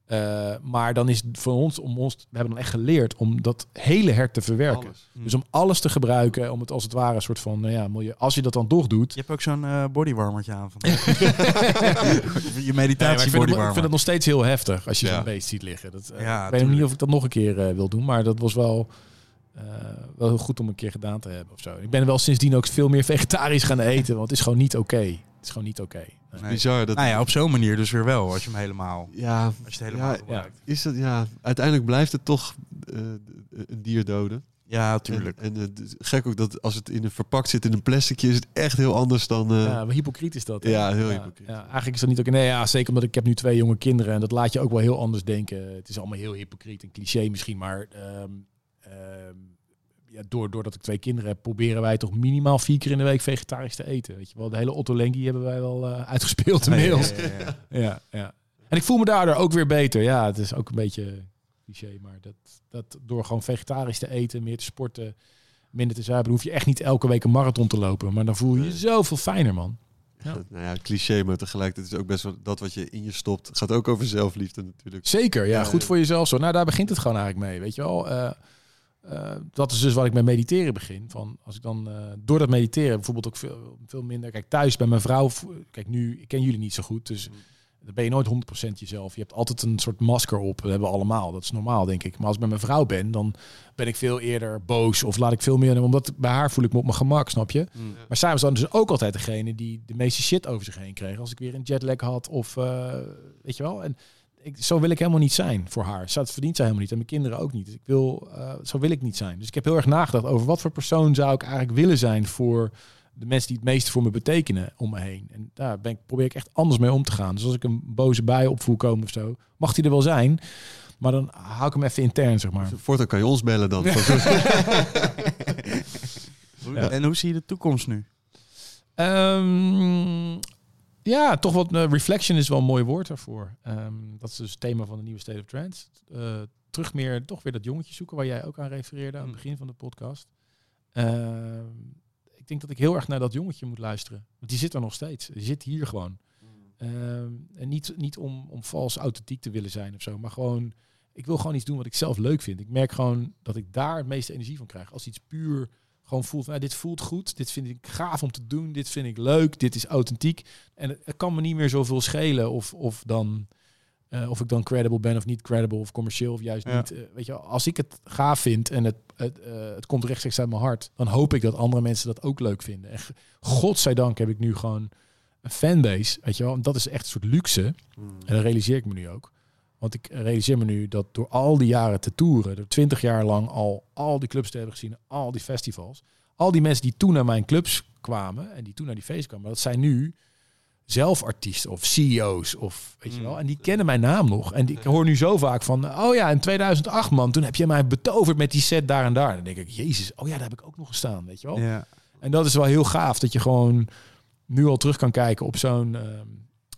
Eh, maar dan is het voor ons, om ons, we hebben dan echt geleerd om dat hele hert te verwerken. Dus om alles te gebruiken, om het als het ware een soort van, nou ja, milieu, als je dat dan toch doet, Je hebt ook zo'n eh, bodywarmertje aan vandaag. je Nee, meditatie ik, vind het, ik bodywarmer. vind het nog steeds heel heftig als je Ja. zo'n beest ziet liggen. Dat, eh, Ja, ik weet nog niet of ik dat nog een keer eh, wil doen, maar dat was wel, eh, wel heel goed om een keer gedaan te hebben of zo. Ik ben wel sindsdien ook veel meer vegetarisch gaan eten, want het is gewoon niet oké. Is gewoon niet oké. Nee. Nee. Bizar. Dat, Nou ja, op zo'n manier dus weer wel, als je hem helemaal... ja, Als je het helemaal Ja, gebruikt. is dat, ja, uiteindelijk blijft het toch eh, een dier doden. Ja, tuurlijk. En, en het is gek ook dat als het in een verpakt zit in een plasticje, is het echt heel anders dan. eh, Ja, maar hypocriet is dat. hè? Ja, heel hypocriet. Ja, eigenlijk is dat niet oké. Nee, ja, zeker omdat ik heb nu twee jonge kinderen en dat laat je ook wel heel anders denken. Het is allemaal heel hypocriet en cliché misschien, maar ehm, ehm, ja, door, doordat ik twee kinderen heb, proberen wij toch minimaal vier keer in de week vegetarisch te eten. Weet je wel, de hele Otto Lengi hebben wij wel eh, uitgespeeld inmiddels. Ja, ja, ja, ja. En ik voel me daardoor ook weer beter. Ja, het is ook een beetje cliché, maar dat, dat door gewoon vegetarisch te eten, meer te sporten, minder te zuipen, hoef je echt niet elke week een marathon te lopen. Maar dan voel je je zoveel fijner, man. Ja. Nou ja, cliché, maar tegelijkertijd is ook best wel dat wat je in je stopt. Het gaat ook over zelfliefde natuurlijk. Zeker, ja, goed voor jezelf zo. Nou, daar begint het gewoon eigenlijk mee, weet je wel. Eh, eh, dat is dus wat ik met mediteren begin. Van als ik dan eh, door dat mediteren bijvoorbeeld ook veel, veel minder. Kijk, thuis bij mijn vrouw. Kijk, nu ik ken jullie niet zo goed, dus dan ben je nooit 100% jezelf. Je hebt altijd een soort masker op. Dat hebben we allemaal. Dat is normaal, denk ik. Maar als ik bij mijn vrouw ben, dan ben ik veel eerder boos of laat ik veel meer. Omdat bij haar voel ik me op mijn gemak, snap je? Mm. Maar zij was dan dus ook altijd degene die de meeste shit over zich heen kreeg. Als ik weer een jetlag had of eh, weet je wel. En ik, zo wil ik helemaal niet zijn voor haar. Dat verdient zij helemaal niet. En mijn kinderen ook niet. Dus ik wil, eh, zo wil ik niet zijn. Dus ik heb heel erg nagedacht over wat voor persoon zou ik eigenlijk willen zijn voor de mensen die het meeste voor me betekenen om me heen. En daar ben ik, probeer ik echt anders mee om te gaan. Dus als ik een boze bij opvoel komen of zo, mag die er wel zijn. Maar dan hou ik hem even intern, zeg maar. Voortaan kan je ons bellen dan. Ja. En hoe zie je de toekomst nu? Ehm, ja, toch wat eh, reflection is wel een mooi woord daarvoor. Ehm, dat is dus het thema van de nieuwe State of Trance. Eh, terug meer, toch weer dat jongetje zoeken waar jij ook aan refereerde aan het begin van de podcast. Ehm, ik denk dat ik heel erg naar dat jongetje moet luisteren. Want die zit er nog steeds. Die zit hier gewoon. Ehm, en niet, niet om, om vals authentiek te willen zijn of zo, maar gewoon, ik wil gewoon iets doen wat ik zelf leuk vind. Ik merk gewoon dat ik daar het meeste energie van krijg. Als iets puur gewoon voelt, nou, dit voelt goed, dit vind ik gaaf om te doen, dit vind ik leuk, dit is authentiek. En het, het kan me niet meer zoveel schelen of, of dan... eh, of ik dan credible ben of niet credible of commercieel of juist Ja. niet. Eh, weet je, als ik het gaaf vind en het, het, eh, het komt rechtstreeks uit mijn hart, dan hoop ik dat andere mensen dat ook leuk vinden. En godzijdank heb ik nu gewoon een fanbase, weet je wel. En dat is echt een soort luxe. En dat realiseer ik me nu ook. Want ik realiseer me nu dat door al die jaren te toeren, door twintig jaar lang al al die clubs te hebben gezien, al die festivals, al die mensen die toen naar mijn clubs kwamen en die toen naar die feesten kwamen, dat zijn nu zelf artiesten of CEO's of weet je wel. En die kennen mijn naam nog. En die, ik hoor nu zo vaak van, oh ja, in 2008 man, toen heb je mij betoverd met die set daar en daar. Dan denk ik, jezus, oh ja, daar heb ik ook nog gestaan, weet je wel. Ja. En dat is wel heel gaaf dat je gewoon nu al terug kan kijken op zo'n ehm,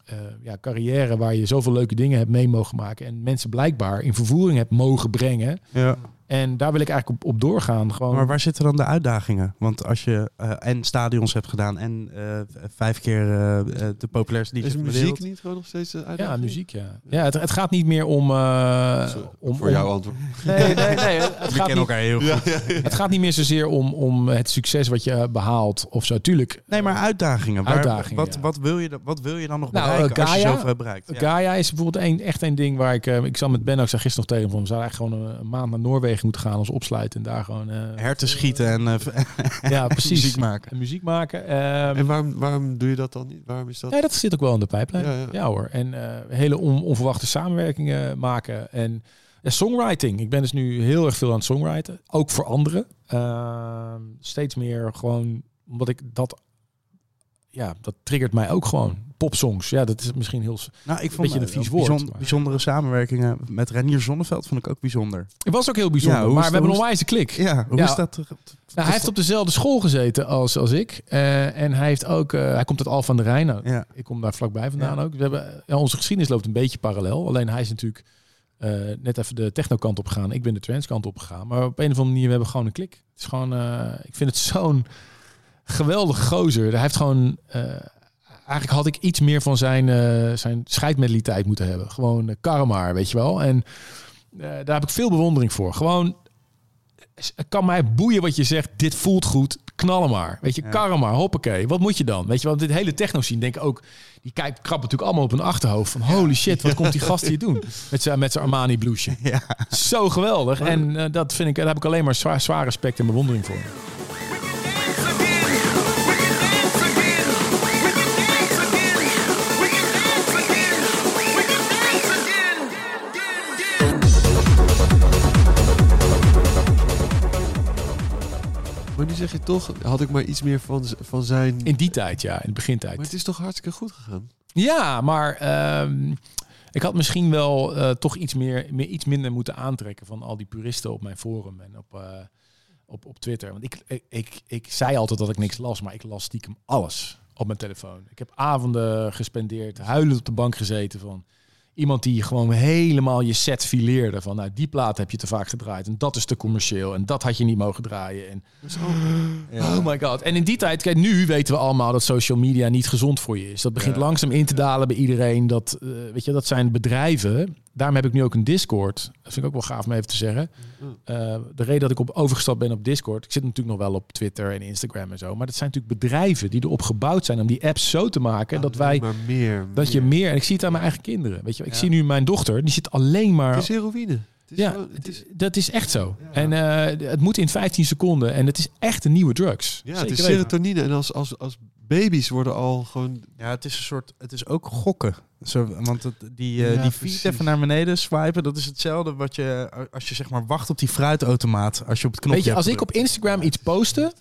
eh, ja, carrière waar je zoveel leuke dingen hebt mee mogen maken en mensen blijkbaar in vervoering hebt mogen brengen. Ja. En daar wil ik eigenlijk op, op doorgaan. Gewoon, Maar waar zitten dan de uitdagingen? Want als je eh, en stadions hebt gedaan en eh, vijf keer eh, eh, de populairste DJ Is muziek niet gewoon nog steeds ja, muziek, ja. ja het, het gaat niet meer om... eh, om Voor om- jouw antwoord. Nee, nee, nee. Het We kennen elkaar heel goed. het gaat niet meer zozeer om, om het succes wat je behaalt of zo. Tuurlijk, Nee, maar uitdagingen. Waar- Uitdagingen, wat, ja. wat, wil je, dan- wat wil je dan nog Nou, bereiken eh, als je Gaia- zoveel hebt bereikt? Ja. Gaia is bijvoorbeeld een, echt een ding waar ik... eh, ik zat met Ben ook, zei gisteren nog tegen hem van... We zouden eigenlijk gewoon een, een maand naar Noorwegen moeten gaan, ons opsluiten en daar gewoon... eh, Herten schieten en eh, ja, precies. muziek maken. En muziek maken. Ehm, En waarom, waarom doe je dat dan niet? Waarom is dat? Ja, dat zit ook wel in de pijplijn. Ja, Ja, ja. hoor. En eh, hele on- onverwachte samenwerkingen maken. En ja, songwriting. Ik ben dus nu heel erg veel aan het songwriten. Ook voor anderen. Ehm, steeds meer gewoon, omdat ik dat... Ja, dat triggert mij ook gewoon. Popsongs. Ja, dat is misschien heel... Nou, ik vond Beetje een eh, vies woord, maar- bijzondere samenwerkingen met Renier Zonneveld vond ik ook bijzonder. Het was ook heel bijzonder, Ja, maar we hebben een onwijze klik. Ja, hoe Ja. is dat? Nou, hij heeft op dezelfde school gezeten als, als ik. Eh, en hij heeft ook, eh, hij komt uit Al van der Rijn. Nou, Ja. Ik kom daar vlakbij vandaan ook. We hebben, ja, onze geschiedenis loopt een beetje parallel. Alleen hij is natuurlijk net even de techno-kant op gegaan. Ik ben de trance-kant op gegaan. Maar op een of andere manier we hebben we gewoon een klik. Het is gewoon, ik vind het zo'n geweldig gozer. Hij heeft gewoon, eigenlijk had ik iets meer van zijn, eh zijn scheidmentaliteit moeten hebben. Gewoon uh, karma, weet je wel. En eh, daar heb ik veel bewondering voor. Gewoon, het kan mij boeien wat je zegt. Dit voelt goed. Knallen maar. Weet je, Ja. karma, hoppakee. Wat moet je dan? Weet je wel, dit hele techno zien denk ik ook. Die kijkt krap natuurlijk allemaal op hun achterhoofd. Van holy shit, wat komt die gast hier doen? Met zijn met zijn Armani blouseje. Ja. Zo geweldig. En eh, dat vind ik, daar heb ik alleen maar zwaar, zwaar respect en bewondering voor. Maar nu zeg je toch, had ik maar iets meer van, van zijn... In die tijd, ja, in de begintijd. Maar het is toch hartstikke goed gegaan? Ja, maar ehm, ik had misschien wel eh, toch iets, meer, meer, iets minder moeten aantrekken van al die puristen op mijn forum en op, eh, op, op Twitter. Want ik, ik, ik, ik zei altijd dat ik niks las, maar ik las stiekem alles op mijn telefoon. Ik heb avonden gespendeerd, huilend op de bank gezeten van iemand die gewoon helemaal je set fileerde. Van nou, die plaat heb je te vaak gedraaid en dat is te commercieel en dat had je niet mogen draaien. En Oh my god. En in die tijd, kijk, nu weten we allemaal dat social media niet gezond voor je is. Dat begint langzaam in te dalen bij iedereen. Dat, eh, weet je, dat zijn bedrijven. Daarom heb ik nu ook een Discord. Dat vind ik ook wel gaaf om even te zeggen. Eh, de reden dat ik op overgestapt ben op Discord. Ik zit natuurlijk nog wel op Twitter en Instagram en zo. Maar dat zijn natuurlijk bedrijven die erop gebouwd zijn om die apps zo te maken dat wij. Maar meer. Dat je meer. En ik zie het aan mijn eigen kinderen. Weet je, ik zie nu mijn dochter. Die zit alleen maar. Het is heroïne. Het is Ja, het is, dat is echt zo. En eh, het moet in 15 seconden. En het is echt een nieuwe drugs. ja, het Zeker is weten. serotonine. En als, als, als baby's worden al gewoon... Ja, het is een soort, het is ook gokken. Zo, want het, die, Ja, die feed precies. even naar beneden swipen, dat is hetzelfde wat je, als je zeg maar wacht op die fruitautomaat, als je op het knopje Weet je, als ik op. Instagram iets postte,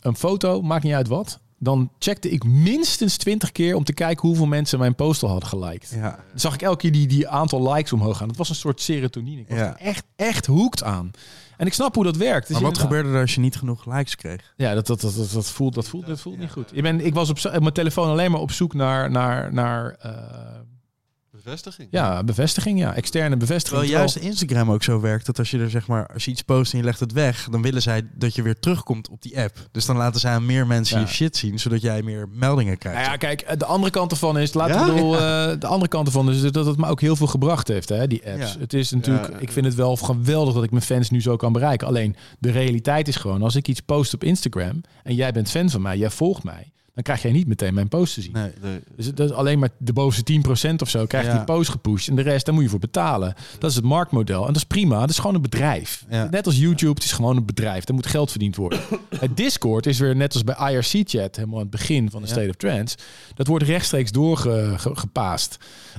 een foto, maakt niet uit wat, dan checkte ik minstens 20 keer om te kijken hoeveel mensen mijn post al hadden geliked. Ja, Dan zag ik elke keer die, die aantal likes omhoog gaan. Dat was een soort serotonine. Ik was Ja. er echt, echt hoekt aan. En ik snap hoe dat werkt. Dus maar wat inderdaad- gebeurde er als je niet genoeg likes kreeg? Ja, dat, dat, dat, dat, dat voelt, dat voelt, dat voelt niet goed. Ik, ben, ik was op mijn telefoon alleen maar op zoek naar, naar, naar eh, Bevestiging. ja, bevestiging. Ja, externe bevestiging. Terwijl juist Instagram ook zo werkt dat als je er zeg maar, als je iets post en je legt het weg, dan willen zij dat je weer terugkomt op die app. Dus dan laten zij aan meer mensen Ja. je shit zien, zodat jij meer meldingen krijgt. Nou ja, kijk, de andere kant ervan is, laten Ja? we bedoel, eh, de andere kant ervan is dat het me ook heel veel gebracht heeft, hè, die apps. Ja. Het is natuurlijk, Ja. ik vind het wel geweldig dat ik mijn fans nu zo kan bereiken. Alleen de realiteit is gewoon, als ik iets post op Instagram en jij bent fan van mij, jij volgt mij, dan krijg jij niet meteen mijn post te zien. Nee. Nee. Dus dat is alleen maar de bovenste 10% of zo krijgt Ja. die post gepusht. En de rest, daar moet je voor betalen. Dat is het marktmodel. En dat is prima. Dat is gewoon een bedrijf. Ja. Net als YouTube, het is gewoon een bedrijf. Daar moet geld verdiend worden. het Discord is weer net als bij IRC-chat, helemaal aan het begin van de Ja. State of Trance. Dat wordt rechtstreeks doorgepaast.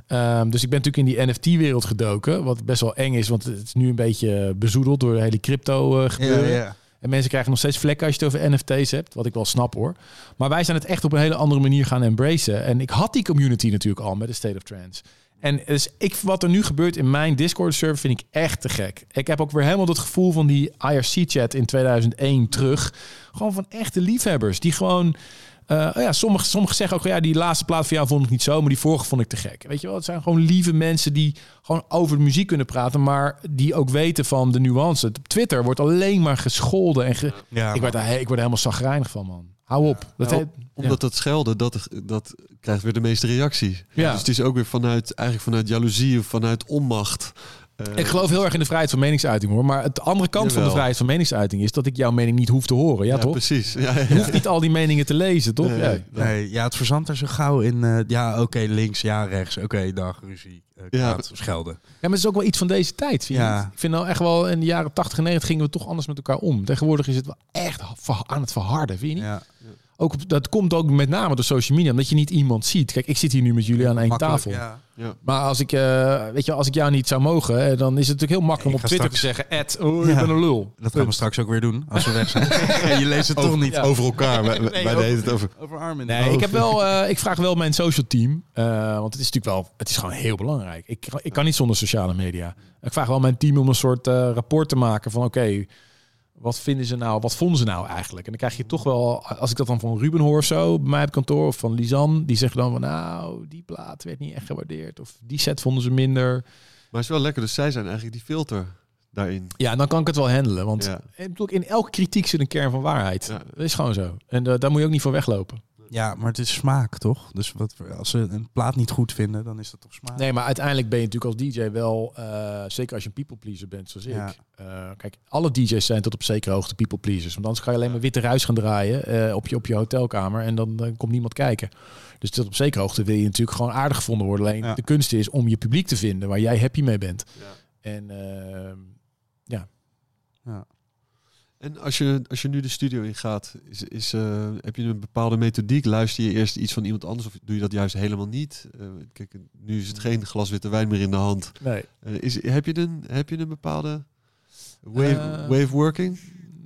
Ehm, dus ik ben natuurlijk in die NFT-wereld gedoken. Wat best wel eng is, want het is nu een beetje bezoedeld door de hele crypto En mensen krijgen nog steeds vlekken als je het over NFT's hebt, wat ik wel snap hoor. Maar wij zijn het echt op een hele andere manier gaan embracen. En ik had die community natuurlijk al met de State of Trance. En dus ik, wat er nu gebeurt in mijn Discord-server vind ik echt te gek. Ik heb ook weer helemaal dat gevoel van die IRC-chat in 2001 terug. Gewoon van echte liefhebbers die gewoon... eh, oh ja, sommigen sommige zeggen ook, ja, die laatste plaat van jou vond ik niet zo, maar die vorige vond ik te gek. Weet je wel, het zijn gewoon lieve mensen die gewoon over de muziek kunnen praten, maar die ook weten van de nuance. Op Twitter wordt alleen maar gescholden en ge- Ja, ik, he- ik word er helemaal zagrijnig van, man. Hou op. Dat Nou, Omdat dat schelden, dat, dat krijgt weer de meeste reactie. Ja. Dus het is ook weer vanuit, eigenlijk vanuit jaloezie of vanuit onmacht. Eh, Ik geloof heel erg in de vrijheid van meningsuiting hoor. Maar de andere kant van de vrijheid van meningsuiting is dat ik jouw mening niet hoef te horen. Ja, ja, toch? precies. Ja, ja, Je hoeft niet al die meningen te lezen, toch? Nee, Ja. nee. Ja, het verzandt er zo gauw in. eh, ja, oké, links, ja, rechts. Oké, dag, ruzie. Ja. kwaad, schelden. Ja, maar het is ook wel iets van deze tijd. Vind je Ja. niet? Ik vind nou echt wel in de jaren 80 en 90 gingen we toch anders met elkaar om. Tegenwoordig is het wel echt aan het verharden, vind je niet? Ja. Ook, op- dat komt ook met name door social media, omdat je niet iemand ziet. Kijk, ik zit hier nu met jullie aan één Makkelijk, tafel. ja. Maar als ik, eh, weet je, als ik jou niet zou mogen, dan is het natuurlijk heel makkelijk om Ik op Twitter straks- te zeggen, Ed, oh, ik Ja. ben een lul. Dat gaan we straks ook weer doen, als we weg zijn. je leest het toch Over, niet. Ja. over elkaar. Wij Nee, wij over- deden het over... Over Armin. Nee, ik heb wel, eh, ik vraag wel mijn social team, eh, want het is natuurlijk wel, het is gewoon heel belangrijk. Ik, ik kan niet zonder sociale media. Ik vraag wel mijn team om een soort eh, rapport te maken van, oké, wat vinden ze nou, wat vonden ze nou eigenlijk? En dan krijg je toch wel, als ik dat dan van Ruben hoor of zo, bij mij op kantoor, of van Lisan, die zeggen dan van, nou, die plaat werd niet echt gewaardeerd, of die set vonden ze minder. Maar het is wel lekker. Dus zij zijn eigenlijk die filter daarin. Ja, dan kan ik het wel handelen, want Ja. in elke kritiek zit een kern van waarheid. Ja. Dat is gewoon zo. En eh, daar moet je ook niet voor weglopen. Ja, maar het is smaak, toch? Dus wat, als ze een plaat niet goed vinden, dan is dat toch smaak? Nee, maar uiteindelijk ben je natuurlijk als DJ wel, eh, zeker als je een people pleaser bent zoals Ja. ik. eh, kijk, alle DJ's zijn tot op zekere hoogte people pleasers. Want anders ga je alleen maar witte ruis gaan draaien eh, op, je, op je hotelkamer en dan, dan komt niemand kijken. Dus tot op zekere hoogte wil je natuurlijk gewoon aardig gevonden worden. Alleen Ja. de kunst is om je publiek te vinden waar jij happy mee bent. En ehm, En als je, als je nu de studio ingaat, is, is, eh, heb je een bepaalde methodiek? Luister je eerst iets van iemand anders of doe je dat juist helemaal niet? Eh, kijk, nu is het geen glas witte wijn meer in de hand. nee. Eh, is, heb, je een, heb je een bepaalde way, way of working?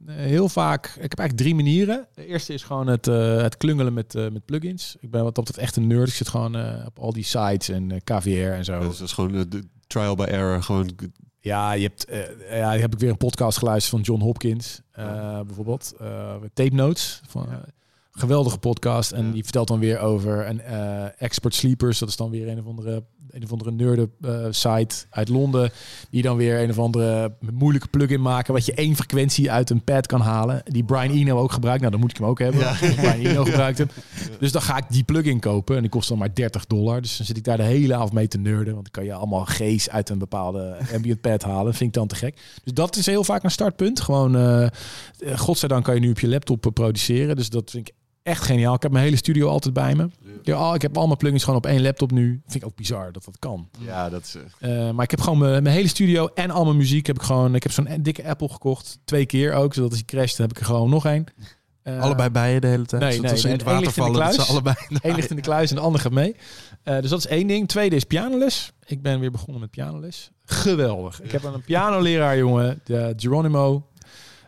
Heel vaak. Ik heb eigenlijk drie manieren. De eerste is gewoon het, het klungelen met, met plugins. Ik ben wat dat betreft echt een nerd. Ik zit gewoon op al die sites en KVR en zo. Dus dat is gewoon de trial by error. Gewoon, Ja, je hebt, eh, ja, heb ik weer een podcast geluisterd van John Hopkins, eh, bijvoorbeeld. Eh, Tape Notes. Van, geweldige podcast. En die vertelt dan weer over een eh, Expert Sleepers. Dat is dan weer een of andere, een of andere nerden eh, site uit Londen. Die dan weer een of andere moeilijke plugin maken. Wat je één frequentie uit een pad kan halen. Die Brian Eno ook gebruikt. Nou, dan moet ik hem ook hebben. Ja. Brian Eno gebruikt hem. Dus dan ga ik die plugin kopen. En die kost dan maar 30 dollar. Dus dan zit ik daar de hele avond mee te nerden. Want dan kan je allemaal G's uit een bepaalde ambient pad halen. Vind ik dan te gek. Dus dat is heel vaak een startpunt. Gewoon, eh, godzijdank kan je nu op je laptop produceren. Dus dat vind ik echt geniaal. Ik heb mijn hele studio altijd bij me. Ja, ik heb al mijn plugins gewoon op één laptop nu. Vind ik ook bizar dat dat kan. ja, dat is... eh, Eh, maar ik heb gewoon mijn, mijn hele studio en al mijn muziek heb ik gewoon. Ik heb zo'n dikke Apple gekocht. Twee keer ook. Zodat als hij crasht, dan heb ik er gewoon nog één. Eh, Allebei bij je de hele tijd? nee, nee, als ze in het één water ligt in de vallen, dat ze kluis. allebei... Eén ligt in de kluis en de ander gaat mee. Eh, dus dat is één ding. Tweede is pianoles. Ik ben weer begonnen met pianoles. Geweldig. Ik heb een pianoleraar, jongen. De Geronimo.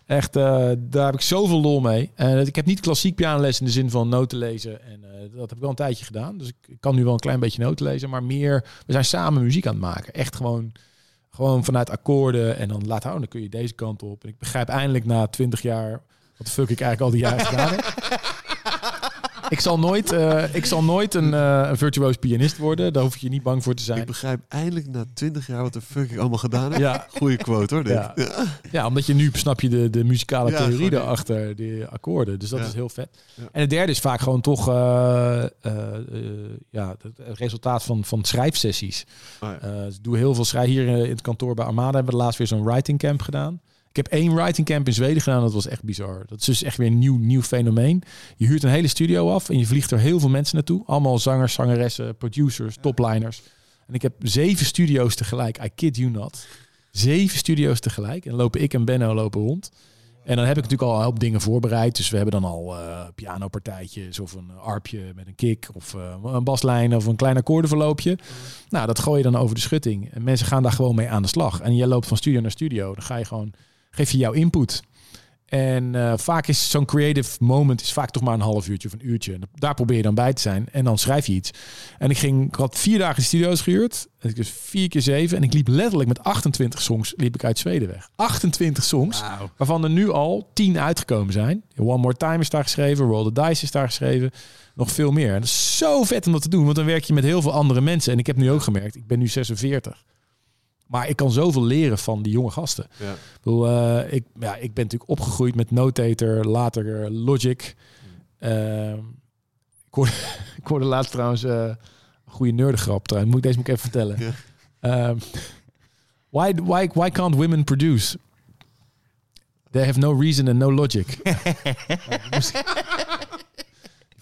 Echt, eh, daar heb ik zoveel lol mee. Ik heb niet klassiek pianoles in de zin van noten lezen. En eh, dat heb ik wel een tijdje gedaan. Dus ik, ik kan nu wel een klein beetje noten lezen. Maar meer, we zijn samen muziek aan het maken. Echt gewoon, gewoon vanuit akkoorden. En dan laat houden, dan kun je deze kant op. En ik begrijp eindelijk na twintig jaar... wat de fuck ik eigenlijk al die jaren gedaan heb. Ik zal nooit, eh, ik zal nooit een, eh, een virtuoos pianist worden. Daar hoef je niet bang voor te ik zijn. begrijp eindelijk na twintig jaar wat de fuck ik allemaal gedaan heb. Ja. Goeie quote hoor. dit. Ja. ja, omdat je nu snap je de, de muzikale Ja, theorie erachter, die akkoren. Dus dat is heel vet. En het derde is vaak gewoon toch eh, ja, het resultaat van, van schrijfsessies. Oh dus ik doe heel veel schrijven. Hier in het kantoor bij Armada hebben we laatst weer zo'n writing camp gedaan. Ik heb één writing camp in Zweden gedaan. Dat was echt bizar. Dat is dus echt weer een nieuw, nieuw fenomeen. Je huurt een hele studio af en je vliegt er heel veel mensen naartoe. Allemaal zangers, zangeressen, producers, topliners. En ik heb zeven studio's tegelijk. I kid you not. Zeven studio's tegelijk. En dan lopen ik en Benno lopen rond. En dan heb ik natuurlijk al een hoop dingen voorbereid. Dus we hebben dan al eh pianopartijtjes of een arpje met een kick of eh, een baslijn of een klein akkoordenverloopje. Nou, dat gooi je dan over de schutting. En mensen gaan daar gewoon mee aan de slag. En jij loopt van studio naar studio. Dan ga je gewoon, geef je jouw input. En eh, vaak is zo'n creative moment is vaak toch maar een half uurtje of een uurtje. En daar probeer je dan bij te zijn. En dan schrijf je iets. En ik ging, ik had vier dagen studio's gehuurd. En ik dus vier keer zeven. En ik liep letterlijk met 28 songs liep ik uit Zweden weg. 28 songs. Waarvan er nu al 10 uitgekomen zijn. One More Time is daar geschreven. Roll the Dice is daar geschreven. Nog veel meer. En dat is zo vet om dat te doen. Want dan werk je met heel veel andere mensen. En ik heb nu ook gemerkt. Ik ben nu 46. Maar ik kan zoveel leren van die jonge gasten. Ja. Ik, bedoel, eh, ik, ja, ik ben natuurlijk opgegroeid met Notator, later eh, Logic. Ehm, ik, hoorde, ik hoorde laatst trouwens eh, een goede nerdengrap. Trouwens. Moet, deze moet ik even vertellen. Ja. Ehm, why, why, why can't women produce? They have no reason and no logic.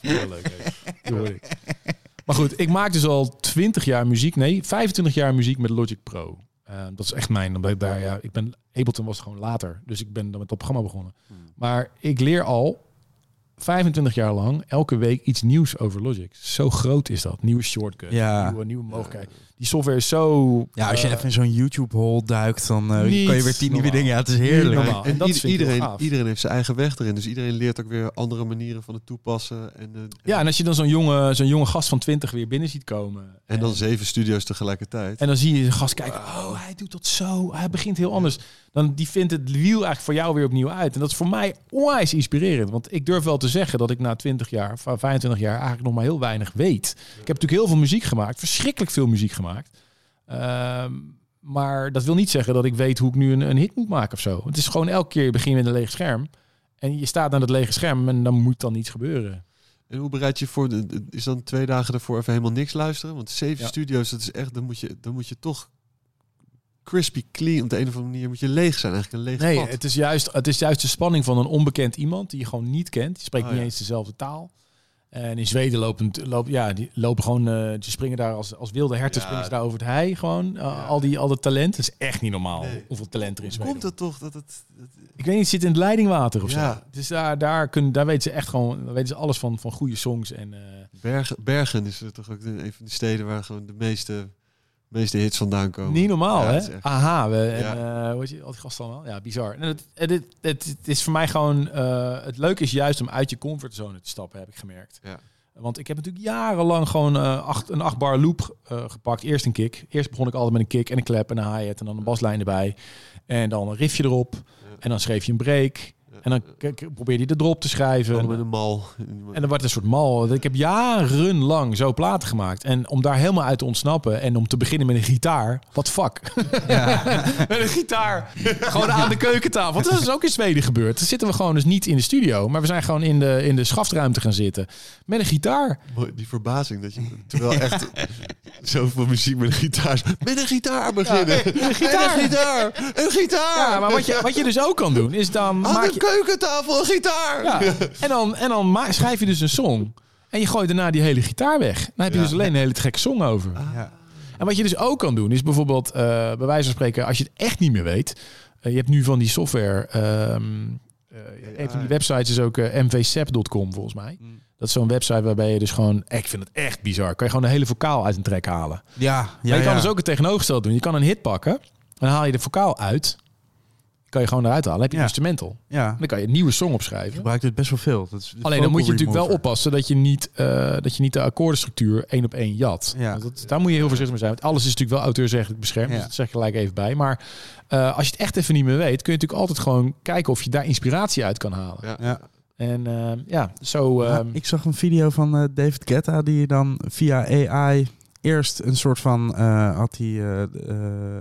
Ik- ik leuk. ik. Maar goed, ik maak dus al 20 jaar muziek. Nee, 25 jaar muziek met Logic Pro. Eh, dat is echt mijn. Omdat ik daar, ja, ik ben, Ableton was gewoon later. Dus ik ben dan met dat programma begonnen. Maar ik leer al 25 jaar lang elke week iets nieuws over Logic. Zo groot is dat. Nieuwe shortcut, Ja. nieuwe, nieuwe mogelijkheid. Die software is zo... Ja, als je eh, even in zo'n YouTube-hole duikt, dan eh, Niet kan je weer tien nieuwe dingen. Ja, het is heerlijk. En En dat ieder- heel iedereen, iedereen heeft zijn eigen weg erin. Dus iedereen leert ook weer andere manieren van het toepassen. En, eh, Ja, en als je dan zo'n jonge, zo'n jonge gast van 20 weer binnen ziet komen. en dan zeven studio's tegelijkertijd. En dan zie je de gast kijken, oh, hij doet dat zo. Hij begint heel anders. Dan die vindt het wiel eigenlijk voor jou weer opnieuw uit. En dat is voor mij onwijs inspirerend. Want ik durf wel te zeggen dat ik na 20 jaar, of 25 jaar, eigenlijk nog maar heel weinig weet. Ik heb natuurlijk heel veel muziek gemaakt, verschrikkelijk veel muziek gemaakt. Ehm, maar dat wil niet zeggen dat ik weet hoe ik nu een, een hit moet maken of zo. Het is gewoon elke keer je begint met een leeg scherm. En je staat aan dat lege scherm en dan moet dan iets gebeuren. En hoe bereid je voor? de- Is dan twee dagen ervoor even helemaal niks luisteren? Want zeven Ja. studio's, dat is echt. Dan moet je, dan moet je toch crispy clean. Op de een of andere manier moet je leeg zijn, eigenlijk een leeg Nee, het is, juist, het is juist de spanning van een onbekend iemand die je gewoon niet kent. Die spreekt Oh, niet ja. eens dezelfde taal. En in Zweden lopen, lopen, ja, die lopen gewoon, eh die springen daar als, als wilde herten Ja. springen ze daar over het hei. Gewoon, Uh, al, die, al dat talent. Het is echt niet normaal Nee. hoeveel talent er in Hoe Zweden. komt dat toch? Dat het, dat- Ik weet niet, het zit in het leidingwater of Ja. zo. Dus daar, daar, kunnen, daar weten ze echt gewoon, daar weten ze alles van, van goede songs. En, eh, Bergen, Bergen is er toch ook een van de steden waar gewoon de meeste, meeste hits vandaan komen. Niet normaal, Ja, hè? echt- Aha, we, en, Ja. eh, hoe je, al die gasten allemaal? Ja, bizar. En het, het, het, is voor mij gewoon... eh, het leuke is juist om uit je comfortzone te stappen, heb ik gemerkt. Ja. Want ik heb natuurlijk jarenlang gewoon eh, acht, een achtbar loop gepakt. Eerst een kick. Eerst begon ik altijd met een kick en een klep en een hi-hat en dan een baslijn erbij. En dan een riffje erop. En dan schreef je een break. En dan probeerde je de drop te schrijven. Gewoon met een mal. En dan wordt het een soort mal. Ik heb jarenlang zo platen gemaakt. En om daar helemaal uit te ontsnappen en om te beginnen met een gitaar. Wat fuck. met een gitaar. Gewoon aan de keukentafel. Want dat is ook in Zweden gebeurd. Dan zitten we gewoon dus niet in de studio. Maar we zijn gewoon in de, in de schaftruimte gaan zitten. Met een gitaar. Die verbazing dat je terwijl echt zoveel muziek met een gitaar. Met een gitaar beginnen. een gitaar. Een gitaar. Een gitaar. Ja, maar wat je, wat je dus ook kan doen, is dan Aan maak de je... keukentafel een gitaar. Ja. En dan, en dan ma- schrijf je dus een song. En je gooit daarna die hele gitaar weg. Dan heb je Ja. dus alleen een hele gekke song over. Ja. En wat je dus ook kan doen, is bijvoorbeeld, eh, bij wijze van spreken, als je het echt niet meer weet. eh, je hebt nu van die software. ehm eh, een van die websites is ook eh, mvsep.com volgens mij. Dat is zo'n website waarbij je dus gewoon, ik vind het echt bizar, kan je gewoon de hele vocaal uit een track halen. Ja, ja, maar je kan ja. dus ook het tegenovergestelde doen. Je kan een hit pakken, en dan haal je de vocaal uit. Kan je gewoon eruit halen. Dan heb je Ja. een instrumental. Ja, Dan kan je een nieuwe song opschrijven. gebruik dit best wel veel. Dat is Alleen dan moet je natuurlijk wel oppassen dat je niet, eh, dat je niet de akkoordenstructuur één op één jat. Ja. Want Dat, daar moet je heel voorzichtig mee zijn. Want alles is natuurlijk wel auteursrechtelijk beschermd. Ja. Dus dat zeg ik gelijk even bij. Maar eh, als je het echt even niet meer weet, kun je natuurlijk altijd gewoon kijken of je daar inspiratie uit kan halen. Ja. Ja. En eh, ja, zo. Ja, ehm, ik zag een video van eh, David Guetta die dan via AI eerst een soort van eh, had hij eh, eh,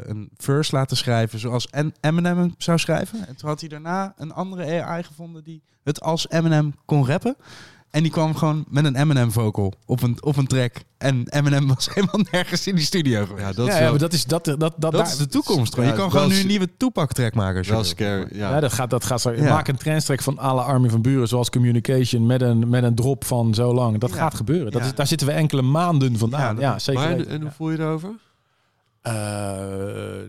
een verse laten schrijven zoals Eminem zou schrijven. En toen had hij daarna een andere AI gevonden die het als Eminem kon rappen. En die kwam gewoon met een Eminem vocal op een, op een track. En Eminem was helemaal nergens in die studio geweest. Ja, dat ja, is ja, wel, maar dat is dat dat dat, dat daar- is de toekomst. Ja, je kan gewoon nu een nieuwe Tupac track maken. Wel scary. Ja. Ja, dat gaat, dat gaat zo. Ja. Maak een trendstrek van alle Armin van Buren, zoals Communication, met een, met een drop van zo lang. Dat Ja. gaat gebeuren. Dat Ja. is, daar zitten we enkele maanden vandaan. Ja, zeker. maar en, hoe voel je daarover? Eh, eh,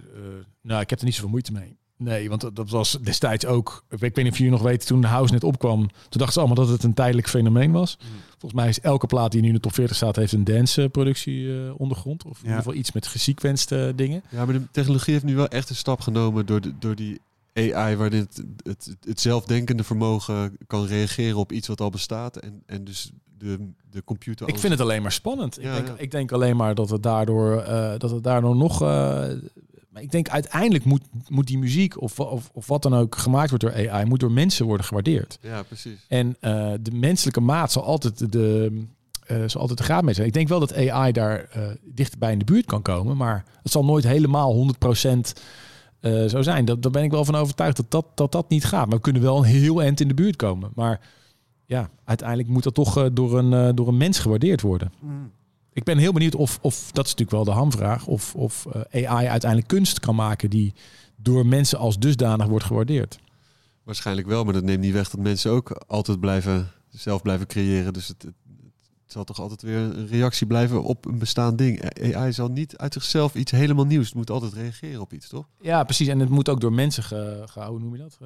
nou, ik heb er niet zoveel moeite mee. Nee, want dat, was destijds ook. Ik weet niet of jullie nog weten, toen de house net opkwam, toen dachten ze allemaal dat het een tijdelijk fenomeen was. Volgens mij is elke plaat die nu in de top 40 staat, heeft een dance-productie eh, ondergrond. Of in Ja. ieder geval iets met gesequenced dingen. Ja, maar de technologie heeft nu wel echt een stap genomen door, de, door die AI, waarin het, het, het zelfdenkende vermogen kan reageren op iets wat al bestaat. En, en dus de, de computer. Ik vind het alleen maar spannend. Ik, denk, ja. ik denk alleen maar dat het daardoor, eh, dat het daardoor nog. eh, maar ik denk uiteindelijk moet, moet die muziek of, of, of wat dan ook gemaakt wordt door AI, moet door mensen worden gewaardeerd. Ja, precies. En eh, de menselijke maat zal altijd de, eh, zal altijd de graadmeter zijn. Ik denk wel dat AI daar eh dichterbij in de buurt kan komen, maar het zal nooit helemaal 100% eh zo zijn. Dat, daar ben ik wel van overtuigd dat dat, dat dat niet gaat. Maar we kunnen wel een heel eind in de buurt komen. Maar ja, uiteindelijk moet dat toch eh, door, een, eh, door een mens gewaardeerd worden. Ik ben heel benieuwd of, of dat is natuurlijk wel de hamvraag, of, of eh, AI uiteindelijk kunst kan maken die door mensen als dusdanig wordt gewaardeerd. Waarschijnlijk wel, maar dat neemt niet weg dat mensen ook altijd blijven, zelf blijven creëren. Dus het, het, zal toch altijd weer een reactie blijven op een bestaand ding. AI zal niet uit zichzelf iets helemaal nieuws. Het moet altijd reageren op iets, toch? Ja, precies. En het moet ook door mensen ge, gehouden, hoe noem je dat?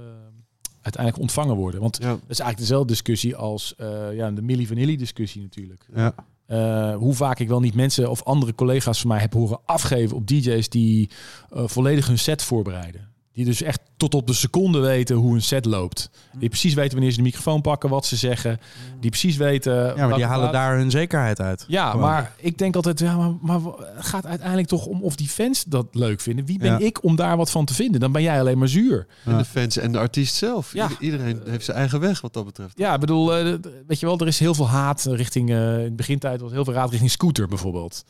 uiteindelijk ontvangen worden. Want Ja. dat is eigenlijk dezelfde discussie als eh, ja, de Milli Vanilli discussie natuurlijk. Ja. Eh, hoe vaak ik wel niet mensen of andere collega's van mij heb horen afgeven op DJ's die eh, volledig hun set voorbereiden. Die dus echt tot op de seconde weten hoe een set loopt. Die precies weten wanneer ze de microfoon pakken, wat ze zeggen. Die precies weten. Ja, maar die halen daar hun zekerheid uit. Ja, Gewoon. maar ik denk altijd, ja, maar, maar het gaat uiteindelijk toch om of die fans dat leuk vinden. Wie ben Ja. ik om daar wat van te vinden? Dan ben jij alleen maar zuur. En de fans en de artiest zelf. Ja. Ieder- Iedereen heeft zijn eigen weg wat dat betreft. Ja, ik bedoel, eh, weet je wel, er is heel veel haat richting, eh, in de begintijd was heel veel haat richting scooter bijvoorbeeld.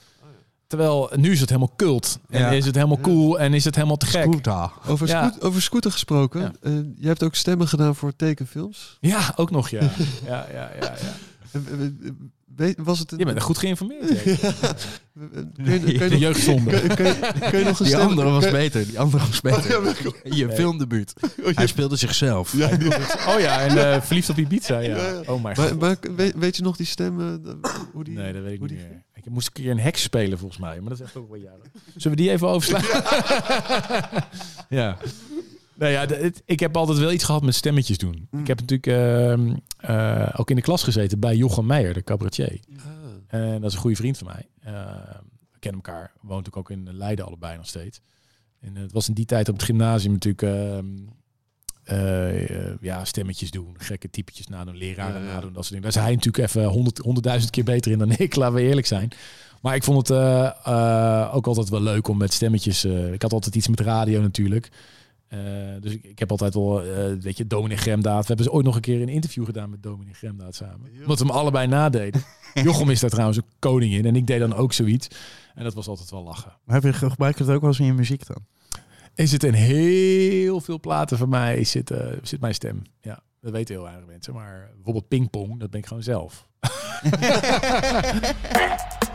Terwijl nu is het helemaal cult. En Ja. is het helemaal cool en is het helemaal te gek. Scooter. Over, Ja. scoot- over scooter gesproken. Ja. eh, jij hebt ook stemmen gedaan voor tekenfilms. Ja, ook nog, ja. ja, ja, ja, ja. Eh, eh, Was het een... Je bent goed geïnformeerd. Je- je De nog- jeugdzonde. kun- kun je- kun je nog een Die stem- andere was beter. Die andere was beter. Oh, ja, maar- Je filmdebuut. Hij speelde zichzelf. Ja, Oh ja, en eh, verliefd op Ibiza, ja. Ja, ja. Oh mijn maar, god. maar weet, weet je nog die stem? dat- hoe die, Nee, dat weet ik hoe niet die- meer. Ik moest een keer een heks spelen volgens mij, maar dat is echt ook wel jaren. Zullen we die even overslaan? ja. Nou ja, het- ik heb altijd wel iets gehad met stemmetjes doen. Mm. Ik heb natuurlijk ehm, eh, ook in de klas gezeten bij Jochem Meijer, de cabaretier. Ah. En dat is een goede vriend van mij. Eh, we kennen elkaar. Natuurlijk ook in Leiden allebei nog steeds. En het was in die tijd op het gymnasium natuurlijk... eh, ja, stemmetjes doen, gekke typetjes nadoen, leraren Ja, ja. nadoen, dat soort dingen. Daar is hij natuurlijk even honderd, honderdduizend keer beter in dan ik, laten we eerlijk zijn. Maar ik vond het eh, eh, ook altijd wel leuk om met stemmetjes... eh, ik had altijd iets met radio natuurlijk. Eh, dus ik, ik heb altijd wel, eh weet je, Dominic Gremdaad. We hebben ooit nog een keer een interview gedaan met Dominic Gremdaad samen. Omdat we hem allebei nadeden. Jochem is daar trouwens een koning in. En ik deed dan ook zoiets. En dat was altijd wel lachen. Maar heb je gebruik je het ook wel eens in je muziek dan? Er zit in heel veel platen van mij zit, eh, zit mijn stem. Ja, dat weten heel weinig mensen. Maar bijvoorbeeld pingpong, dat ben ik gewoon zelf.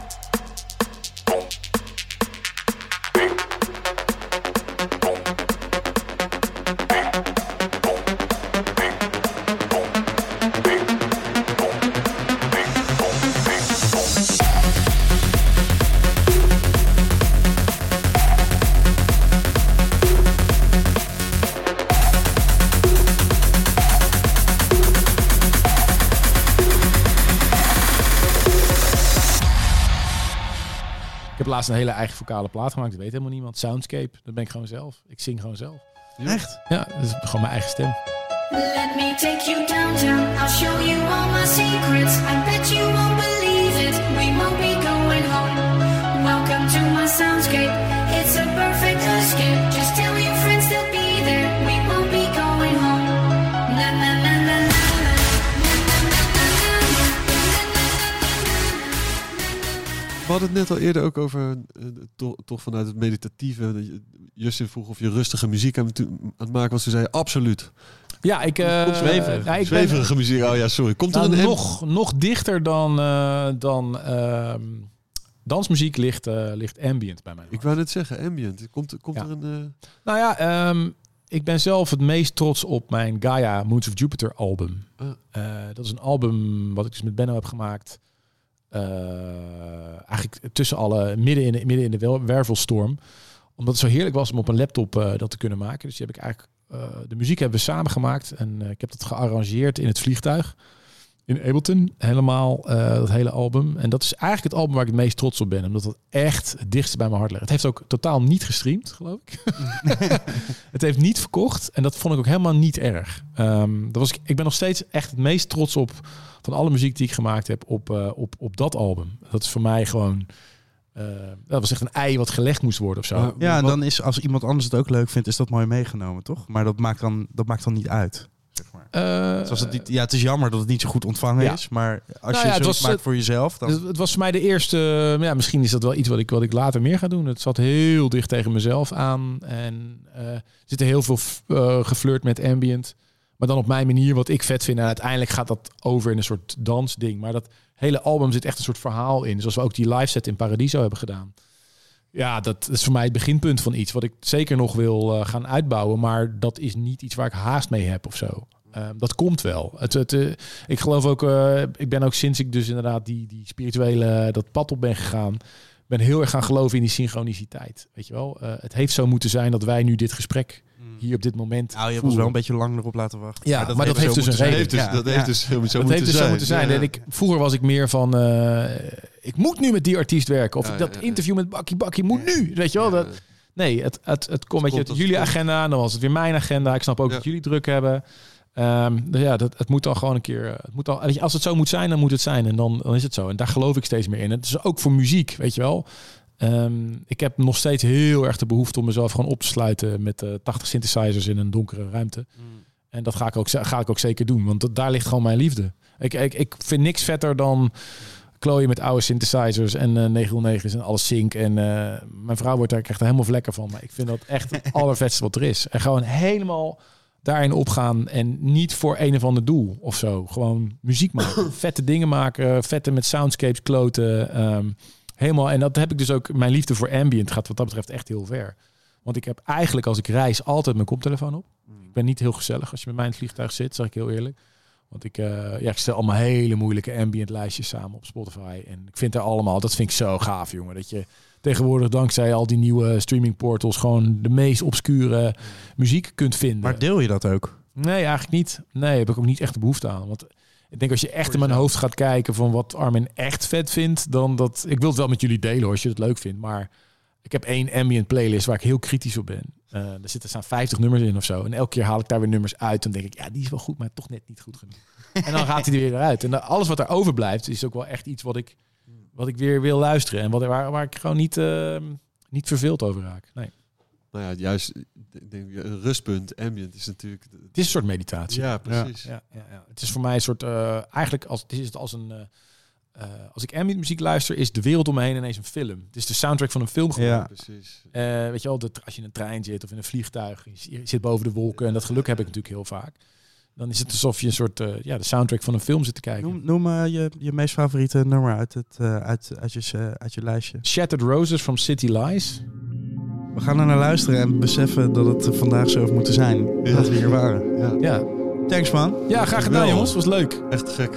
laatst een hele eigen vocale plaat gemaakt. Dat weet helemaal niemand. Soundscape, dat ben ik gewoon zelf. Ik zing gewoon zelf. Echt? Ja, dat is gewoon mijn eigen stem. Let me take you downtown. I'll show you all my secrets. I bet you won't believe it. We won't be going home. Welcome to my soundscape. It's a perfect escape. We hadden het net al eerder ook over, eh, to- toch vanuit het meditatieve. Justin vroeg of je rustige muziek aan het, aan het maken was. Toen zei je absoluut. Ja, ik... zweverig. ja, ik ben- Zweverige muziek. Oh ja, sorry. Komt er Nou, een M? nog, nog dichter dan, eh, dan ehm, dansmuziek ligt, ligt ambient bij mij. Ik wou net zeggen, ambient. Komt, komt Ja. er een... Nou ja, ehm, ik ben zelf het meest trots op mijn Gaia Moons of Jupiter album. Ah. Dat is een album wat ik dus met Benno heb gemaakt. Eh, eigenlijk tussen alle, midden in de, midden in de wervelstorm. Omdat het zo heerlijk was om op een laptop eh, dat te kunnen maken. Dus die heb ik eigenlijk, eh, de muziek hebben we samen gemaakt. En ik heb dat gearrangeerd in het vliegtuig. In Ableton, helemaal eh, dat hele album. En dat is eigenlijk het album waar ik het meest trots op ben. Omdat het echt het dichtst bij mijn hart ligt. Het heeft ook totaal niet gestreamd, geloof ik. het heeft niet verkocht. En dat vond ik ook helemaal niet erg. Ehm, dat was, ik- ik ben nog steeds echt het meest trots op van alle muziek die ik gemaakt heb op, eh, op, op dat album. Dat is voor mij gewoon... eh, dat was echt een ei wat gelegd moest worden of zo. Ja, en dan is als iemand anders het ook leuk vindt, is dat mooi meegenomen, toch? Maar dat maakt dan, dat maakt dan niet uit. Zeg maar. Eh, het, niet, ja, het is jammer dat het niet zo goed ontvangen Ja. is, maar als Nou je ja, het was- maakt voor jezelf, dan... Het was voor mij de eerste. maar Ja, misschien is dat wel iets wat ik, wat ik later meer ga doen. Het zat heel dicht tegen mezelf aan. En eh, er zit er heel veel eh geflirt met ambient. Maar dan op mijn manier, wat ik vet vind. En uiteindelijk gaat dat over in een soort dansding. Maar dat hele album zit echt een soort verhaal in. Zoals we ook die live set in Paradiso hebben gedaan. Ja, dat is voor mij het beginpunt van iets wat ik zeker nog wil eh, gaan uitbouwen. Maar dat is niet iets waar ik haast mee heb of zo. Ehm, dat komt wel. Het, het, eh, ik geloof ook, eh, ik ben ook sinds ik dus inderdaad die, die spirituele, dat pad op ben gegaan, ben heel erg gaan geloven in die synchroniciteit. Weet je wel? Het heeft zo moeten zijn dat wij nu dit gesprek hier op dit moment Nou, je hebt ons wel een beetje lang erop laten wachten. Ja, maar dat heeft dus een reden. heeft dus, Ja, dat heeft dus zo dat moeten heeft dus zijn. zo moeten zijn. En ik, vroeger was ik meer van, eh, ik moet nu met die artiest werken. Of dat interview met Bakkie Bakkie moet nu. Weet je wel? Dat, nee, het, het, het komt met je jullie komt. agenda. Dan was het weer mijn agenda. Ik snap ook dat jullie druk hebben. Ehm, dus ja, dat, het moet dan gewoon een keer. eh, Het moet al, als het zo moet zijn, dan moet het zijn. En dan, dan is het zo. En daar geloof ik steeds meer in. Het is ook voor muziek, weet je wel. Ehm, ik heb nog steeds heel erg de behoefte om mezelf gewoon op te sluiten met eh 80 synthesizers in een donkere ruimte. En dat ga ik ook, ga ik ook zeker doen, want dat, daar ligt gewoon mijn liefde. Ik, ik, ik vind niks vetter dan klooien met oude synthesizers en eh 909's en alles sync. En eh, mijn vrouw wordt daar echt helemaal vlekker van. Maar ik vind dat echt het allervetste wat er is. En gewoon helemaal daarin opgaan en niet voor een of ander doel of zo. Gewoon muziek maken, vette dingen maken, vette met soundscapes kloten. ehm, helemaal. En dat heb ik dus ook. Mijn liefde voor ambient gaat wat dat betreft echt heel ver. Want ik heb eigenlijk als ik reis altijd mijn koptelefoon op. Ik ben niet heel gezellig als je met mij in het vliegtuig zit, zeg ik heel eerlijk. Want ik, eh, ja, ik stel allemaal hele moeilijke ambient lijstjes samen op Spotify. En ik vind er allemaal, dat vind ik zo gaaf, jongen. Dat je tegenwoordig dankzij al die nieuwe streaming portals gewoon de meest obscure muziek kunt vinden. Maar deel je dat ook? Nee, eigenlijk niet. Nee, heb ik ook niet echt de behoefte aan. Want ik denk als je echt in mijn hoofd gaat kijken van wat Armin echt vet vindt, dan dat. Ik wil het wel met jullie delen hoor, als je het leuk vindt. Maar ik heb één ambient playlist waar ik heel kritisch op ben. Eh er zitten staan 50 nummers in of zo. En elke keer haal ik daar weer nummers uit. Dan denk ik, ja, die is wel goed, maar toch net niet goed genoeg. en dan gaat hij er weer uit. En alles wat er overblijft, is ook wel echt iets wat ik, wat ik weer wil luisteren. En wat, waar, waar ik gewoon niet, eh, niet verveeld over raak. Nee. Nou ja, juist ik denk, een rustpunt, ambient is natuurlijk... Het is een soort meditatie. Ja, precies. Ja, ja, ja. Het is voor mij een soort, eh, eigenlijk als, het is het als een, eh, eh, als ik ambient muziek luister, is de wereld om me heen ineens een film. Het is de soundtrack van een film geworden. Ja. Precies. Eh, weet je wel, dat als je in een trein zit of in een vliegtuig, je, je zit boven de wolken en dat geluk heb ik natuurlijk heel vaak. Dan is het alsof je een soort, eh, ja, de soundtrack van een film zit te kijken. Noem, noem je, je meest favoriete nummer uit, het, eh, uit, uit, je, uit je lijstje. Shattered Roses from City Lies. We gaan er naar luisteren en beseffen dat het vandaag zo heeft moeten zijn. Ja. Dat we hier waren. Ja, Ja, Thanks man. ja graag gedaan jongens, was leuk. echt gek.